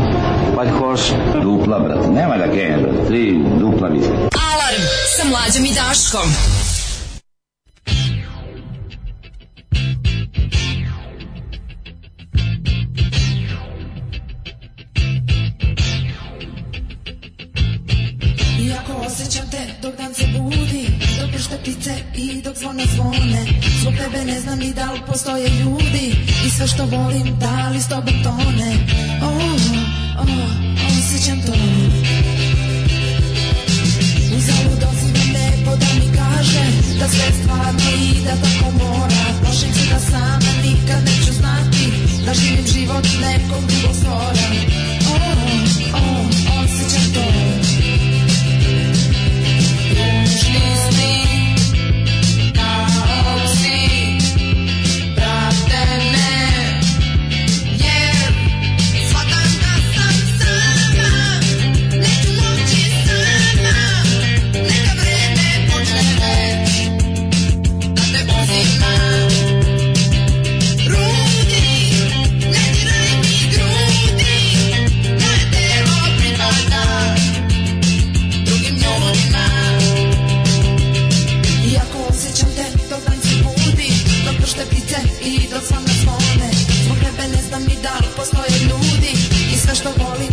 White Horse. Dupla, brate. Nema da gen, brate. Tri dupla viskija. Alarm sa mlađom i Daškom. Iako osjećam te dok dan se budi Dok pršte pice i dok zvone zvone Zbog tebe ne znam ni da li postoje ljudi I sve što volim da li s tobom tone Oh, oh, osjećam to Uzalud ozivam nebo da mi kaže Da sve stvarno i da tako mora Plašim se da sama nikad neću znati Da živim život nekog drugog sora Oh, oh Please be. tebi dakle, i dok sam na svome Zbog tebe ne znam ni da li postoje ljudi I sve što volim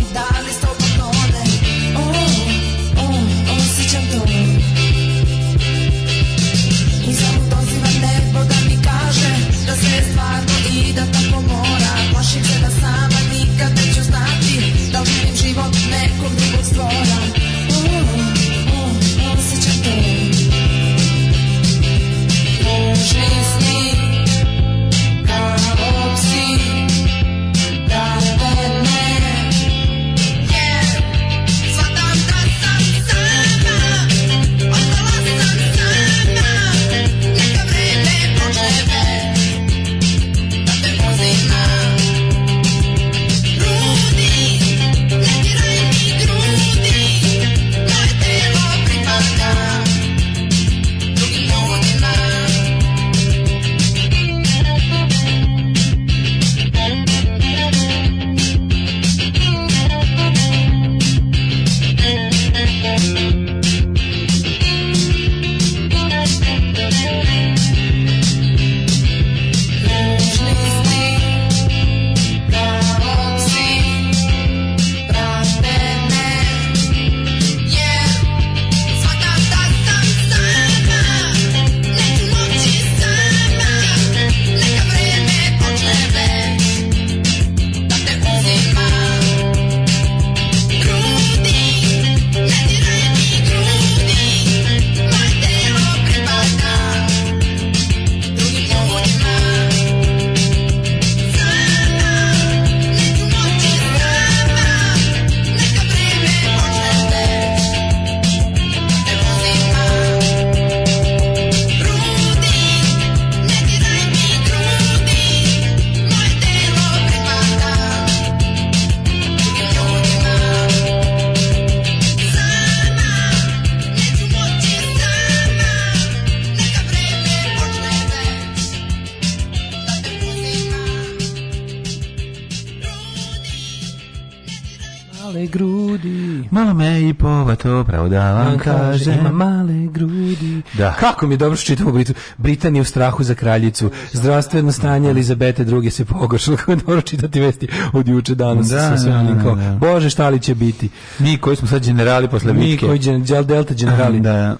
žena ima male grudi. Da. Kako mi dobro čitamo Britu. Britanija u strahu za kraljicu. Zdravstveno stanje da. Elizabete II se pogoršalo. Kako je dobro čitati vesti od juče danas. Da, sa da, da, da, Bože, šta li će biti? Mi koji smo sad generali posle bitke. Mi koji generali, delta generali. Da.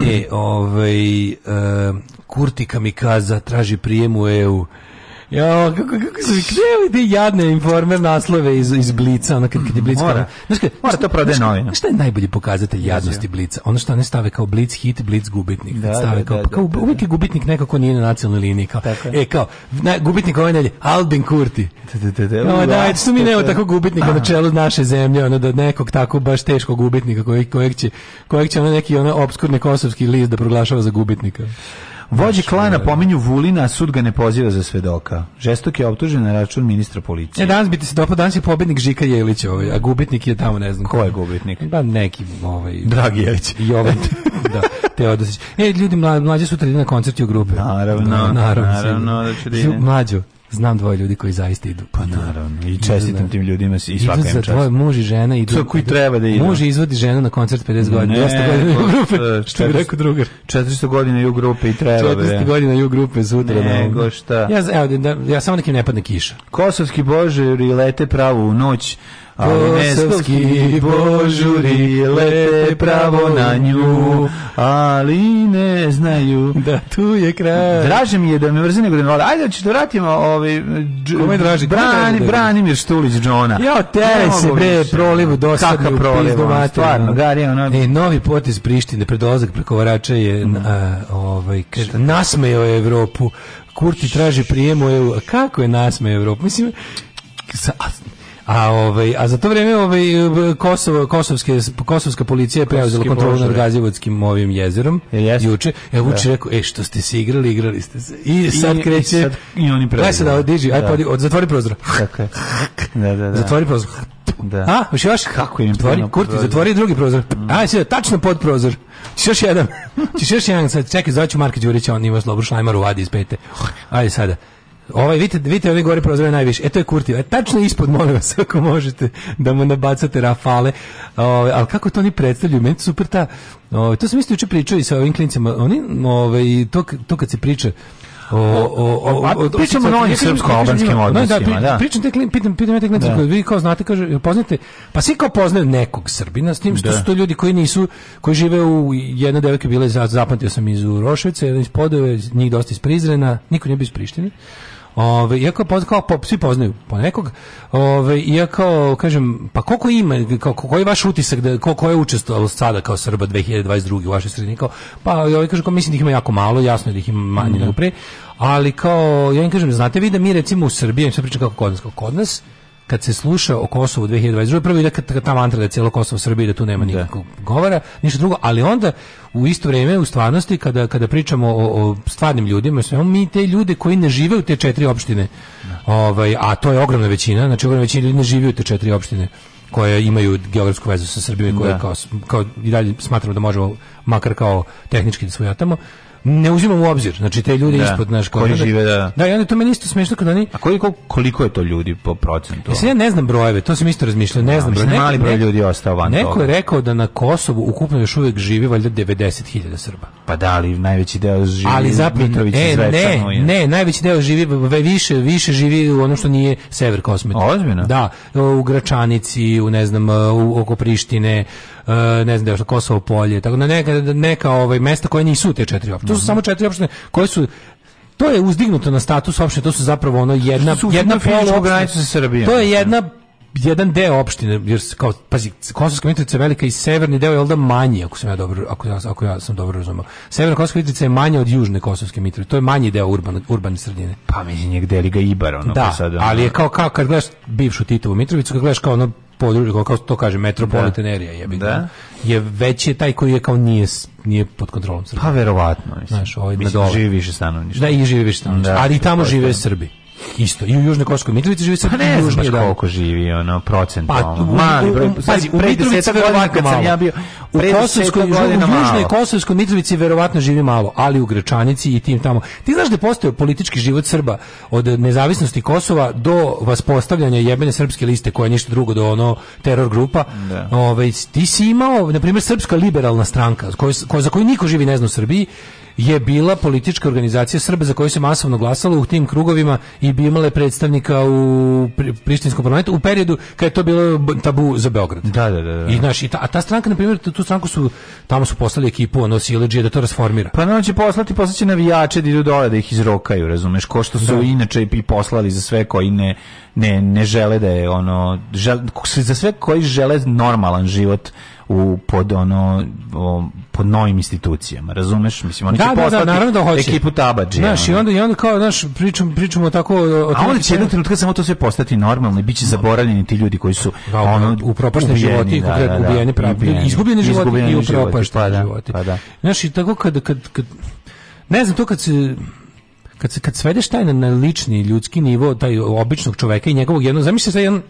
E, ovaj, uh, e, Kurtika mi kaza, traži prijem u EU. Jo, kako kako se kreli ti jadne informer naslove iz iz Blica, ona kad kad je Blic. Mora, znaš kad, mora to prodaje novina. Šta je najbolji pokazatelj jadnosti Blica? Ono što ne stave kao Blic hit, Blic gubitnik. Da, stave da, kao, da, da, kao da, uvijek da. je gubitnik nekako nije na nacionalnoj liniji kao. E kao na, gubitnik ove nedelje Albin Kurti. Da, da, da. da, su da, mi nema tako gubitnika na čelu naše zemlje, ono da nekog tako baš teškog gubitnika kojeg kojeg će kojeg će ono neki ono obskurni kosovski list da proglašava za gubitnika. Vođe klana e, pominju Vulina, a sud ga ne poziva za svedoka. Žestok je optužen na račun ministra policije. Ne, danas biti se dopao, danas je pobednik Žika Jelić, ovaj, a gubitnik je tamo, ne znam. Ko je gubitnik? Da, neki, ovaj... Dragi Jelić. Jovan, da, Teodosić. E, ljudi, mlađe sutra ide na koncert u grupe. Naravno, naravno. naravno, naravno da će da Mlađo, znam dvoje ljudi koji zaista idu. Pa naravno, i čestitam da- tim ljudima i svaka im čast. Idu muž i žena idu. Sve koji treba da idu. Muž izvodi ženu na koncert 50 godina. Ne, godina pa u grupe, što bi rekao drugar. 400 godina i u grupe i treba. 400 godina i u grupe sutra. Nego da, da. šta. Ja, evo, da, ja samo nekim ne padne kiša. Kosovski božari lete pravo u noć Kosovski božuri lete pravo na nju, ali ne znaju da tu je kraj. Draže mi je da me mrzi nego da me vole. Ajde, ću da vratimo ovaj, Kome draži? Brani, da Branimir Štulić Džona. Ja, tere se bre, prolivu dosadnu. Kaka prolivu, stvarno, gari, ono. E, novi potis Prištine, predolazak preko Varača je, mm. a, ovaj, nasmejao je Evropu. Kurti traži prijemu EU. Kako je nasmejao Evropu? Mislim, sa, A ovaj a za to vrijeme ovaj Kosovo kosovske kosovska policija je preuzela kontrolu nad Gazivodskim ovim jezerom. Yes. E, juče, ja e, da. juče rekao, ej što ste se igrali, igrali ste se. I sad I, kreće i, sad, i oni preuzeli. Sad da odiži, aj podi, zatvori prozor. Tako je. Da, da, da. Zatvori prozor. Da. A, još još kako im zatvori, kurti, zatvori drugi prozor. Mm. Aj sve, tačno pod prozor. Češ još jedan. Češ [laughs] još jedan, sad čekaj, zvaću Marka Đurića, on ima Slobodno Šlajmar u vadi iz pete. Ajde sada. Ovaj, vidite, vidite ovi gore prozore najviše. E, to je Kurti. E, tačno ispod, molim vas, [laughs] ako možete, da mu nabacate rafale. Ovaj al kako to oni predstavljaju? Meni super ta... Ove, ovaj, to se misli juče pričao i sa ovim klincima. Oni, ovaj to, to kad se priča, o, o, o, o, pričamo o onim srpsko-albanskim odnosima, da, pri, da. Pričam te klin, pitam, pitam te da. klince koji vi kao znate, kaže, poznate, pa svi kao poznaju nekog Srbina, s tim što da. su to ljudi koji nisu, koji žive u, jedna devojka bila, zapamtio sam iz Uroševice, iz Podove, njih dosta iz Prizrena, niko nije bio iz Prištine. Ove, iako poz, kao, po, svi poznaju po nekog, ove, iako, kažem, pa koliko ima, kao, koji je vaš utisak, da, ko, ko je učestvovalo sada kao Srba 2022. u vašoj sredini? Kao, pa, ovaj, kažem, kao, mislim da ih ima jako malo, jasno je da ih ima manje mm. nego pre, ali kao, ja im kažem, znate vi da mi recimo u Srbiji, im se pričam kako kod nas, kako kod nas, kad se sluša o Kosovu 2022. Prvo ide ta mantra da je cijelo Kosovo Srbije, da tu nema da. nikakvog govora, ništa drugo, ali onda u isto vrijeme u stvarnosti kada, kada pričamo o, o stvarnim ljudima, svemu, mi te ljude koji ne žive u te četiri opštine, da. ovaj, a to je ogromna većina, znači ogromna većina ljudi ne živi u te četiri opštine koje imaju geografsku vezu sa Srbijom i koje da. kao, kao i dalje smatramo da možemo makar kao tehnički da svojatamo ne uzimam u obzir. Znači te ljudi da, ispod naš koji žive da. Da, i onda to meni isto smešno kad oni A koliko koliko je to ljudi po procentu? Mislim, ja ne znam brojeve, to se isto razmišljao, ne da, znam brojeve. Mali broj ljudi ostao van. Neko toga. je rekao da na Kosovu ukupno još uvek živi valjda 90.000 Srba. Pa da, ali najveći deo živi ali zapravo, Mitrović e, ne, ne, najveći deo živi više više živi u ono što nije sever Kosmeta. Ozbiljno? Da, u Gračanici, u ne znam, u oko Prištine, Eh, ne znam, da Kosovo polje, tako na da neka, neka ovaj, mesta koje nisu te četiri opštine. To su mhm. samo četiri opštine koje su to je uzdignuto na status opštine, to su zapravo ono jedna jedna polu granicu sa Srbijom. To je jedna jedan deo opštine, jer kao pazi, Kosovska Mitrovica je velika i severni deo je onda manji, ako sam ja dobro ako ja, ako ja sam dobro razumeo. Severna Kosovska Mitrovica je manja od južne Kosovske Mitrovice. To je manji deo urban urbane sredine. Pa mislim je gde ga Ibar ono da, pa sad, ono... ali je kao, kao kad gledaš bivšu Titovu Mitrovicu, kad gledaš kao ono područje, kao to kaže metropolitan da. area je da. je veći taj koji je kao nije nije pod kontrolom Srbije. Pa verovatno, mislim. Znaš, ovaj mislim, živi više stanovništva. Da, i živi više stanovništva. Da, ali tamo žive Srbi. Isto, i u Južnoj kosovskoj Mitrovici živi se pa ne znaš koliko živi, ono, procentualno. Pa, mali, broj, pazi, u Mitrovici verovatno malo. Ja bio, u, Kosovskoj, u Južnoj Kosovskoj Mitrovici verovatno živi malo, ali u grečanici i tim tamo. Ti znaš da postoji politički život Srba od nezavisnosti Kosova do vaspostavljanja jebene srpske liste koja je ništa drugo do ono teror grupa. Da. Ove, ovaj, ti si imao, na primer Srpska liberalna stranka, koja, koja, za koju niko živi ne zna u Srbiji, je bila politička organizacija Srba za koju se masovno glasalo u tim krugovima i bi imale predstavnika u Prištinskom parlamentu u periodu kad je to bilo tabu za Beograd. Da, da, da. da. I, znaš, i ta, a ta stranka, na primjer, tu stranku su, tamo su poslali ekipu, ono, sileđije da to rasformira. Pa nam će poslati, poslaće navijače da idu dole da ih izrokaju, razumeš, ko što su da. inače i poslali za sve koji ne, ne, ne žele da je, ono, žele, za sve koji žele normalan život u pod ono pod novim institucijama, razumeš? Mislim oni da, će da, poslati da, naravno da hoće. ekipu tabadži. Znaš, i onda i onda kao naš pričam pričamo tako o, o A onda će jednog trenutka samo to sve postati normalno i biće zaboravljeni ti ljudi koji su da, ono u propašteni životi, da, da, da, ubijeni, pravi, izgubljeni životi i u propašteni životi. Pa da, pa da. Znaš, i tako kad kad kad ne znam to kad se kad se kad svedeš taj na, na lični ljudski nivo taj običnog čoveka i njegovog jednog zamisli se jedan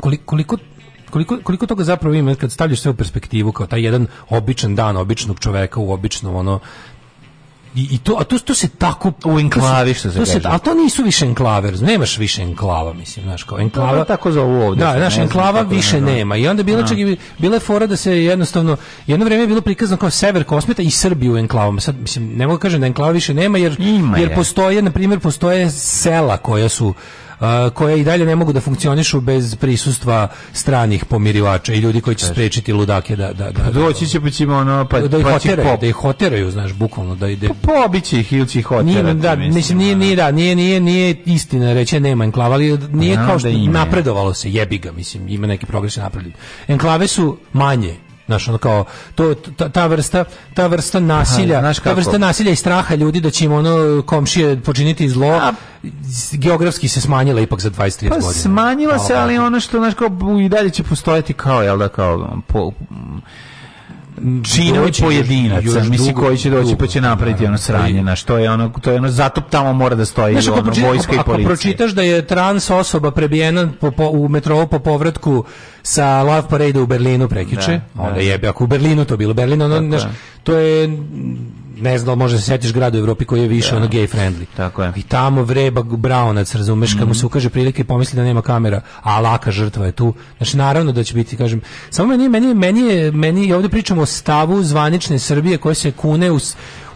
koliko, koliko koliko, koliko toga zapravo ima kad stavljaš sve u perspektivu kao taj jedan običan dan običnog čoveka u običnom ono i, i to, a to, to se tako... U enklavi, što se, to se A to nisu više enklave, nemaš više enklava, mislim, znaš, kao enklava... Da, tako zovu ovdje. Da, znaš, enklava znam, više nema. I onda bila, da. čak, bila je fora da se jednostavno... Jedno vrijeme je bilo prikazano kao sever kosmeta i Srbiju u enklavama. Sad, mislim, ne mogu da kažem da enklava više nema, jer, ima jer je. postoje, na primjer, postoje sela koja su koje i dalje ne mogu da funkcionišu bez prisustva stranih pomirivača i ljudi koji će sprečiti ludake da da da, pa da doći će pa ćemo ono pa da ih pa hoteraju, da ih hoteraju, znaš, bukvalno da ide. Pa Pobiće ih ili će ih hoterati. da, mislim nije nije da, nije nije nije istina reče nema enklava, ali nije kao da što napredovalo se, jebi ga, mislim, ima neki progres napredili. Enklave su manje Znaš, ono kao, to, ta, ta vrsta, ta vrsta nasilja, Aha, ta vrsta nasilja i straha ljudi da će im ono komšije počiniti zlo, A, geografski se smanjila ipak za 20-30 pa, godina. Smanjila se, ali ono što, znaš, kao, i dalje će postojati kao, jel da, kao, po, džinovi pojedinaca, misli koji će doći dugo, pa će napraviti ono sranje, na što je ono, to je ono, zato tamo mora da stoji znaš, ono, pročita, vojska ako, i policija. Ako pročitaš da je trans osoba prebijena po, po, u metrou po povratku sa Love Parade u Berlinu prekiče, da, onda da. jebe, ako u Berlinu to bilo, Berlin, ono, znaš, to je ne znam, možda se sjetiš grada u Evropi koji je više da. ono gay friendly. Tako je. I tamo vreba braunac, razumeš, mm -hmm. kad mu mhm. se ukaže prilike pomisli da nema kamera, a laka žrtva je tu. Znači naravno da će biti, kažem, samo meni meni meni meni, ovde pričamo o stavu zvanične Srbije koja se kune u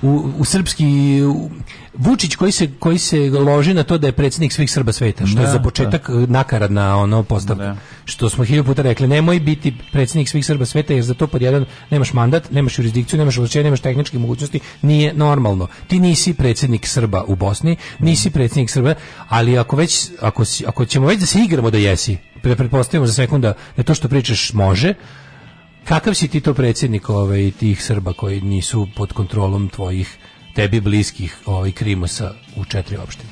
u, u srpski u, Vučić koji se koji se loži na to da je predsjednik svih Srba sveta, što da, je za početak da. nakaradna ono postavka. Da. Što smo hiljadu puta rekli, nemoj biti predsjednik svih Srba sveta jer za to pod jedan nemaš mandat, nemaš jurisdikciju, nemaš ovlašćenje, nemaš tehničke mogućnosti, nije normalno. Ti nisi predsjednik Srba u Bosni, nisi mm. predsjednik Srba, ali ako već ako, ako ćemo već da se igramo da jesi, pretpostavimo za sekunda da to što pričaš može, Kakav si ti to predsjednik ovaj, tih Srba koji nisu pod kontrolom tvojih, tebi bliskih ovaj, krimosa u četiri opštine?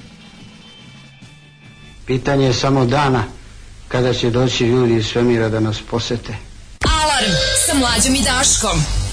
Pitanje je samo dana kada će doći ljudi iz svemira da nas posete. Alarm sa mlađom i Daškom.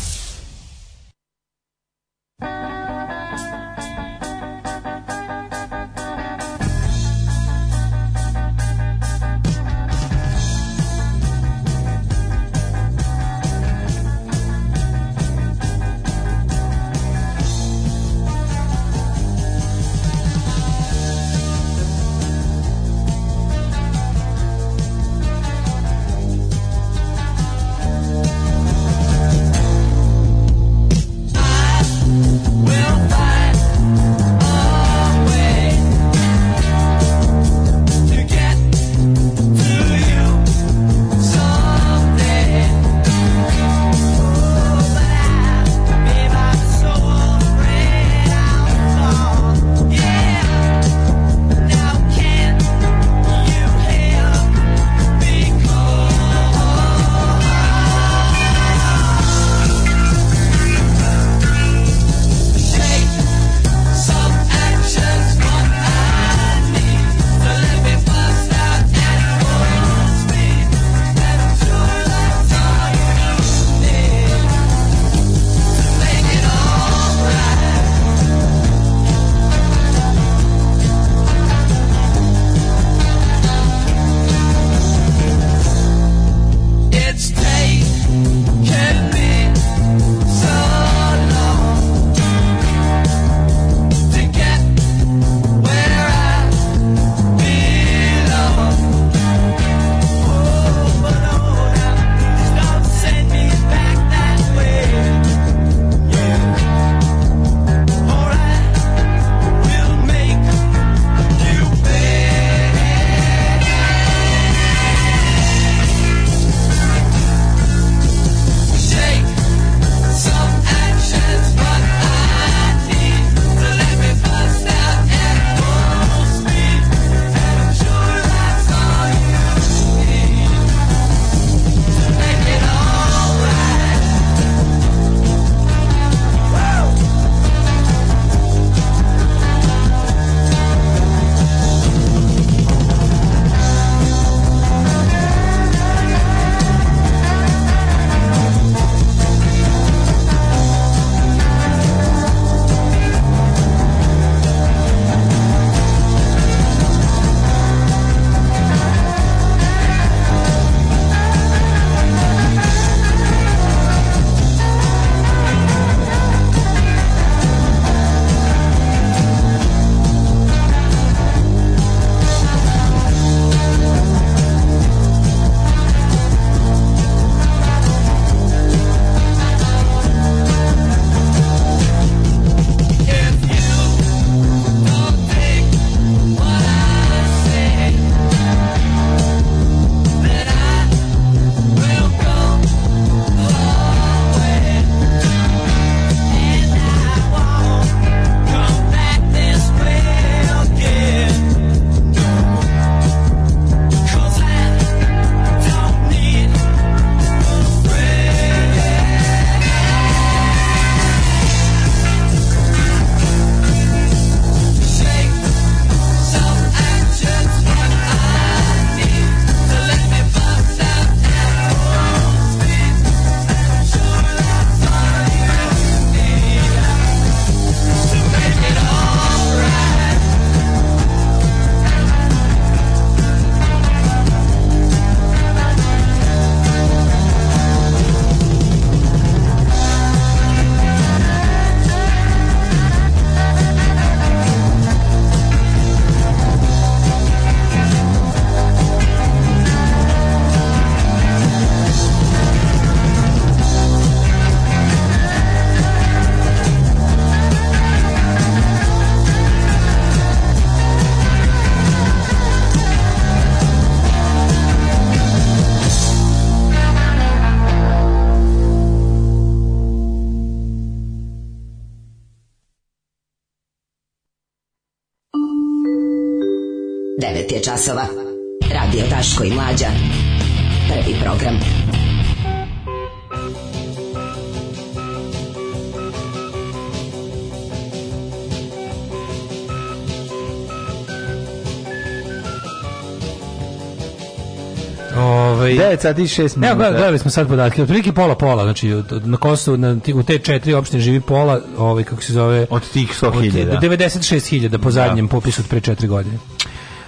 9 sati i 6 minuta. Evo, gledali smo sad podatke. Otprilike pola pola, znači na Kosovu na, u te četiri opštine živi pola, ovaj kako se zove, od tih 100.000. 96.000 po zadnjem da. popisu od pre 4 godine.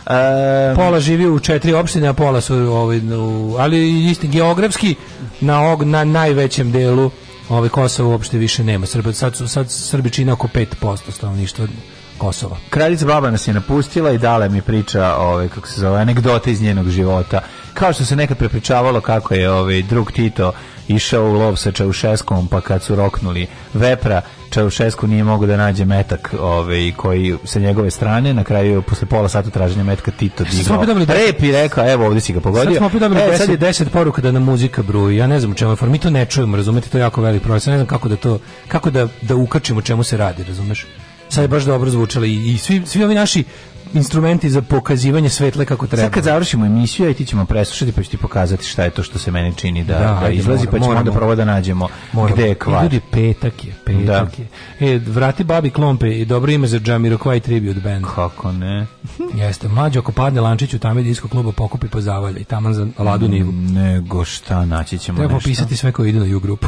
Um, pola živi u četiri opštine, a pola su ovaj, u, ali isti geografski na, og, na najvećem delu ovaj Kosova uopšte više nema. Srbi, sad, su, sad Srbi čine oko 5% stanovništva Kosova. Kraljica baba nas je napustila i dala mi priča, ovaj, kako se zove, anegdote iz njenog života kao što se nekad prepričavalo kako je ovaj drug Tito išao u lov sa Čaušeskom, pa kad su roknuli vepra, Čaušesku nije mogao da nađe metak ovaj, koji sa njegove strane, na kraju posle pola sata traženja metka Tito digao rep i rekao, evo ovdje si ga pogodio. Sad smo opet dobili e, deset, je deset poruka da nam muzika bruji, ja ne znam čemu je form, mi to ne čujemo, razumete, to je jako velik problem, ja ne znam kako da to, kako da, da ukačimo čemu se radi, razumeš? sad je baš dobro zvučala i, i svi, svi ovi naši instrumenti za pokazivanje svetle kako treba. Sad kad završimo emisiju, aj ti ćemo preslušati pa ću ti pokazati šta je to što se meni čini da, da, da izlazi, mora, pa ćemo moramo, onda prvo da nađemo moramo. gde je kvar. I e, ljudi, petak je, petak da. je. E, vrati babi klompe i dobro ime za Jamiro Jamiroquai Tribute Band. Kako ne? [laughs] Jeste, mlađo ako padne Lančić u tame disko kluba pokupi po i tamo za Ladu mm, Nivu. Nego šta, naći ćemo Treba nešto. Treba popisati sve koji ide na U grupu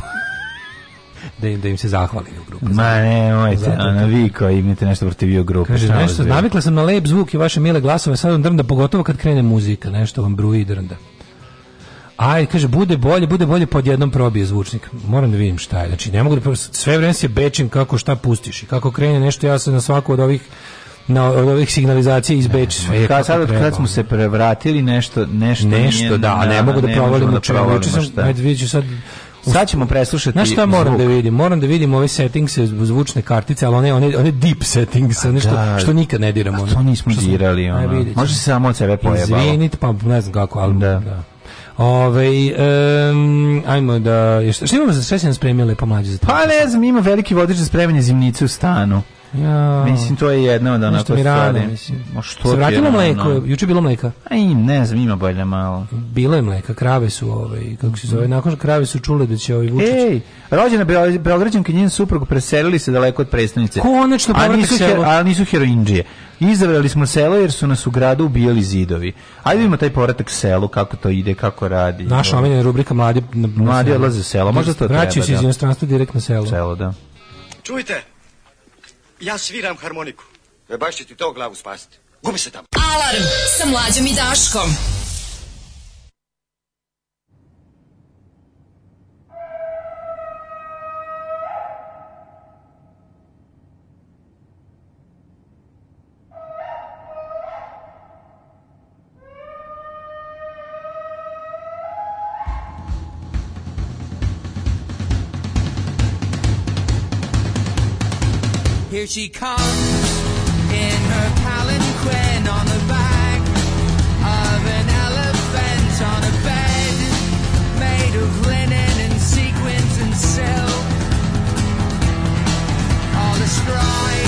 da im, da im se zahvalim u grupu. Ma ne, ojte, Ana vi koji imate nešto protiv bio grupe. Kaže nešto, navikla sam na lep zvuk i vaše mile glasove, sad vam drnda pogotovo kad krene muzika, nešto vam bruji drnda. Aj, kaže, bude bolje, bude bolje, pod jednom probije zvučnik. Moram da vidim šta je. Znači, ne mogu da sve vreme se bečim kako šta pustiš i kako krene nešto, ja sam na svaku od ovih na od ovih signalizacija izbeći sve. Kad sad kad smo se prevratili nešto nešto nešto da, nije, da, ne, ne mogu da provalim u čemu. Juče sam ajde vidi sad Sad ćemo preslušati. Na šta moram da zvuk. da vidim? Moram da vidim ove settings zvučne kartice, ali one one, one deep settings, one što, da, što nikad ne diramo. Ono. To nismo što dirali, ona. Može se samo od sebe pojebalo. Izvinite, pa ne znam kako, al da. da. Ove, um, ajmo da... Šta, imamo za šta si nam spremio lepo mlađe? Za pa ne znam, ima veliki vodič za spremanje zimnice u stanu. Ja. Mislim, to je jedna od onako mi rano, stvari. Mislim. Ma što Se vratimo mleko, no. juče bilo mleka. Aj, ne znam, ima bolje malo. Bilo je mleka, krave su ovaj, kako se zove, mhm. nakon krave su čule da će ovaj Vučić. Ej, rođena Beograđanka i njen suprug preselili se daleko od predstavnice. Konačno povratak nisu, selo. Ali nisu heroinđije. Izabrali smo selo jer su nas u gradu ubijali zidovi. Ajde vidimo taj povratak selu, kako to ide, kako radi. Naša omiljena rubrika Mladi, na, mladi odlaze selo. Možda to Vraćaju se da. iz inostranstva direktno selo. Selo, da. Čujte, Ja sviram harmoniku. E baš će ti to glavu spasiti. Gubi se tamo. Alarm sa mlađom i Daškom. Here she comes in her palanquin on the back of an elephant on a bed made of linen and sequins and silk. All the described.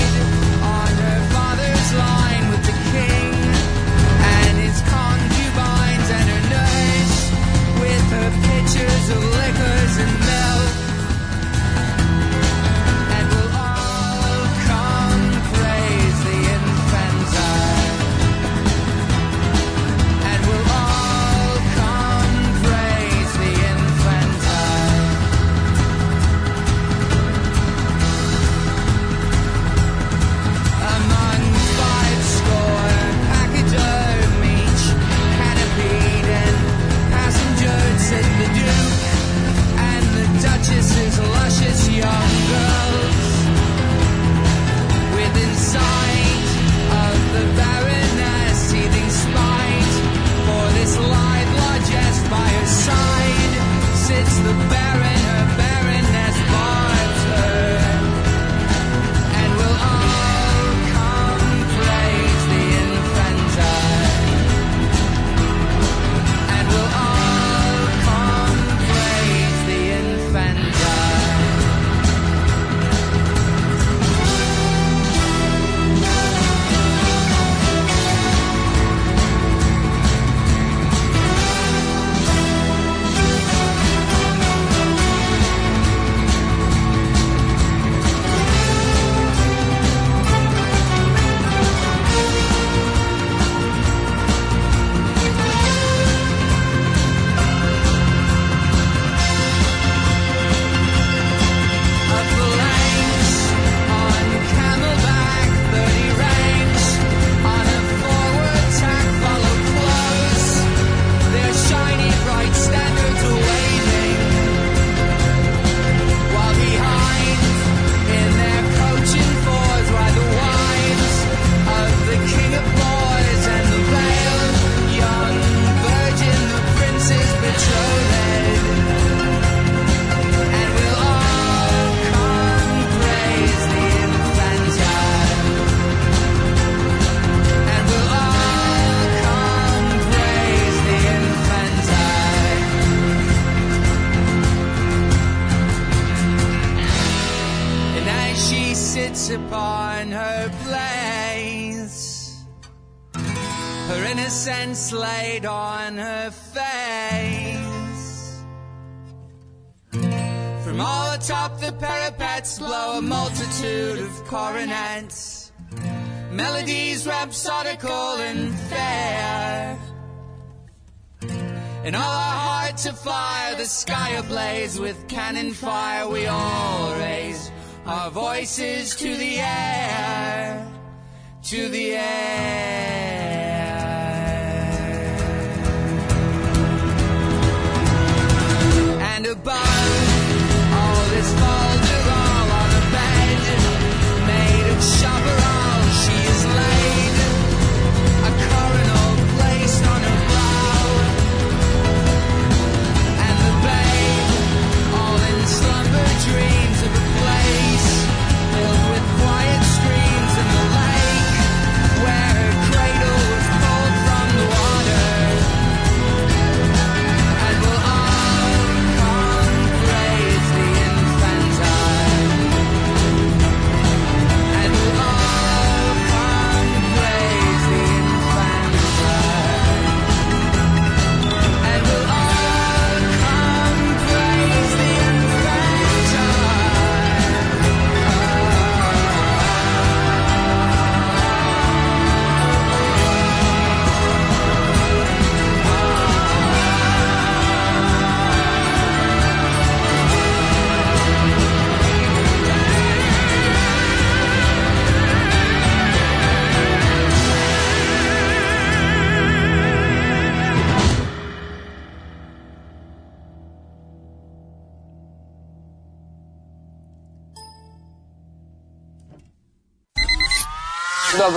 the back. the sky ablaze with cannon fire. We all raise our voices to the air, to the air.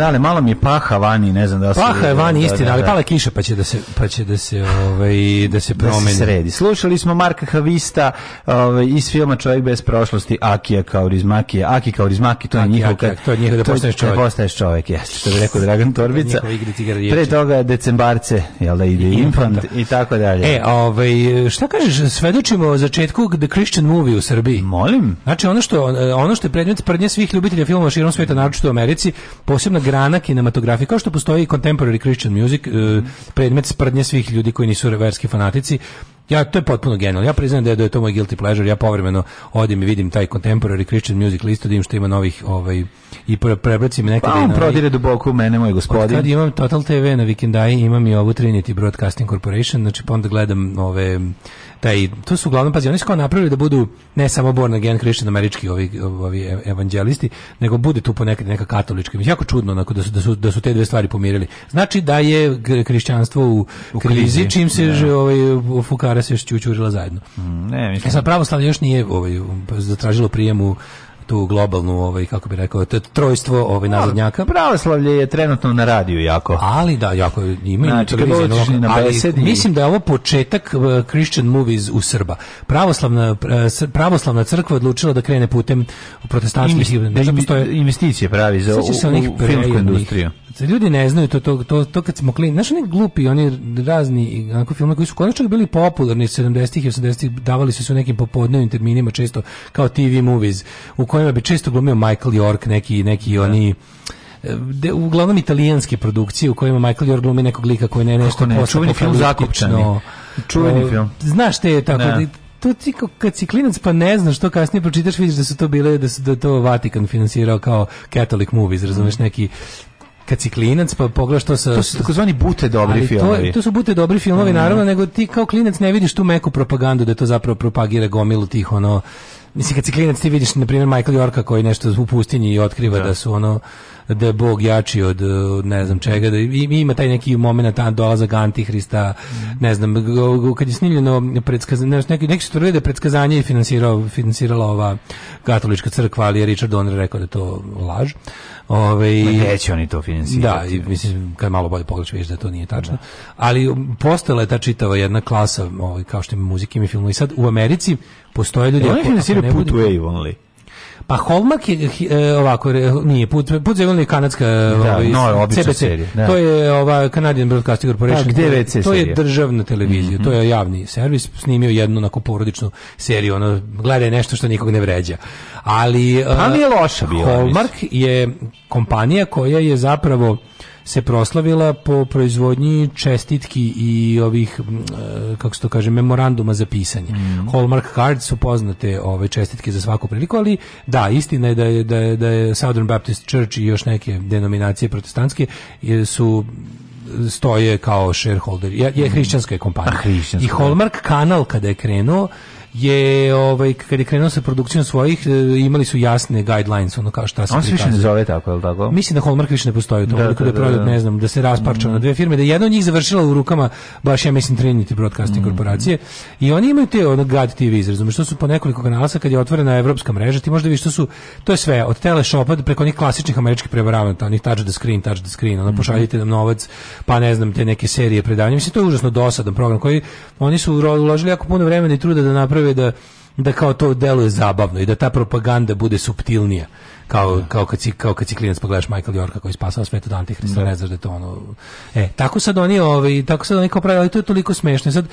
Da, ali malo mi je paha vani, ne znam da se Paha je vani da, da, istina, da, ali da. pala kiša pa će da se pa će da se ovaj da se promeni. Da se sredi. Slušali smo Marka Havista ovaj, iz filma Čovjek bez prošlosti, Akija Kaurizmaki, Aki Kaurismaki, to je njihov kad to je njihov da postaneš čovjek. Da postaneš čovjek, jeste. Što bi rekao [laughs] Dragan Torbica. Pre toga je decembarce, jel da ide infant i tako dalje. E, ovaj šta kažeš, svedočimo o začetku The Christian Movie u Srbiji. Molim. Znači ono što ono što je predmet prdnje svih ljubitelja filmova širom sveta, naročito u Americi, posebno grana kinematografije, kao što postoji contemporary Christian music, eh, predmet sprdnje svih ljudi koji nisu reverski fanatici, Ja, to je potpuno genijalno. Ja priznajem da je, da je to moj guilty pleasure. Ja povremeno odim i vidim taj contemporary Christian music listu, vidim da što ima novih ovaj, i pre, prebacim nekada. Pa on prodire duboko u mene, moj gospodin. kad imam Total TV na vikendaj, imam i ovu Trinity Broadcasting Corporation, znači pa onda gledam ove taj, to su uglavnom, pazi, oni su kao napravili da budu ne samo born again Christian američki ovi, ovi e- evanđelisti, nego bude tu ponekad neka katolička. Jako čudno onako, da, su, da, su, da su te dve stvari pomirili. Znači da je hrišćanstvo u, u krizi, krizi, čim se da. ovaj, fukare para se još ćućurila zajedno. Mm, ne, mislim. E sad pravoslavlje još nije ovaj, zatražilo prijem u tu globalnu ovaj kako bi rekao to trojstvo ovaj pa, nazadnjaka. Pravoslavlje je trenutno na radiju jako. Ali da jako ima znači, i na znači, besedi. Mislim da je ovo početak eh, Christian movies u Srba. Pravoslavna eh, pravoslavna crkva odlučila da krene putem protestantskih Investi, da postoje investicije pravi za u, u filmsku industriju ljudi ne znaju to, to, to, to kad smo klini, znaš oni glupi, oni razni onako filmovi koji su konačno bili popularni 70-ih i 80-ih, davali su se u nekim popodnevnim terminima često kao TV movies, u kojima bi često glumio Michael York, neki, neki da. oni de, uglavnom italijanske produkcije u kojima Michael York glumi nekog lika koji ne nešto ne, čuveni film zakopčani. Čuveni film. Znaš te je tako, ne. Da. to ti kad si klinac pa ne znaš što kasnije pročitaš vidiš da su to bile da su da to Vatikan finansirao kao Catholic movies, razumeš mm. neki kad si klinac pa pogledaš to sa to su takozvani bute dobri ali filmovi. To, to su bute dobri filmovi mm. naravno, nego ti kao klinac ne vidiš tu meku propagandu da to zapravo propagira gomilu tih ono mislim kad si klinac ti vidiš na primjer Michael Yorka koji nešto u pustinji i otkriva da, da su ono da je Bog jači od ne znam čega, da ima taj neki moment dolazak antihrista, mhm. ne znam, kad je snimljeno predskazanje, neki, neki su tvrdili da je predskazanje i finansirala ova katolička crkva, ali je Richard Donner rekao da to laž. Ove, neće oni to finansirati. Da, i, mislim, kad malo bolje pogledaš, vidiš da to nije tačno. Da. Ali um, postala je ta čitava jedna klasa, ovaj, kao što ima muzike i filmu. I sad u Americi postoje ljudi... E, oni finansiraju Put Wave only. Pa Hallmark je e, ovako nije put put je kanadska da, ovaj, no, CBC. Serije, da. To je ova Canadian Broadcasting Corporation. Da, gde to, to je državna televizija, mm -hmm. to je javni servis, snimio jednu onako porodičnu seriju, ona gleda nešto što nikog ne vređa. Ali pa e, nije loša bila. Hallmark je kompanija koja je zapravo se proslavila po proizvodnji čestitki i ovih e, kako se to kaže memoranduma za pisanje. Mm. Hallmark cards su poznate ove čestitke za svaku priliku, ali da, istina je da je da je, da je Southern Baptist Church i još neke denominacije protestantske su stoje kao shareholder. Je, je mhm. hrišćanska je kompanija. I da. Hallmark kanal kada je krenuo je ovaj kad je krenuo sa produkcijom svojih imali su jasne guidelines ono kao šta se On se više ne zove tako, je tako? Mislim da Hallmark više ne postoji to, da, da, da, da, ne znam, da se rasparčao mm. na dve firme, da jedna od njih završila u rukama baš ja mislim Trinity Broadcasting mm. korporacije i oni imaju te ono Gad TV izrazume što su po nekoliko kanala kad je otvorena evropska mreža, ti možda vidiš što su to je sve od teleshopa preko onih klasičnih američkih prevaranata, onih touch the screen, touch the screen, ono mm. pošaljite nam novac, pa ne znam te neke serije predavanja. Mislim to je užasno dosadan program koji oni su uložili jako puno vremena i truda da naprave naprave da da kao to deluje zabavno i da ta propaganda bude suptilnija kao, da. kao, kad, si, kao kad si klinac pogledaš pa Michael Yorka koji spasava svet od Antihrista, da. ne znaš da je to ono... E, tako sad oni, ovaj, tako sad oni kao pravi, ali to je toliko smešno. Sad,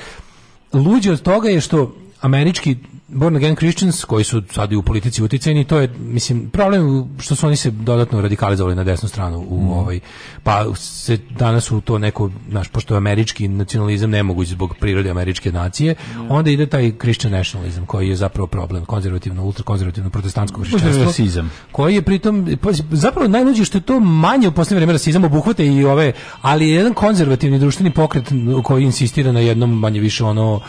luđe od toga je što američki born again Christians koji su sad i u politici uticajni, to je mislim problem što su oni se dodatno radikalizovali na desnu stranu u mm. ovaj pa se danas u to neko naš pošto je američki nacionalizam nemoguć zbog prirode američke nacije, mm. onda ide taj Christian nationalizam koji je zapravo problem konzervativno ultrakonzervativno protestantsko hrišćanstvo koji je pritom pa, zapravo najluđe što je to manje u poslednje vreme rasizam obuhvata i ove ali jedan konzervativni društveni pokret koji insistira na jednom manje više ono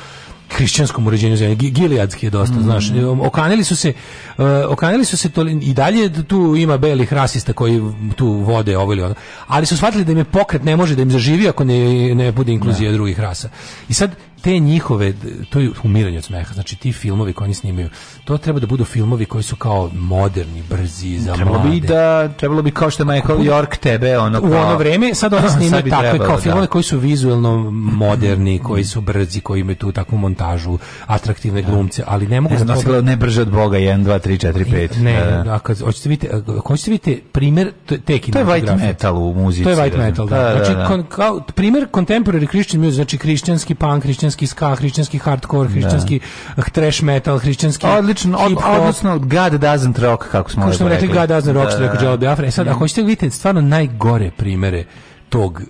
hrišćanskom uređenju zemlje. Gilijadski je dosta, mm. znaš. Okanili su se, uh, okanili su se to, i dalje tu ima belih rasista koji tu vode ovo ili ono. Ali su shvatili da im je pokret ne može da im zaživi ako ne, ne bude inkluzija da. drugih rasa. I sad te njihove, to je umiranje od smeha, znači ti filmovi koji oni snimaju, to treba da budu filmovi koji su kao moderni, brzi, za trebalo mlade. Bi da, trebalo bi kao što Michael York tebe, ono kao... U ono vreme, sad oni [laughs] snimaju sad takve trebalo, kao filmove da. koji su vizuelno moderni, koji su brzi, koji imaju tu takvu montažu, atraktivne da. glumce, ali ne mogu... da znam, ne brže od Boga, 1, 2, 3, 4, 5. Ne, da, da. a kad hoćete vidite, hoćete vidite primjer te kinematografije. To je white metal u muzici. To je white da. metal, da. da, da, znači, da. Znači, kao, primjer contemporary Christian music, znači krišćanski punk, krišćanski hrišćanski ska, hrišćanski hardcore, da. hrišćanski eh, thrash metal, hrišćanski Odlično, od, odlično God doesn't rock, kako smo rekli. rekli. God doesn't rock, da, što rekao Biafra. Da. E sad, ako hoćete da vidjeti stvarno najgore primere tog,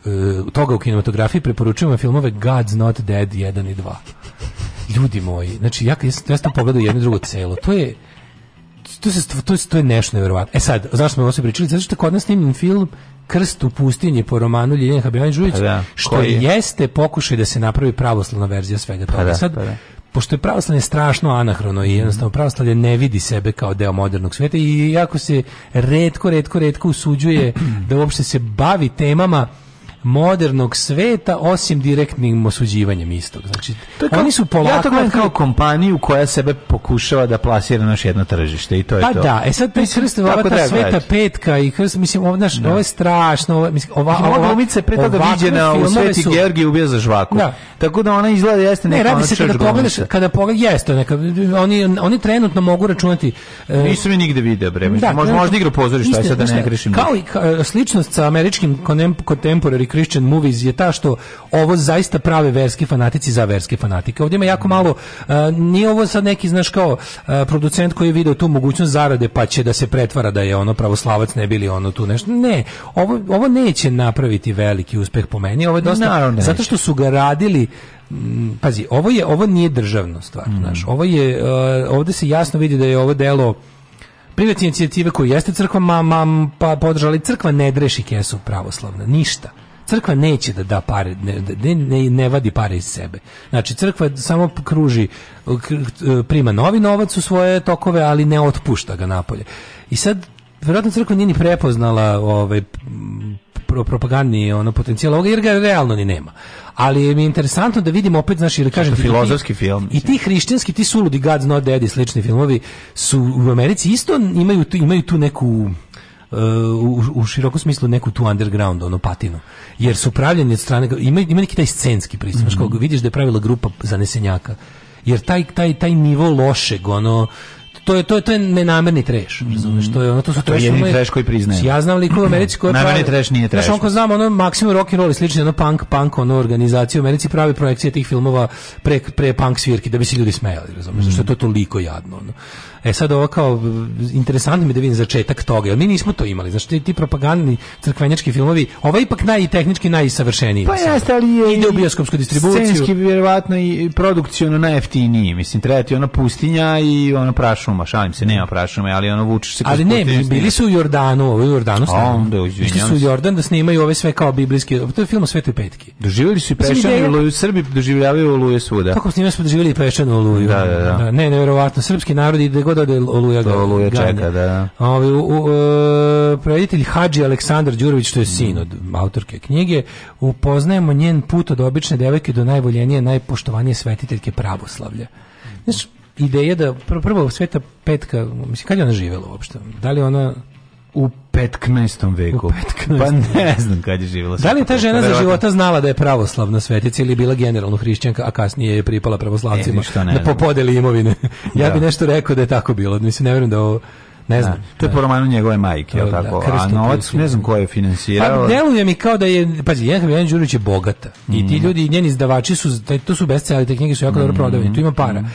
uh, toga u kinematografiji, preporučujemo filmove God's Not Dead 1 i 2. Ljudi moji, znači ja, ja sam pogledao jedno drugo celo. To je, to, se, to, to je nešto nevjerovatno. E sad, zašto smo ovo se pričali? Zato što kod nas snimljen film Krst u pustinji po romanu Ljiljana Habjanić pa da, što je? jeste pokušaj da se napravi pravoslavna verzija svega pa toga. Pa da, Sad, pa da. pošto je pravoslavlje strašno anahrono i jednostavno pravoslavlje ne vidi sebe kao deo modernog sveta i jako se redko, redko, redko usuđuje [clears throat] da uopšte se bavi temama modernog sveta osim direktnim osuđivanjem istog. Znači, kao, oni su polako... Ja to gledam kao kompaniju koja sebe pokušava da plasira na jedno tržište i to je pa to. Pa da, e sad taj krst ova ta sveta gledati. petka i krst, mislim, ovo, znaš, da. ovo je strašno, ovo, mislim, ova, mislim, ova, ova, glumica je pre toga viđena u Sveti su... Georgij ubija za žvaku. Da. Tako da ona izgleda jeste neka ne, radi se kada pogledaš, kada pogledaš, jeste neka, oni, oni trenutno mogu računati... Uh, e, Nisam je nigde video, bre, da, možda, možda igru pozorišta, sad da ne grešim. Kao i sličnost sa američkim contemporary Christian movies je ta što ovo zaista prave verski fanatici za verske fanatike. Ovdje ima jako malo, e, nije ovo sad neki, znaš, kao e, producent koji je video tu mogućnost zarade pa će da se pretvara da je ono pravoslavac ne bili ono tu nešto. Ne, ovo, ovo neće napraviti veliki uspeh po meni, ovo je dosta, Naravno, zato što su ga radili pazi, ovo je ovo nije državno stvar, mm. znaš. Ovo je uh, e, ovdje se jasno vidi da je ovo delo privatne inicijative koje jeste crkva ma, ma, pa podržali crkva ne dreši kesu pravoslavna, ništa crkva neće da da pare, ne, ne, ne vadi pare iz sebe. Znači, crkva samo kruži, prima novi novac u svoje tokove, ali ne otpušta ga napolje. I sad, vjerojatno crkva nije ni prepoznala ovaj, propagandni ono potencijal ovoga jer ga realno ni nema. Ali mi je interesantno da vidim opet znaš ili kažem filozofski film. I ti hrišćanski ti suludi God's Not Dead i slični filmovi su u Americi isto imaju tu, imaju tu neku u, u širokom smislu neku tu underground ono patinu jer su pravljeni od strane ima ima neki taj scenski pristup mm -hmm. vidiš da je pravila grupa zanesenjaka jer taj taj taj nivo lošeg ono to je to je to je nenamerni treš, mhm. razumeš? što je ono to su to Je treš koji priznaje. Ja znam liku u mhm. Americi koji pravi. treš nije treš. Znaš, on znam ono maksimum rock and roll slično, ono punk punk ono organizacija u Americi pravi projekcije tih filmova pre pre punk svirki da bi se ljudi smejali, razumeš? Mm. Što je to toliko jadno ono. E sad ovo kao, interesantno mi da vidim začetak toga, jer mi nismo to imali. Znači, ti, ti propagandni crkvenjački filmovi, ovo ovaj je ipak najtehnički najsavršeniji. Pa jeste, ali je Ide u bioskopsku distribuciju. Scenski, vjerovatno, i produkcijno najjeftiniji. Mislim, treba ti ona pustinja i ona prašuma, šalim se, nema prašuma, ali ono vučeš se Ali ne, bili su u Jordanu, ovo je u Jordanu stavljeno. Išli su u Jordan da snimaju ove sve kao biblijski... to je film o Svetoj Petki. Doživjeli su i Pešanu oluju, Srbi doživljavaju oluje svuda. Kako snimaju smo doživjeli i Pešanu oluju. Da, da, da. Ne, nevjerovatno, srpski narod ide god ode da Oluja ga. Oluja čeka, da. Ovi, u, u, e, preditelj Hadži Aleksandar Đurović, što je sin od autorke knjige, upoznajemo njen put od obične devojke do najvoljenije, najpoštovanije svetiteljke pravoslavlja. Znaš, ideja da prvo, prvo sveta petka, mislim, kad je ona živela uopšte? Da li ona U 15. veku. U 15. Pa ne znam kad je živjela. Da li ta žena za života znala da je pravoslavna svetica ili bila generalno hrišćanka, a kasnije je pripala pravoslavcima e, ne, popodeli imovine? [laughs] ja da. bi nešto rekao da je tako bilo. Da mislim, ne vjerujem da ovo ne znam. Da, to je po romanu njegove majke, jel da, tako? Da, a novac, ne znam ko je finansirao. Pa deluje mi kao da je, pazi, Jelena Đurić je bogata. I ti mm. ljudi, njeni izdavači su, to su bestselleri, te knjige su jako mm. dobro prodavane. Tu ima mm, para. Mm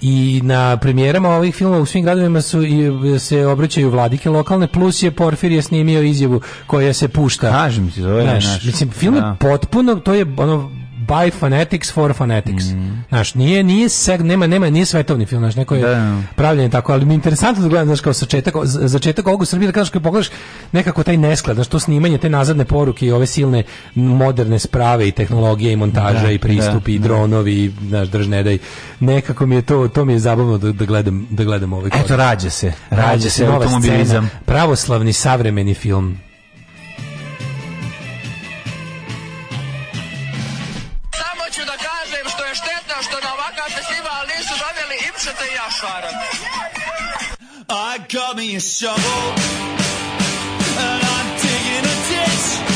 i na premijerama ovih filmova u svim gradovima su i se obraćaju vladike lokalne plus je Porfirije snimio izjavu koja se pušta. Kažem ti, zove naš. Mislim film je da. potpuno to je ono by phonetics for phonetics. Mm. Znaš, nije, nije, seg, nema, nema, ni svetovni film, znaš, neko je da. pravljen tako, ali mi je interesantno da gledam, znaš, kao sačetak, začetak ovog u Srbiji, da kažeš, kad pogledaš nekako taj nesklad, znaš, to snimanje, te nazadne poruke i ove silne moderne sprave i tehnologije i montaža da, i pristupi da, i da. dronovi i, znaš, daj. nekako mi je to, to mi je zabavno da, da gledam, da gledam ovaj Eto, rađa se, rađa, rađe se, automobilizam. pravoslavni savremeni film se da ja šaram. I got me a shovel And I'm digging a ditch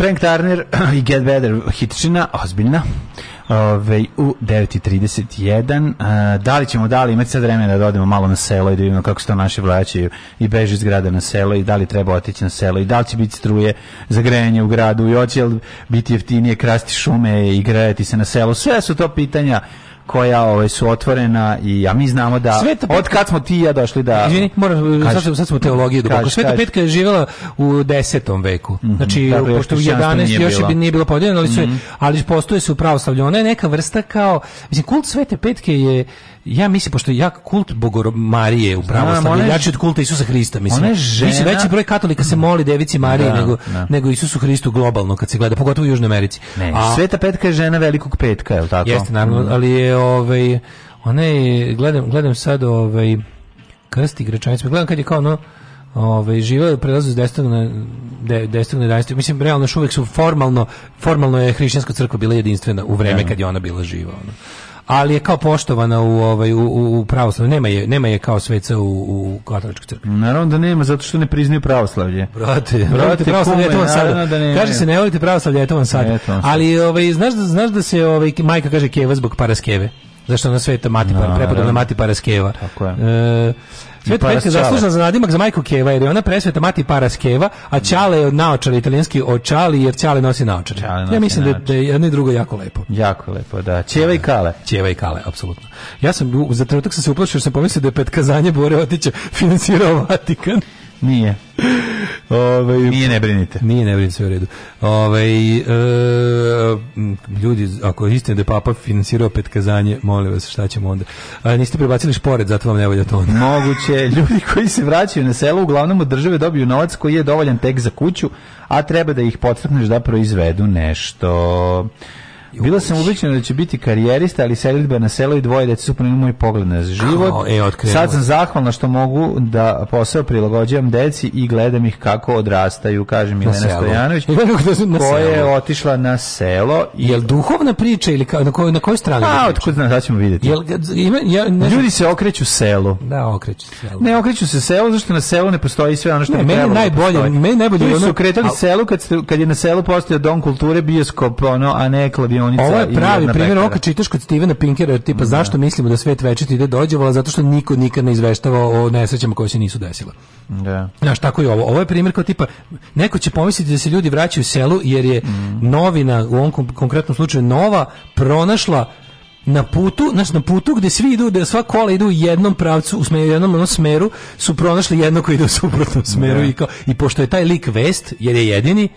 Frank Turner [clears throat] i Get Better hitčina, ozbiljna. Ove, u 9.31 da li ćemo, da li imati sad vremena da odemo malo na selo i da vidimo kako se to naši vlajači i beži iz grada na selo i da li treba otići na selo i da li će biti struje za grejanje u gradu i hoće li biti jeftinije krasti šume i grejati se na selo sve su to pitanja koja ove, ovaj, su otvorena i a mi znamo da petka, od kad smo ti i ja došli da Izvini, moram kaži, sad, sad smo teologiju duboko. Sveta kaži. petka je živela u 10. veku. Mm -hmm, znači pošto u 11 još bi nije bilo podijeljena, ali su mm -hmm. ali postoje su pravoslavlje. Ona je neka vrsta kao mislim kult Svete petke je ja mislim pošto ja kult Bogorodice Marije u pravoslavlju jači od kulta Isusa Hrista mislim. žena... Mislim veći broj katolika se moli Devici da, Mariji da, nego da. nego Isusu Hristu globalno kad se gleda, pogotovo u Južnoj Americi. Ne, A Sveta Petka je žena velikog petka, je l' tako? Jeste naravno, mm. ali je ovaj one gledam gledam sad ovaj krst i igračanice, gledam kad je kao ono Ove, ovaj, žive prelazu s desnog na, de, desnog na danstvo. Mislim, realno još uvek su formalno, formalno je hrišćanska crkva bila jedinstvena u vreme da. kad je ona bila živa. ona ali je kao poštovana u ovaj u, u pravoslavlje Nema je, nema je kao sveca u, u katoličkoj crkvi. Naravno da nema zato što ne priznaju pravoslavlje. Brate, brate pravoslavlje je to vam sad. Da kaže se ne volite pravoslavlje, je to vam sad. Ali ovaj znaš da znaš da se ovaj majka kaže keva zbog paraskeve. Zašto na sveta mati, par prepadala na mati paraskeva. Tako je. E, Svet Petka je zaslužna za nadimak za majku Keva, jer je ona presveta mati Paras Keva, a Ćale je od italijanski očali, jer Ćale nosi naočare. ja mislim naočar. da, je da jedno i drugo jako lepo. Jako lepo, da. Ćeva i da. Kale. Ćeva i Kale, apsolutno. Ja sam, za trenutak sam se uplašio, jer sam pomislio da je Petkazanje Bore Otića finansirao Vatikan. Nije. Ove, ovaj, nije ne brinite. Nije ne brinite, sve u redu. Ove, ovaj, e, ljudi, ako je istina da je papa finansirao petkazanje, molim vas, šta ćemo onda? A, niste prebacili špored, zato vam ne volja to onda. Moguće, [laughs] ljudi koji se vraćaju na selo, uglavnom od države dobiju novac koji je dovoljan tek za kuću, a treba da ih podstakneš da proizvedu nešto. Bila sam ubeđena da će biti karijerista, ali selidba na selo i dvoje dece su promijenili moj pogled na život. Kao, e, Sad sam zahvalna što mogu da posao prilagođavam deci i gledam ih kako odrastaju, kaže Milena Stojanović, e, koja je otišla na selo. I... Jel duhovna priča ili ka, na, kojoj, na kojoj strani? A, pa, otkud znam, sad ćemo vidjeti. Jel, ima, ja, ne Ljudi se okreću selo. Da, okreću se selo. Ne, okreću se selu, zašto na selu ne postoji sve ono što ne, meni da najbolje, da meni najbolje. Ljudi su kretali selu kad, kad je na selu postao dom kulture bioskop, ono, a ne kladio milionica Ovo je pravi primjer, ovo čitaš kod Stevena Pinkera, jer tipa mhm. zašto mislimo da svet večiti ide dođevala, zato što niko nikad ne izveštava o nesrećama koje se nisu desile. Da. Znaš, tako je ovo. Ovo je primjer kao tipa, neko će pomisliti da se ljudi vraćaju u selu, jer je mm. novina, u ovom konkretnom slučaju nova, pronašla na putu, znači na putu gde svi idu, da sva kola idu u jednom pravcu, u smeru, jednom onom smeru, su pronašli jedno koji ide u suprotnom smeru da. i, kao, i pošto je taj lik vest, jer je jedini,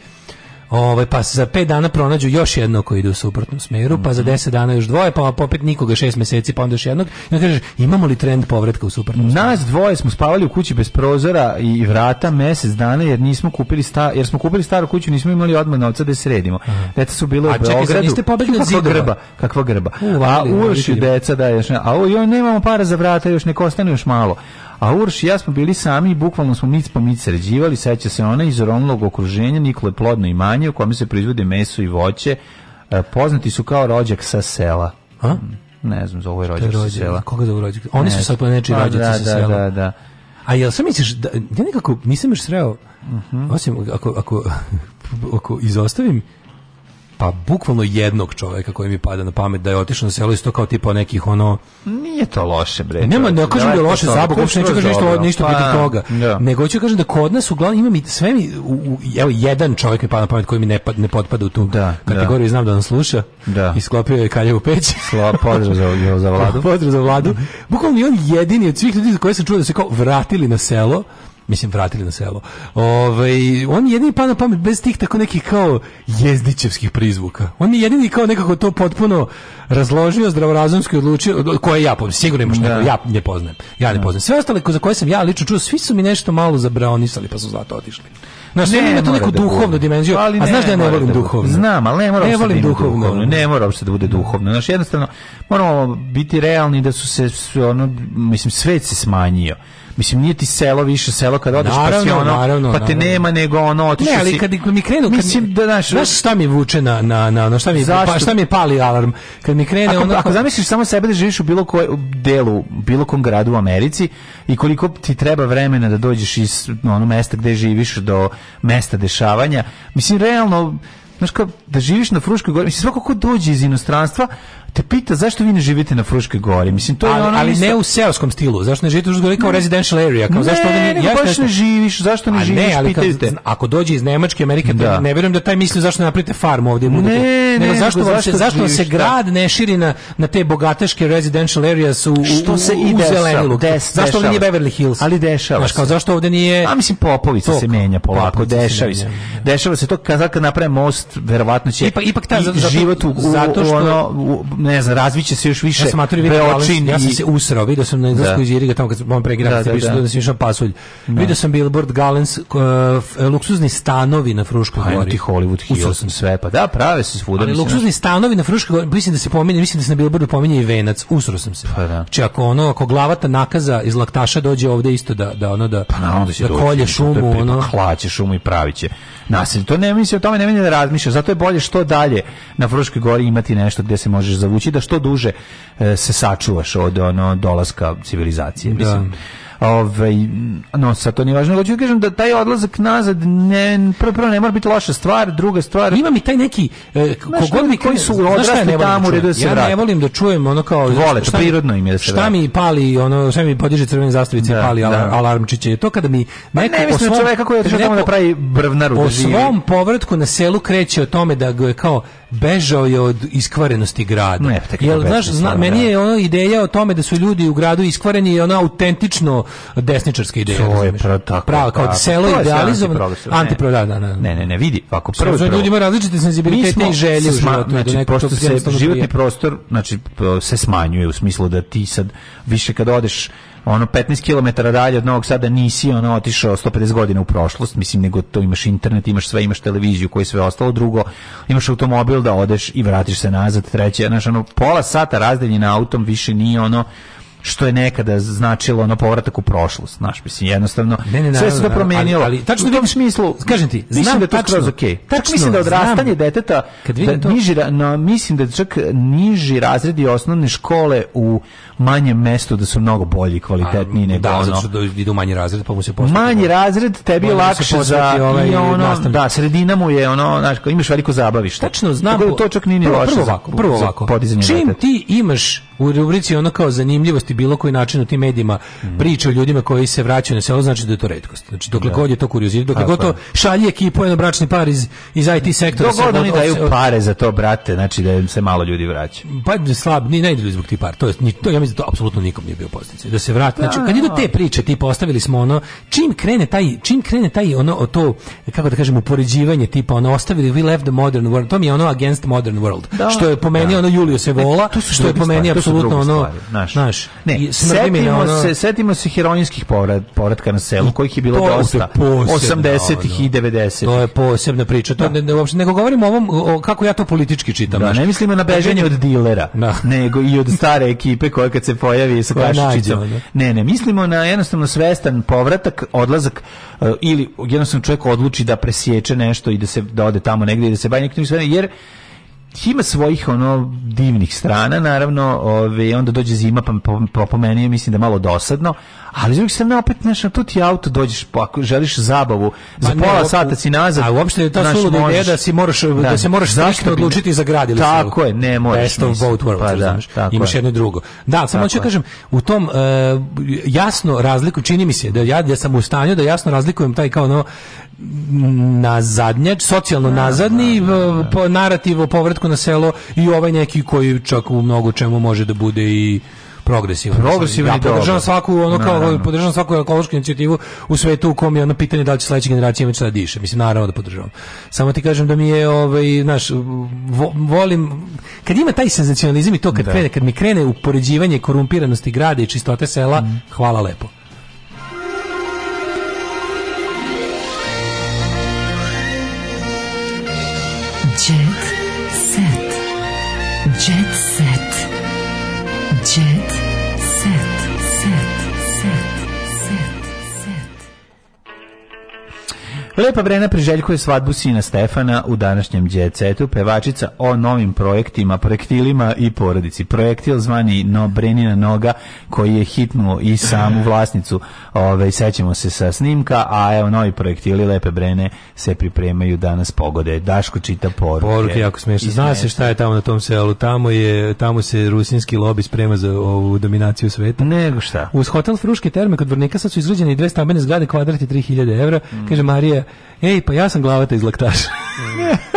Ovaj pa za pet dana pronađu još jedno koji ide u suprotnom smeru, pa za 10 mhm. dana još dvoje, pa opet nikoga šest meseci, pa onda još jednog. I onda kažeš, imamo li trend povratka u suprotnom smeru? Nas dvoje smo spavali u kući bez prozora i vrata mesec dana jer nismo kupili sta, jer smo kupili staru kuću, nismo imali odmah novca da sredimo. Mm Deca su bila u Beogradu. A čekaj, Niste pobegli od zidova? Grba, kakva grba. U, a uvrši deca da još, a joj nemamo para za vrata, još nek ostane još malo. A Urš i ja smo bili sami i bukvalno smo mic po mic sređivali, seća se ona iz oromlog okruženja, Nikole plodno imanje u kome se proizvode meso i voće. E, poznati su kao rođak sa sela. A? Mm, ne znam, zovu je rođak, rođak sa sela. Koga zovu rođak? Oni ne, su sad nečiji znači pa rođaci da, sa da, sela. Da, da, da. A jel sam misliš, da, ja nekako, nisam još sreo, uh mhm. -huh. osim ako, ako, [laughs] ako izostavim pa bukvalno jednog čovjeka koji mi pada na pamet da je otišao na selo isto kao tipa nekih ono nije to loše bre. Nema ne kažem da je loše za bog, uopšte neću ništa ništa protiv pa, toga. Da. Nego hoću da kažem da kod nas uglavnom ima mi sve mi u, u, evo jedan čovjek mi pada na pamet koji mi ne pa, ne potpada u tu da, da. kategoriju da. znam da nas sluša. Da. I sklopio je kaljevu peć. [laughs] Slava pozdrav za, za vladu. [laughs] pozdrav za vladu. Bukvalno je on jedini od svih ljudi koji sam čuo da se kao vratili na selo mislim vratili na selo. Ovaj on jedini pa na pamet bez tih tako nekih kao jezdićevskih prizvuka. On je jedini kao nekako to potpuno razložio zdravorazumski odlučio koje ja poznajem, sigurno imaš da. neko, ja ne poznajem. Ja ne da. poznajem. Sve ostale za koje sam ja lično čuo, svi su mi nešto malo zabraonisali pa su zato otišli. Znaš, ne, ima to neku da duhovnu dimenziju, ali a znaš da ja ne volim da duhovno. Znam, ali ne moram ne da volim da duhovno. duhovno. Ne moram se da bude duhovno. Znaš, jednostavno, moramo biti realni da su se, ono, mislim, svet se smanjio mislim nije ti selo više selo kad odeš naravno, pa si ono naravno, pa te naravno. nema nego ono otišao ne, ali si, kad mi krenu kad mislim da znaš, znaš šta mi vuče na na na ono šta mi pa šta mi pali alarm kad mi krene ono ako zamisliš samo sebe da živiš u bilo kojem delu bilo kom gradu u Americi i koliko ti treba vremena da dođeš iz onog mesta gde živiš do mesta dešavanja mislim realno znaš kao da živiš na Fruškoj gori, mislim svako ko dođe iz inostranstva, te pita zašto vi ne živite na Fruškoj gori. Mislim to je ali, ono ali misle... ne u seoskom stilu. Zašto ne živite u Fruškoj gori kao ne. residential area? Kao ne, zašto ovde ne, ja baš ne živiš, zašto ne A živiš? Ne, ali kad, ako dođe iz Nemačke, Amerike, da. ne verujem da taj misli zašto napravite farmu ovdje. Ne, ne, nego zašto, nego zašto, zašto živiš, se da. grad ne širi na, na te bogateške residential areas u, što se i u Zašto ovdje nije Beverly Hills? Ali dešava Znaš, kao, zašto ovde nije... A mislim Popovica se menja polako, dešava se. Da. Dešava se to kad naprave most, verovatno će ipak, ipak ta, život u, ono ne znam, razviće se još više. Ja sam maturi video da ja sam se usrao, video sam na izlasku iz Iriga tamo kad sam pregrad, da, da, da, da. sam išao pasulj. Da. Video sam Billboard Galens uh, luksuzni stanovi na Fruškoj gori. Ajmo ti Hollywood Hills, sam sve, pa da, prave se svuda. Ali luksuzni da. stanovi na Fruškoj gori, mislim da se pominje, mislim da se na Billboardu pominje i venac, usro sam se. Pa da. Či znači, ako ono, ako glavata nakaza iz laktaša dođe ovde isto da, da ono da, pa na, onda da, da kolje dođe, šumu, pa ono. Hlaće šumu i pravi će. Nasilje, to ne mislim, o tome ne mislim da razmišljaš, zato je bolje što dalje na Fruškoj gori imati nešto gde se možeš za omogući da što duže e, se sačuvaš od ono dolaska civilizacije. Da. Mislim, da ovaj no sa to nije važno hoću da kažem da taj odlazak nazad ne prvo prvo ne mora biti loša stvar druga stvar ima mi taj neki e, kogod mi koji su odrasli da tamo redu da se ja ne volim da čujem ono kao vole šta prirodno im je da se šta mi pali ono sve mi podiže crvene zastavice da, pali da. alarmčiće to kada mi pa neko ne, po svom čoveka koji je otišao tamo da pravi brvnaru da po svom povratku na selu kreće o tome da ga je kao bežao je od iskvarenosti grada. Ne, Jel, znaš, zna, meni je ono ideja o tome da su ljudi u gradu iskvareni i ona autentično desničarske ideje. To je pravo, tako. Pravo, kao pa, tako, selo idealizovano, antipravo, da, da, da, Ne, ne, ne, vidi, ako prvo... Prvo, ljudima različite senzibilitete i želje u životu. Znači, pošto se životni prostor, znači, se smanjuje u smislu da ti sad više kad odeš ono 15 km dalje od Novog Sada nisi ono otišao 150 godina u prošlost, mislim nego to imaš internet, imaš sve, imaš televiziju, koji sve ostalo drugo, imaš automobil da odeš i vratiš se nazad, treće, znaš ono pola sata razdaljina autom više nije ono što je nekada značilo ono povratak u prošlost, znaš, mislim jednostavno ne, ne, sve se to promijenilo. Ali, ali tačno u tom smislu, kažem ti, znam da to tačno, skroz okej. Okay. Tačno mislim da odrastanje deteta kad da to... niži, no, mislim da čak niži razredi osnovne škole u manjem mestu da su mnogo bolji, kvalitetniji nego da, ono. Da, zato što idu manji razred, pa mu se postavi. Manji razred tebi je da lakše za ovaj i ono, nastavnik. da, sredina mu je ono, znaš, imaš veliko zabavište. Tačno znam. Tako da to čak nije ni loše. Prvo ovako, prvo ovako. Čim ti imaš u rubrici ono kao zanimljivosti pomenuti bilo koji način u tim medijima mm. priče o ljudima koji se vraćaju na selo, znači da je to redkost. Znači dokle da. god je to kuriozitet, dokle god to šalje ekipu jedan bračni par iz iz IT sektora. Dokle god oni daju pare za to, brate, znači da im se malo ljudi vraća. Pa da slab, ni ne idu zbog tih par. To je to ja mislim da to apsolutno nikom nije bio posticaj. Da se vrati, znači da. kad idu te priče, tipa postavili smo ono, čim krene taj, čim krene taj ono to kako da kažemo upoređivanje tipa ono ostavili we left the modern world, to mi je ono against modern world. Da, što je po meni da. ono Julio Sevola, e, što je po meni apsolutno ono, naš. naš Ne, setimo, ono... se, setimo se heroinskih povrat, povratka na selo kojih je bilo to, dosta. 80-ih da, i 90-ih. Da. To je posebna priča. To, da. ne, ne, uopšte, nego govorimo o ovom, o, kako ja to politički čitam. Da, ne mislimo na bežanje od dilera, da. nego i od stare ekipe koja kad se pojavi sa kašičicom. Ne, ne, mislimo na jednostavno svestan povratak, odlazak uh, ili jednostavno čovjek odluči da presječe nešto i da se da ode tamo negdje i da se bavi nekim jer ima svojih ono divnih strana, naravno, ove, onda dođe zima, pa, pa, pa po meni je mislim da malo dosadno, ali drugi sam opet nešto tu ti auto dođeš pa ako želiš zabavu Ma za pa ne, pola sata si nazad a uopšte je ta znaš, suluda ideja da si moraš da, da se moraš zašto odlučiti za grad ili tako selu. je ne možeš best of both pa, da, imaš je. jedno i drugo da samo hoću da kažem u tom uh, jasno razliku čini mi se da ja da sam u stanju da jasno razlikujem taj kao ono nazadnjač, socijalno da, nazadni da, po narativ o povratku na selo i ovaj neki koji čak u mnogo čemu može da bude i progresivan. Da progresivan ja da, podržavam svaku ono kao naravno. podržavam svaku ekološku inicijativu u svetu u kom je ono pitanje da li će sledeća generacija imati šta da diše. Mislim naravno da podržavam. Samo ti kažem da mi je ovaj znaš vo, volim kad ima taj senzacionalizam i to kad da. krene, kad mi krene upoređivanje korumpiranosti grada i čistote sela, mm. hvala lepo. Lepa Brena priželjkuje svadbu sina Stefana u današnjem djecetu, pevačica o novim projektima, projektilima i porodici. Projektil zvani No Brenina noga koji je hitnuo i samu [laughs] vlasnicu. Ove, sećemo se sa snimka, a evo novi projektili Lepe Brene se pripremaju danas pogode. Daško čita poruke. Poruke jako smiješno. Zna se šta je tamo na tom selu. Tamo, je, tamo se rusinski lobi sprema za ovu dominaciju sveta. Nego šta? Uz hotel Fruške terme kod Vrnika sad su izgrađene i dve stambene zgrade, kvadrati 3000 evra. Mm. Kaže Marija ej, pa ja sam glavata iz laktaša.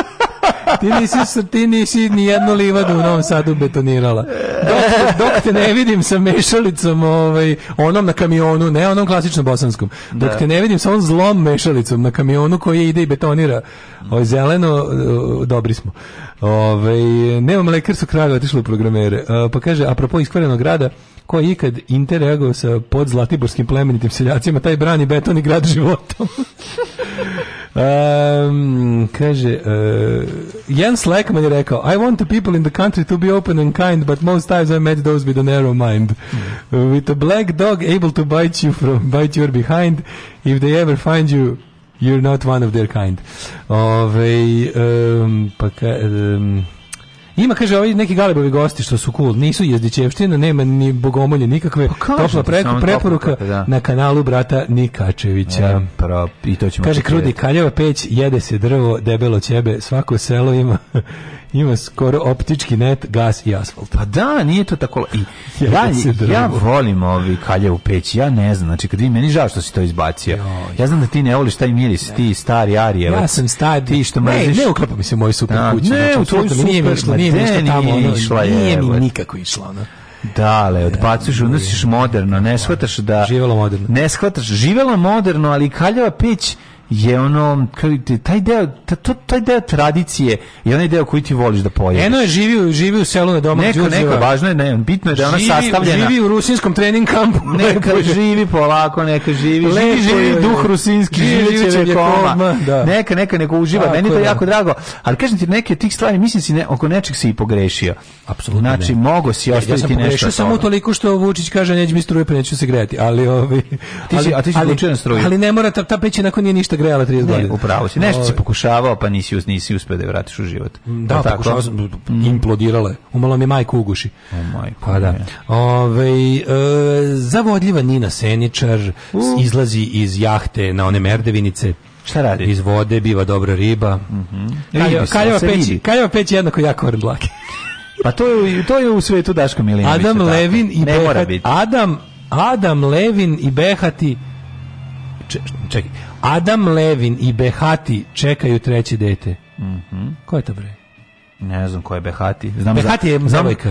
[laughs] ti nisi, ti nisi ni jednu livadu u Novom Sadu betonirala. Dok, dok te ne vidim sa mešalicom, ovaj, onom na kamionu, ne onom klasično bosanskom, dok da. te ne vidim sa onom zlom mešalicom na kamionu koji ide i betonira, ovaj, zeleno, eh, dobri smo. Ove, ovaj, nemam su kralja, otišlo u programere. Eh, pa kaže, apropo iskvarenog grada, koji je ikad interagao sa pod zlatiborskim plemenitim seljacima, taj brani beton i grad [laughs] životom. Um, kaže, uh, Jens Lekman je rekao, I want the people in the country to be open and kind, but most times I met those with a narrow mind. Mm. With a black dog able to bite you from bite your behind, if they ever find you, you're not one of their kind. Ove, um, pa ka, um, Ima, kaže, ovi neki galebovi gosti što su cool, nisu jezdićevština, nema ni bogomolje nikakve. Pa topla preko, preporuka da. na kanalu brata Nikačevića. E, pro, i to ćemo kaže, krudi kaljeva peć, jede se drvo, debelo ćebe, svako selo ima ima skoro optički net, gas i asfalt. Pa da, nije to tako... I, [laughs] ja, ja, ja volim ovi kalje u peći, ja ne znam, znači kad vidim, meni žao što si to izbacio. Ja znam da ti ne voliš taj miris, ti stari Arijevac. Ja sam stari. Ti što mrziš... Ne, ne uklapa mi se moj super da, kuću. Ne, znači, u tvoju super, nije mi išlo, nije mi išlo tamo, nije, išla, nije mi nikako išlo, ono. Dale, da, odbacuješ, unosiš moderno, ne da. shvataš da... Živelo moderno. Ne shvataš, živelo moderno, ali kaljava peć je ono taj deo taj deo tradicije i onaj deo koji ti voliš da pojedeš. Eno je živio živio u selu na domu Neko Neka Neko važno je ne, bitno je da ona živi, sastavljena. Živi u rusinskom trening kampu. [laughs] Neka živi polako, neka živi. Lepo, živi, živi da. duh rusinski, živi će vekoma. Da. Neka neka neko uživa. Tako, Meni to je da. jako drago. Ali kažem ti neke od tih stvari mislim si ne, oko nečeg si i pogrešio. Apsolutno. Znači ne. mogo si ostaviti ja, ja sam nešto. samo toliko što Vučić kaže neće mi struje pa neću se grejati, ali ovi ti si, a ti si ali, ali ne mora ta, ta peći nakon nije ništa te grejala 30 godina. Ne, upravo si. Nešto si ovaj. pokušavao, pa nisi, nisi uspio da je vratiš u život. Da, pa pokušavao sam, mhm. implodirala Umalo mi majku uguši. O majku. Pa da. Ove, e, zavodljiva Nina Seničar uh. izlazi iz jahte na one merdevinice. Šta radi? Iz vode biva dobra riba. Mhm. Mm kaljava peći, kaljava peći jednako jako vrblake. [laughs] pa to je to je u svetu Daško Milinović. Adam tako. Levin i ne Behat, Adam Adam Levin i Behati čekaj, Adam Levin i Behati čekaju treće dete. Mhm. Mm Ko je to bre? Ne znam ko je Behati. Znam Behati za, je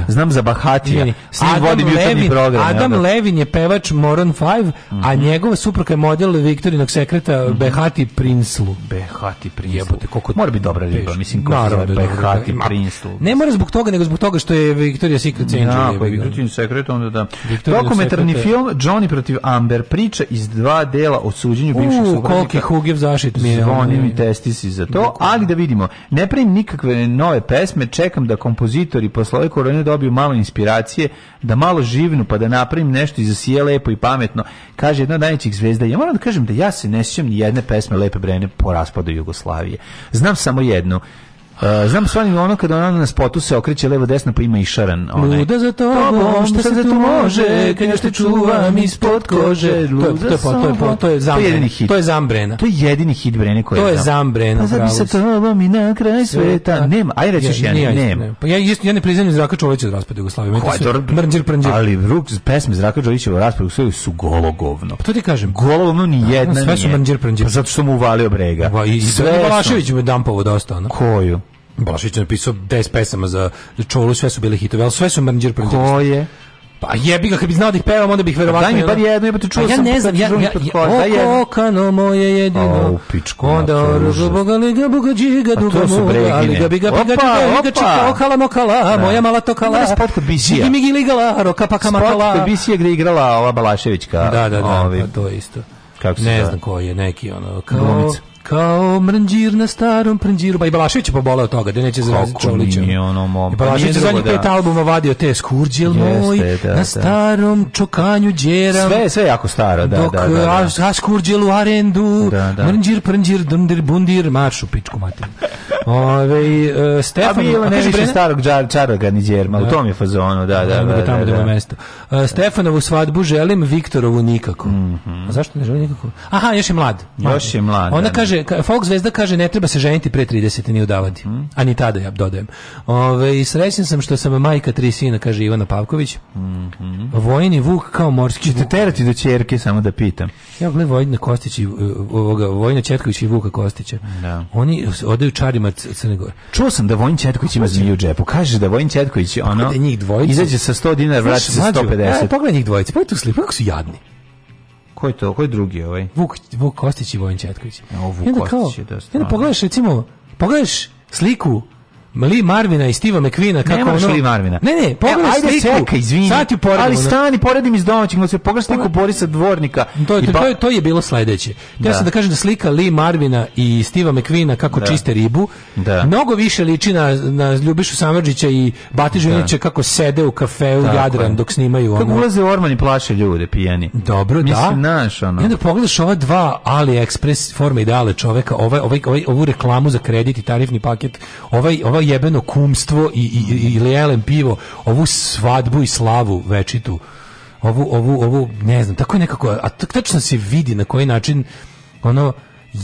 znam, za Bahatija. S njim vodim jutarnji program. Adam ja, da? Levin je pevač Moron 5, mm -hmm. a mhm. njegova supruga je model Viktorinog sekreta mm -hmm. Behati Prinslu. Behati Prinslu. Jebote, koliko... Mora biti dobra riba, mislim, ko Naravno, se da Behati dobra, Prinslu. Ne mora zbog toga, nego zbog toga što je Viktorija Secret Angel. Da, pa Viktorijin sekret, onda da. Dokumentarni film Johnny protiv Amber, priča iz dva dela o suđenju bivšeg suprotnika. Koliki Hugev zašit mi je. Zvoni mi testisi za to, ali da vidimo. Ne pravim nikakve nove pesme čekam da kompozitori posle ove korone dobiju malo inspiracije, da malo živnu pa da napravim nešto i zasije lepo i pametno. Kaže jedna od najvećih zvezda, ja moram da kažem da ja se ne sjećam ni jedne pesme Lepe Brene po raspadu Jugoslavije. Znam samo jednu. Uh, znam stvarno ono kada ona na spotu se okreće levo desno pa ima i šaran. Onaj. Luda za tobom, šta, se tu može, kad još te čuvam ispod kože. Luda to, to, to, je, to, je, to je To je hit. To je zambrena. To je jedini hit Brene koji je To je zambrena. Pa zabi sa tobom i na kraj sveta. Nema, aj reći još jedan, nema. Pa ja, ja ne priznam Zraka Čovića od raspada Jugoslavije. Hvajdor, pa mrnđir, prnđir. Ali ruk, pesme Zraka Čovića od raspada Jugoslavije su gologovno. Pa to ti kažem. Gologovno ni da, jedna nije. Sve su mrnđir, prnđir. Pa zato što mu uvalio brega. Pa i, i, Balašević mu je dampovo dosta. Koju? Balašić je napisao 10 pesama za Čolu, sve su bile hitove, ali sve su Mrnđer proizvodili. Ko je? Pa jebi ga, kad bi znao da ih pevam, onda bih verovatno... Pa daj mi bar jedno, jebate, čuo ja sam... Ne znam, ja ne znam, ja, ja, okano moje jedino... O, pičko, Onda oružu boga liga, boga džiga, duga muga, liga biga, biga, džiga, liga, čika, okala, mokala, da. moja mala tokala... Mora spot kod Bisija. Sigi migi ligala, roka paka makala... Spot kod Bisija gde igrala ova Balaševićka. Da, da, da, pa to je isto. Kako se ne znam ko je, neki ono... Kao... Glumica Kao mrnđir na starom prnđiru. Pa i Balašević je poboleo od toga, da neće zaraziti Čolića. Kako nije ono mom? I pa Balašević je zadnjih da. pet albuma vadio te skurđel moj, da, na da. starom čokanju djeram. Sve, sve jako staro, da, dok, da, da. Dok da. a, a skurđel u arendu, da, da. mrnđir, prnđir, dundir, bundir, marš u pičku materinu. Ove, uh, Stefan, a bilo ne više starog čar, čaroga ni djerma, da. u tom je fazonu, da, da, da. da, da, da, da, da, da. mesto. Uh, Stefanovu svadbu želim, Viktorovu nikako. Mm -hmm. A zašto ne želim nikako? Aha, još je mlad. mlad. Još je mlad. Ona kaže, kaže, Fox zvezda kaže ne treba se ženiti pre 30 ni udavati. Mm. A ni tada ja dodajem. Ove, i srećen sam što sam majka tri sina, kaže Ivana Pavković. Mm -hmm. Vojni Vuk kao morski Vuk. terati do ćerke samo da pitam. Ja gledam Vojna Kostić i e, ovoga, Vojna Četković i Vuka Kostića. Da. Oni odaju čarima Crne Gore. Čuo sam da Vojin Četković ima zmiju u džepu. Kaže da Vojin Četković pa ono, njih dvojica. izađe sa 100 dinara, vraća se 150. E, pogledaj njih dvojice, pa pogledaj tu sliku, kako su jadni ko je to? Ko je drugi ovaj? Vuk, Vuk Kostić i Vojin Četković. O, Vuk Kostić je dosta. Onda pogledaš, recimo, pogledaš sliku Li Marvina i Steve McQueena kako ne ono... Li Marvina. Ne, ne, e, pogledaj e, ajde, sliku. Čekaj, izvini. Sad ti poredim. Ali stani, poredim iz domaćeg, no se pogledaj sliku Borisa Dvornika. To, to, pa- to, je, to je bilo sledeće. Da. Ja sam da kažem da slika Li Marvina i Steve'a McQueena kako da. čiste ribu, da. mnogo više liči na, na Ljubišu Samrđića i Bati da. Žunića kako sede u kafeu Tako Jadran je. dok snimaju ono. Kako ulaze u orman i plaše ljude pijeni. Dobro, Mislim, da. Mislim, naš, ono. I onda pogledaš ova dva AliExpress forme ideale čoveka, ovaj, ovaj, ovaj, ovu reklamu za kredit i tarifni paket, ovaj, ovaj jebeno kumstvo i, i, i, i pivo, ovu svadbu i slavu večitu, ovu, ovu, ovu, ne znam, tako je nekako, a tačno se vidi na koji način, ono,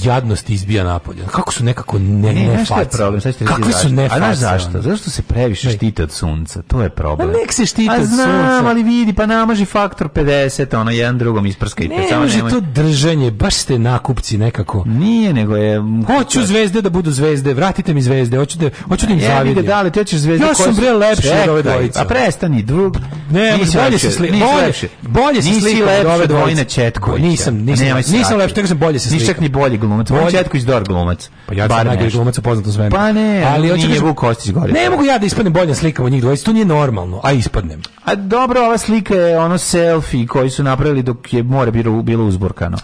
jadnost izbija napolje. Kako su nekako ne ne, ne je problem, sad Kako da su ne A znaš zašto? Zašto se previše štite od sunca? To je problem. A pa nek se štite od sunca. ali vidi, pa namaži faktor 50, ono jedan drugom isprska i ne, samo može nemoj... to držanje, baš ste nakupci nekako. Nije, nego je Hoću zvezde da budu zvezde, vratite mi zvezde, hoću da hoću da im zavidim. Ja vidi da li ti hoćeš zvezde ja koje sam bre lepše od ove dvojice. A prestani, drug. Ne, bolje se sli, bolje, bolje se sli od ove dvojne četkovića. Nisam, nisam, pa nisam lepše, nego sam bolje se sli. Nišak ni bolje glumac. Bojan Četković dobar glumac. Pa ja sam najgori glumac u poznatom svemu. Pa ne, ali hoće da mi Vuk Kostić gore. Ne mogu ja da ispadnem bolja slika od njih dvojice, to nije normalno, a ispadnem. A dobro, ova slika je ono selfie koji su napravili dok je more bilo bilo uzburkano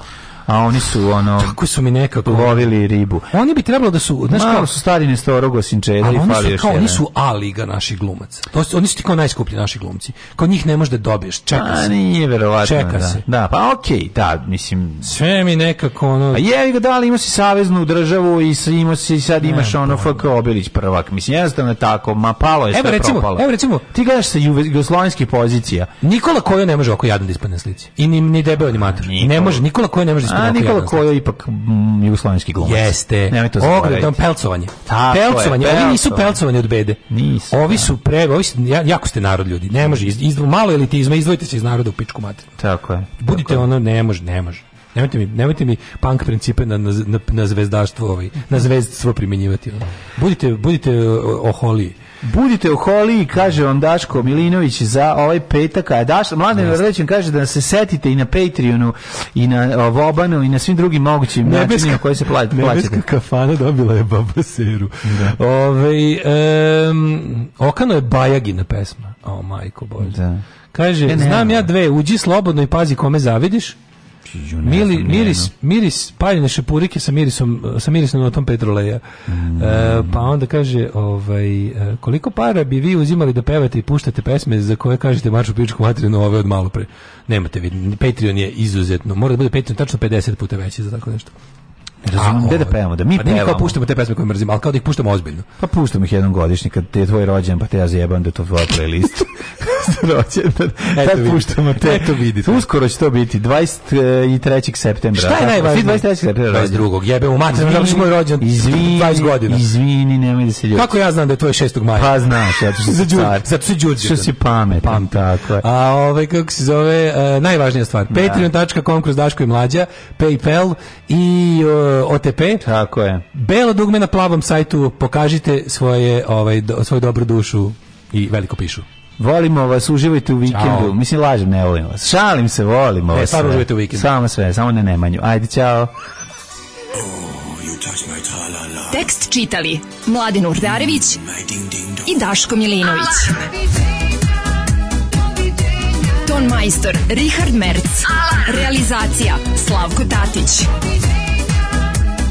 a oni su ono tako su mi nekako lovili ribu. Oni bi trebalo da su, znaš kako su stari Nestoro Gosinčeda i fali još. Kao, oni su A liga naših glumaca. To su, oni su ti kao najskuplji naši glumci. Kao njih ne možeš da dobiješ, čeka a, se. nije verovatno. Čeka da. se. Da, pa okej, okay, da, mislim sve mi nekako ono. A pa je ga dali, da, ima si saveznu državu i ima si sad imaš ne, ono FK Obilić prvak. Mislim jednostavno je tako, ma palo je sve evo, recimo, propalo. Evo recimo, ti gledaš sa jugoslovenskih pozicija. Nikola Kojo ne može oko jadan da ispadne slici. I ni ni debel ni mater. Ne može Nikola Kojo ne može da A Nikola Kojo ipak mm, jugoslovenski glumac. Jeste. Nemoj Ogledom pelcovanje. Tako pelcovanje. Je, pelcovanje. Ovi nisu pelcovani od bede. Nisu. Ovi da. su pre, ovi su, jako ste narod ljudi. Ne može iz, iz malo elitizma izdvojite se iz naroda u pičku materinu. Tako je. Budite tako ono ne može, ne može. Nemojte mi, nemojte mi punk principe na, na, na zvezdaštvo, ovaj, na zvezdstvo primjenjivati. Budite, budite oholi. Budite u holi kaže vam Daško Milinović za ovaj petak, a Daš, Mladen Vrlićin kaže da se setite i na Patreonu i na Vobanu i na svim drugim mogućim nebeska, načinima koji se plaćate. Nebeska kafana dobila je babaseru. Da. Ove, um, Okano je Bajagina pesma. O, oh, majko Bože. Da. Kaže, e, znam ja dve, uđi slobodno i pazi kome zavidiš. Mili, miris, miris paljene šepurike sa mirisom sa mirisnom notom petroleja. Mm. E, pa onda kaže, ovaj e, koliko para bi vi uzimali da pevate i puštate pesme za koje kažete maršu pičku materinu ove od malo pre. Nemate vi, Patreon je izuzetno, mora da bude Patreon tačno 50 puta veći za tako nešto. Ne razumem, gde da pevamo, da mi pa pevamo. Pa kao puštamo te pesme koje mrzimo, ali kao da ih puštamo ozbiljno. Pa puštam ih jednom godišnje, kad te je tvoj rođen, pa te ja zjebam da je to tvoja playlist. rođendan. [laughs] Tad vidite. puštamo te. Eto vidite. Uskoro će to biti 23. septembra. Šta je da najvažnije? 23. septembra. 22. Jebe u mater, zato što moj rođen. Izvini, 20 godina. Izvini, nemoj da se ljuti. Kako ja znam da je to 6. maja? Pa znaš, ja [laughs] što si car. Zato si đuđe. Što si pametan, Pam. tako je. A ovaj kako se zove, uh, najvažnija stvar. Da. Patreon.com kroz Daško i mlađa, PayPal i uh, Eh, OTP. Tako je. Belo dugme na plavom sajtu, pokažite svoje, ovaj, do, svoju dobru dušu i veliko pišu. Volimo vas, uživajte u vikendu. Ćao. Mislim, lažem, ne volim vas. Šalim se, volimo e, vas. E, uživajte u vikendu. Samo sve, samo ne nemanju. Ajde, čao. Tekst čitali Mladin Urdarević i Daško Milinović. Ton majstor Richard Merc. Realizacija Slavko Tatić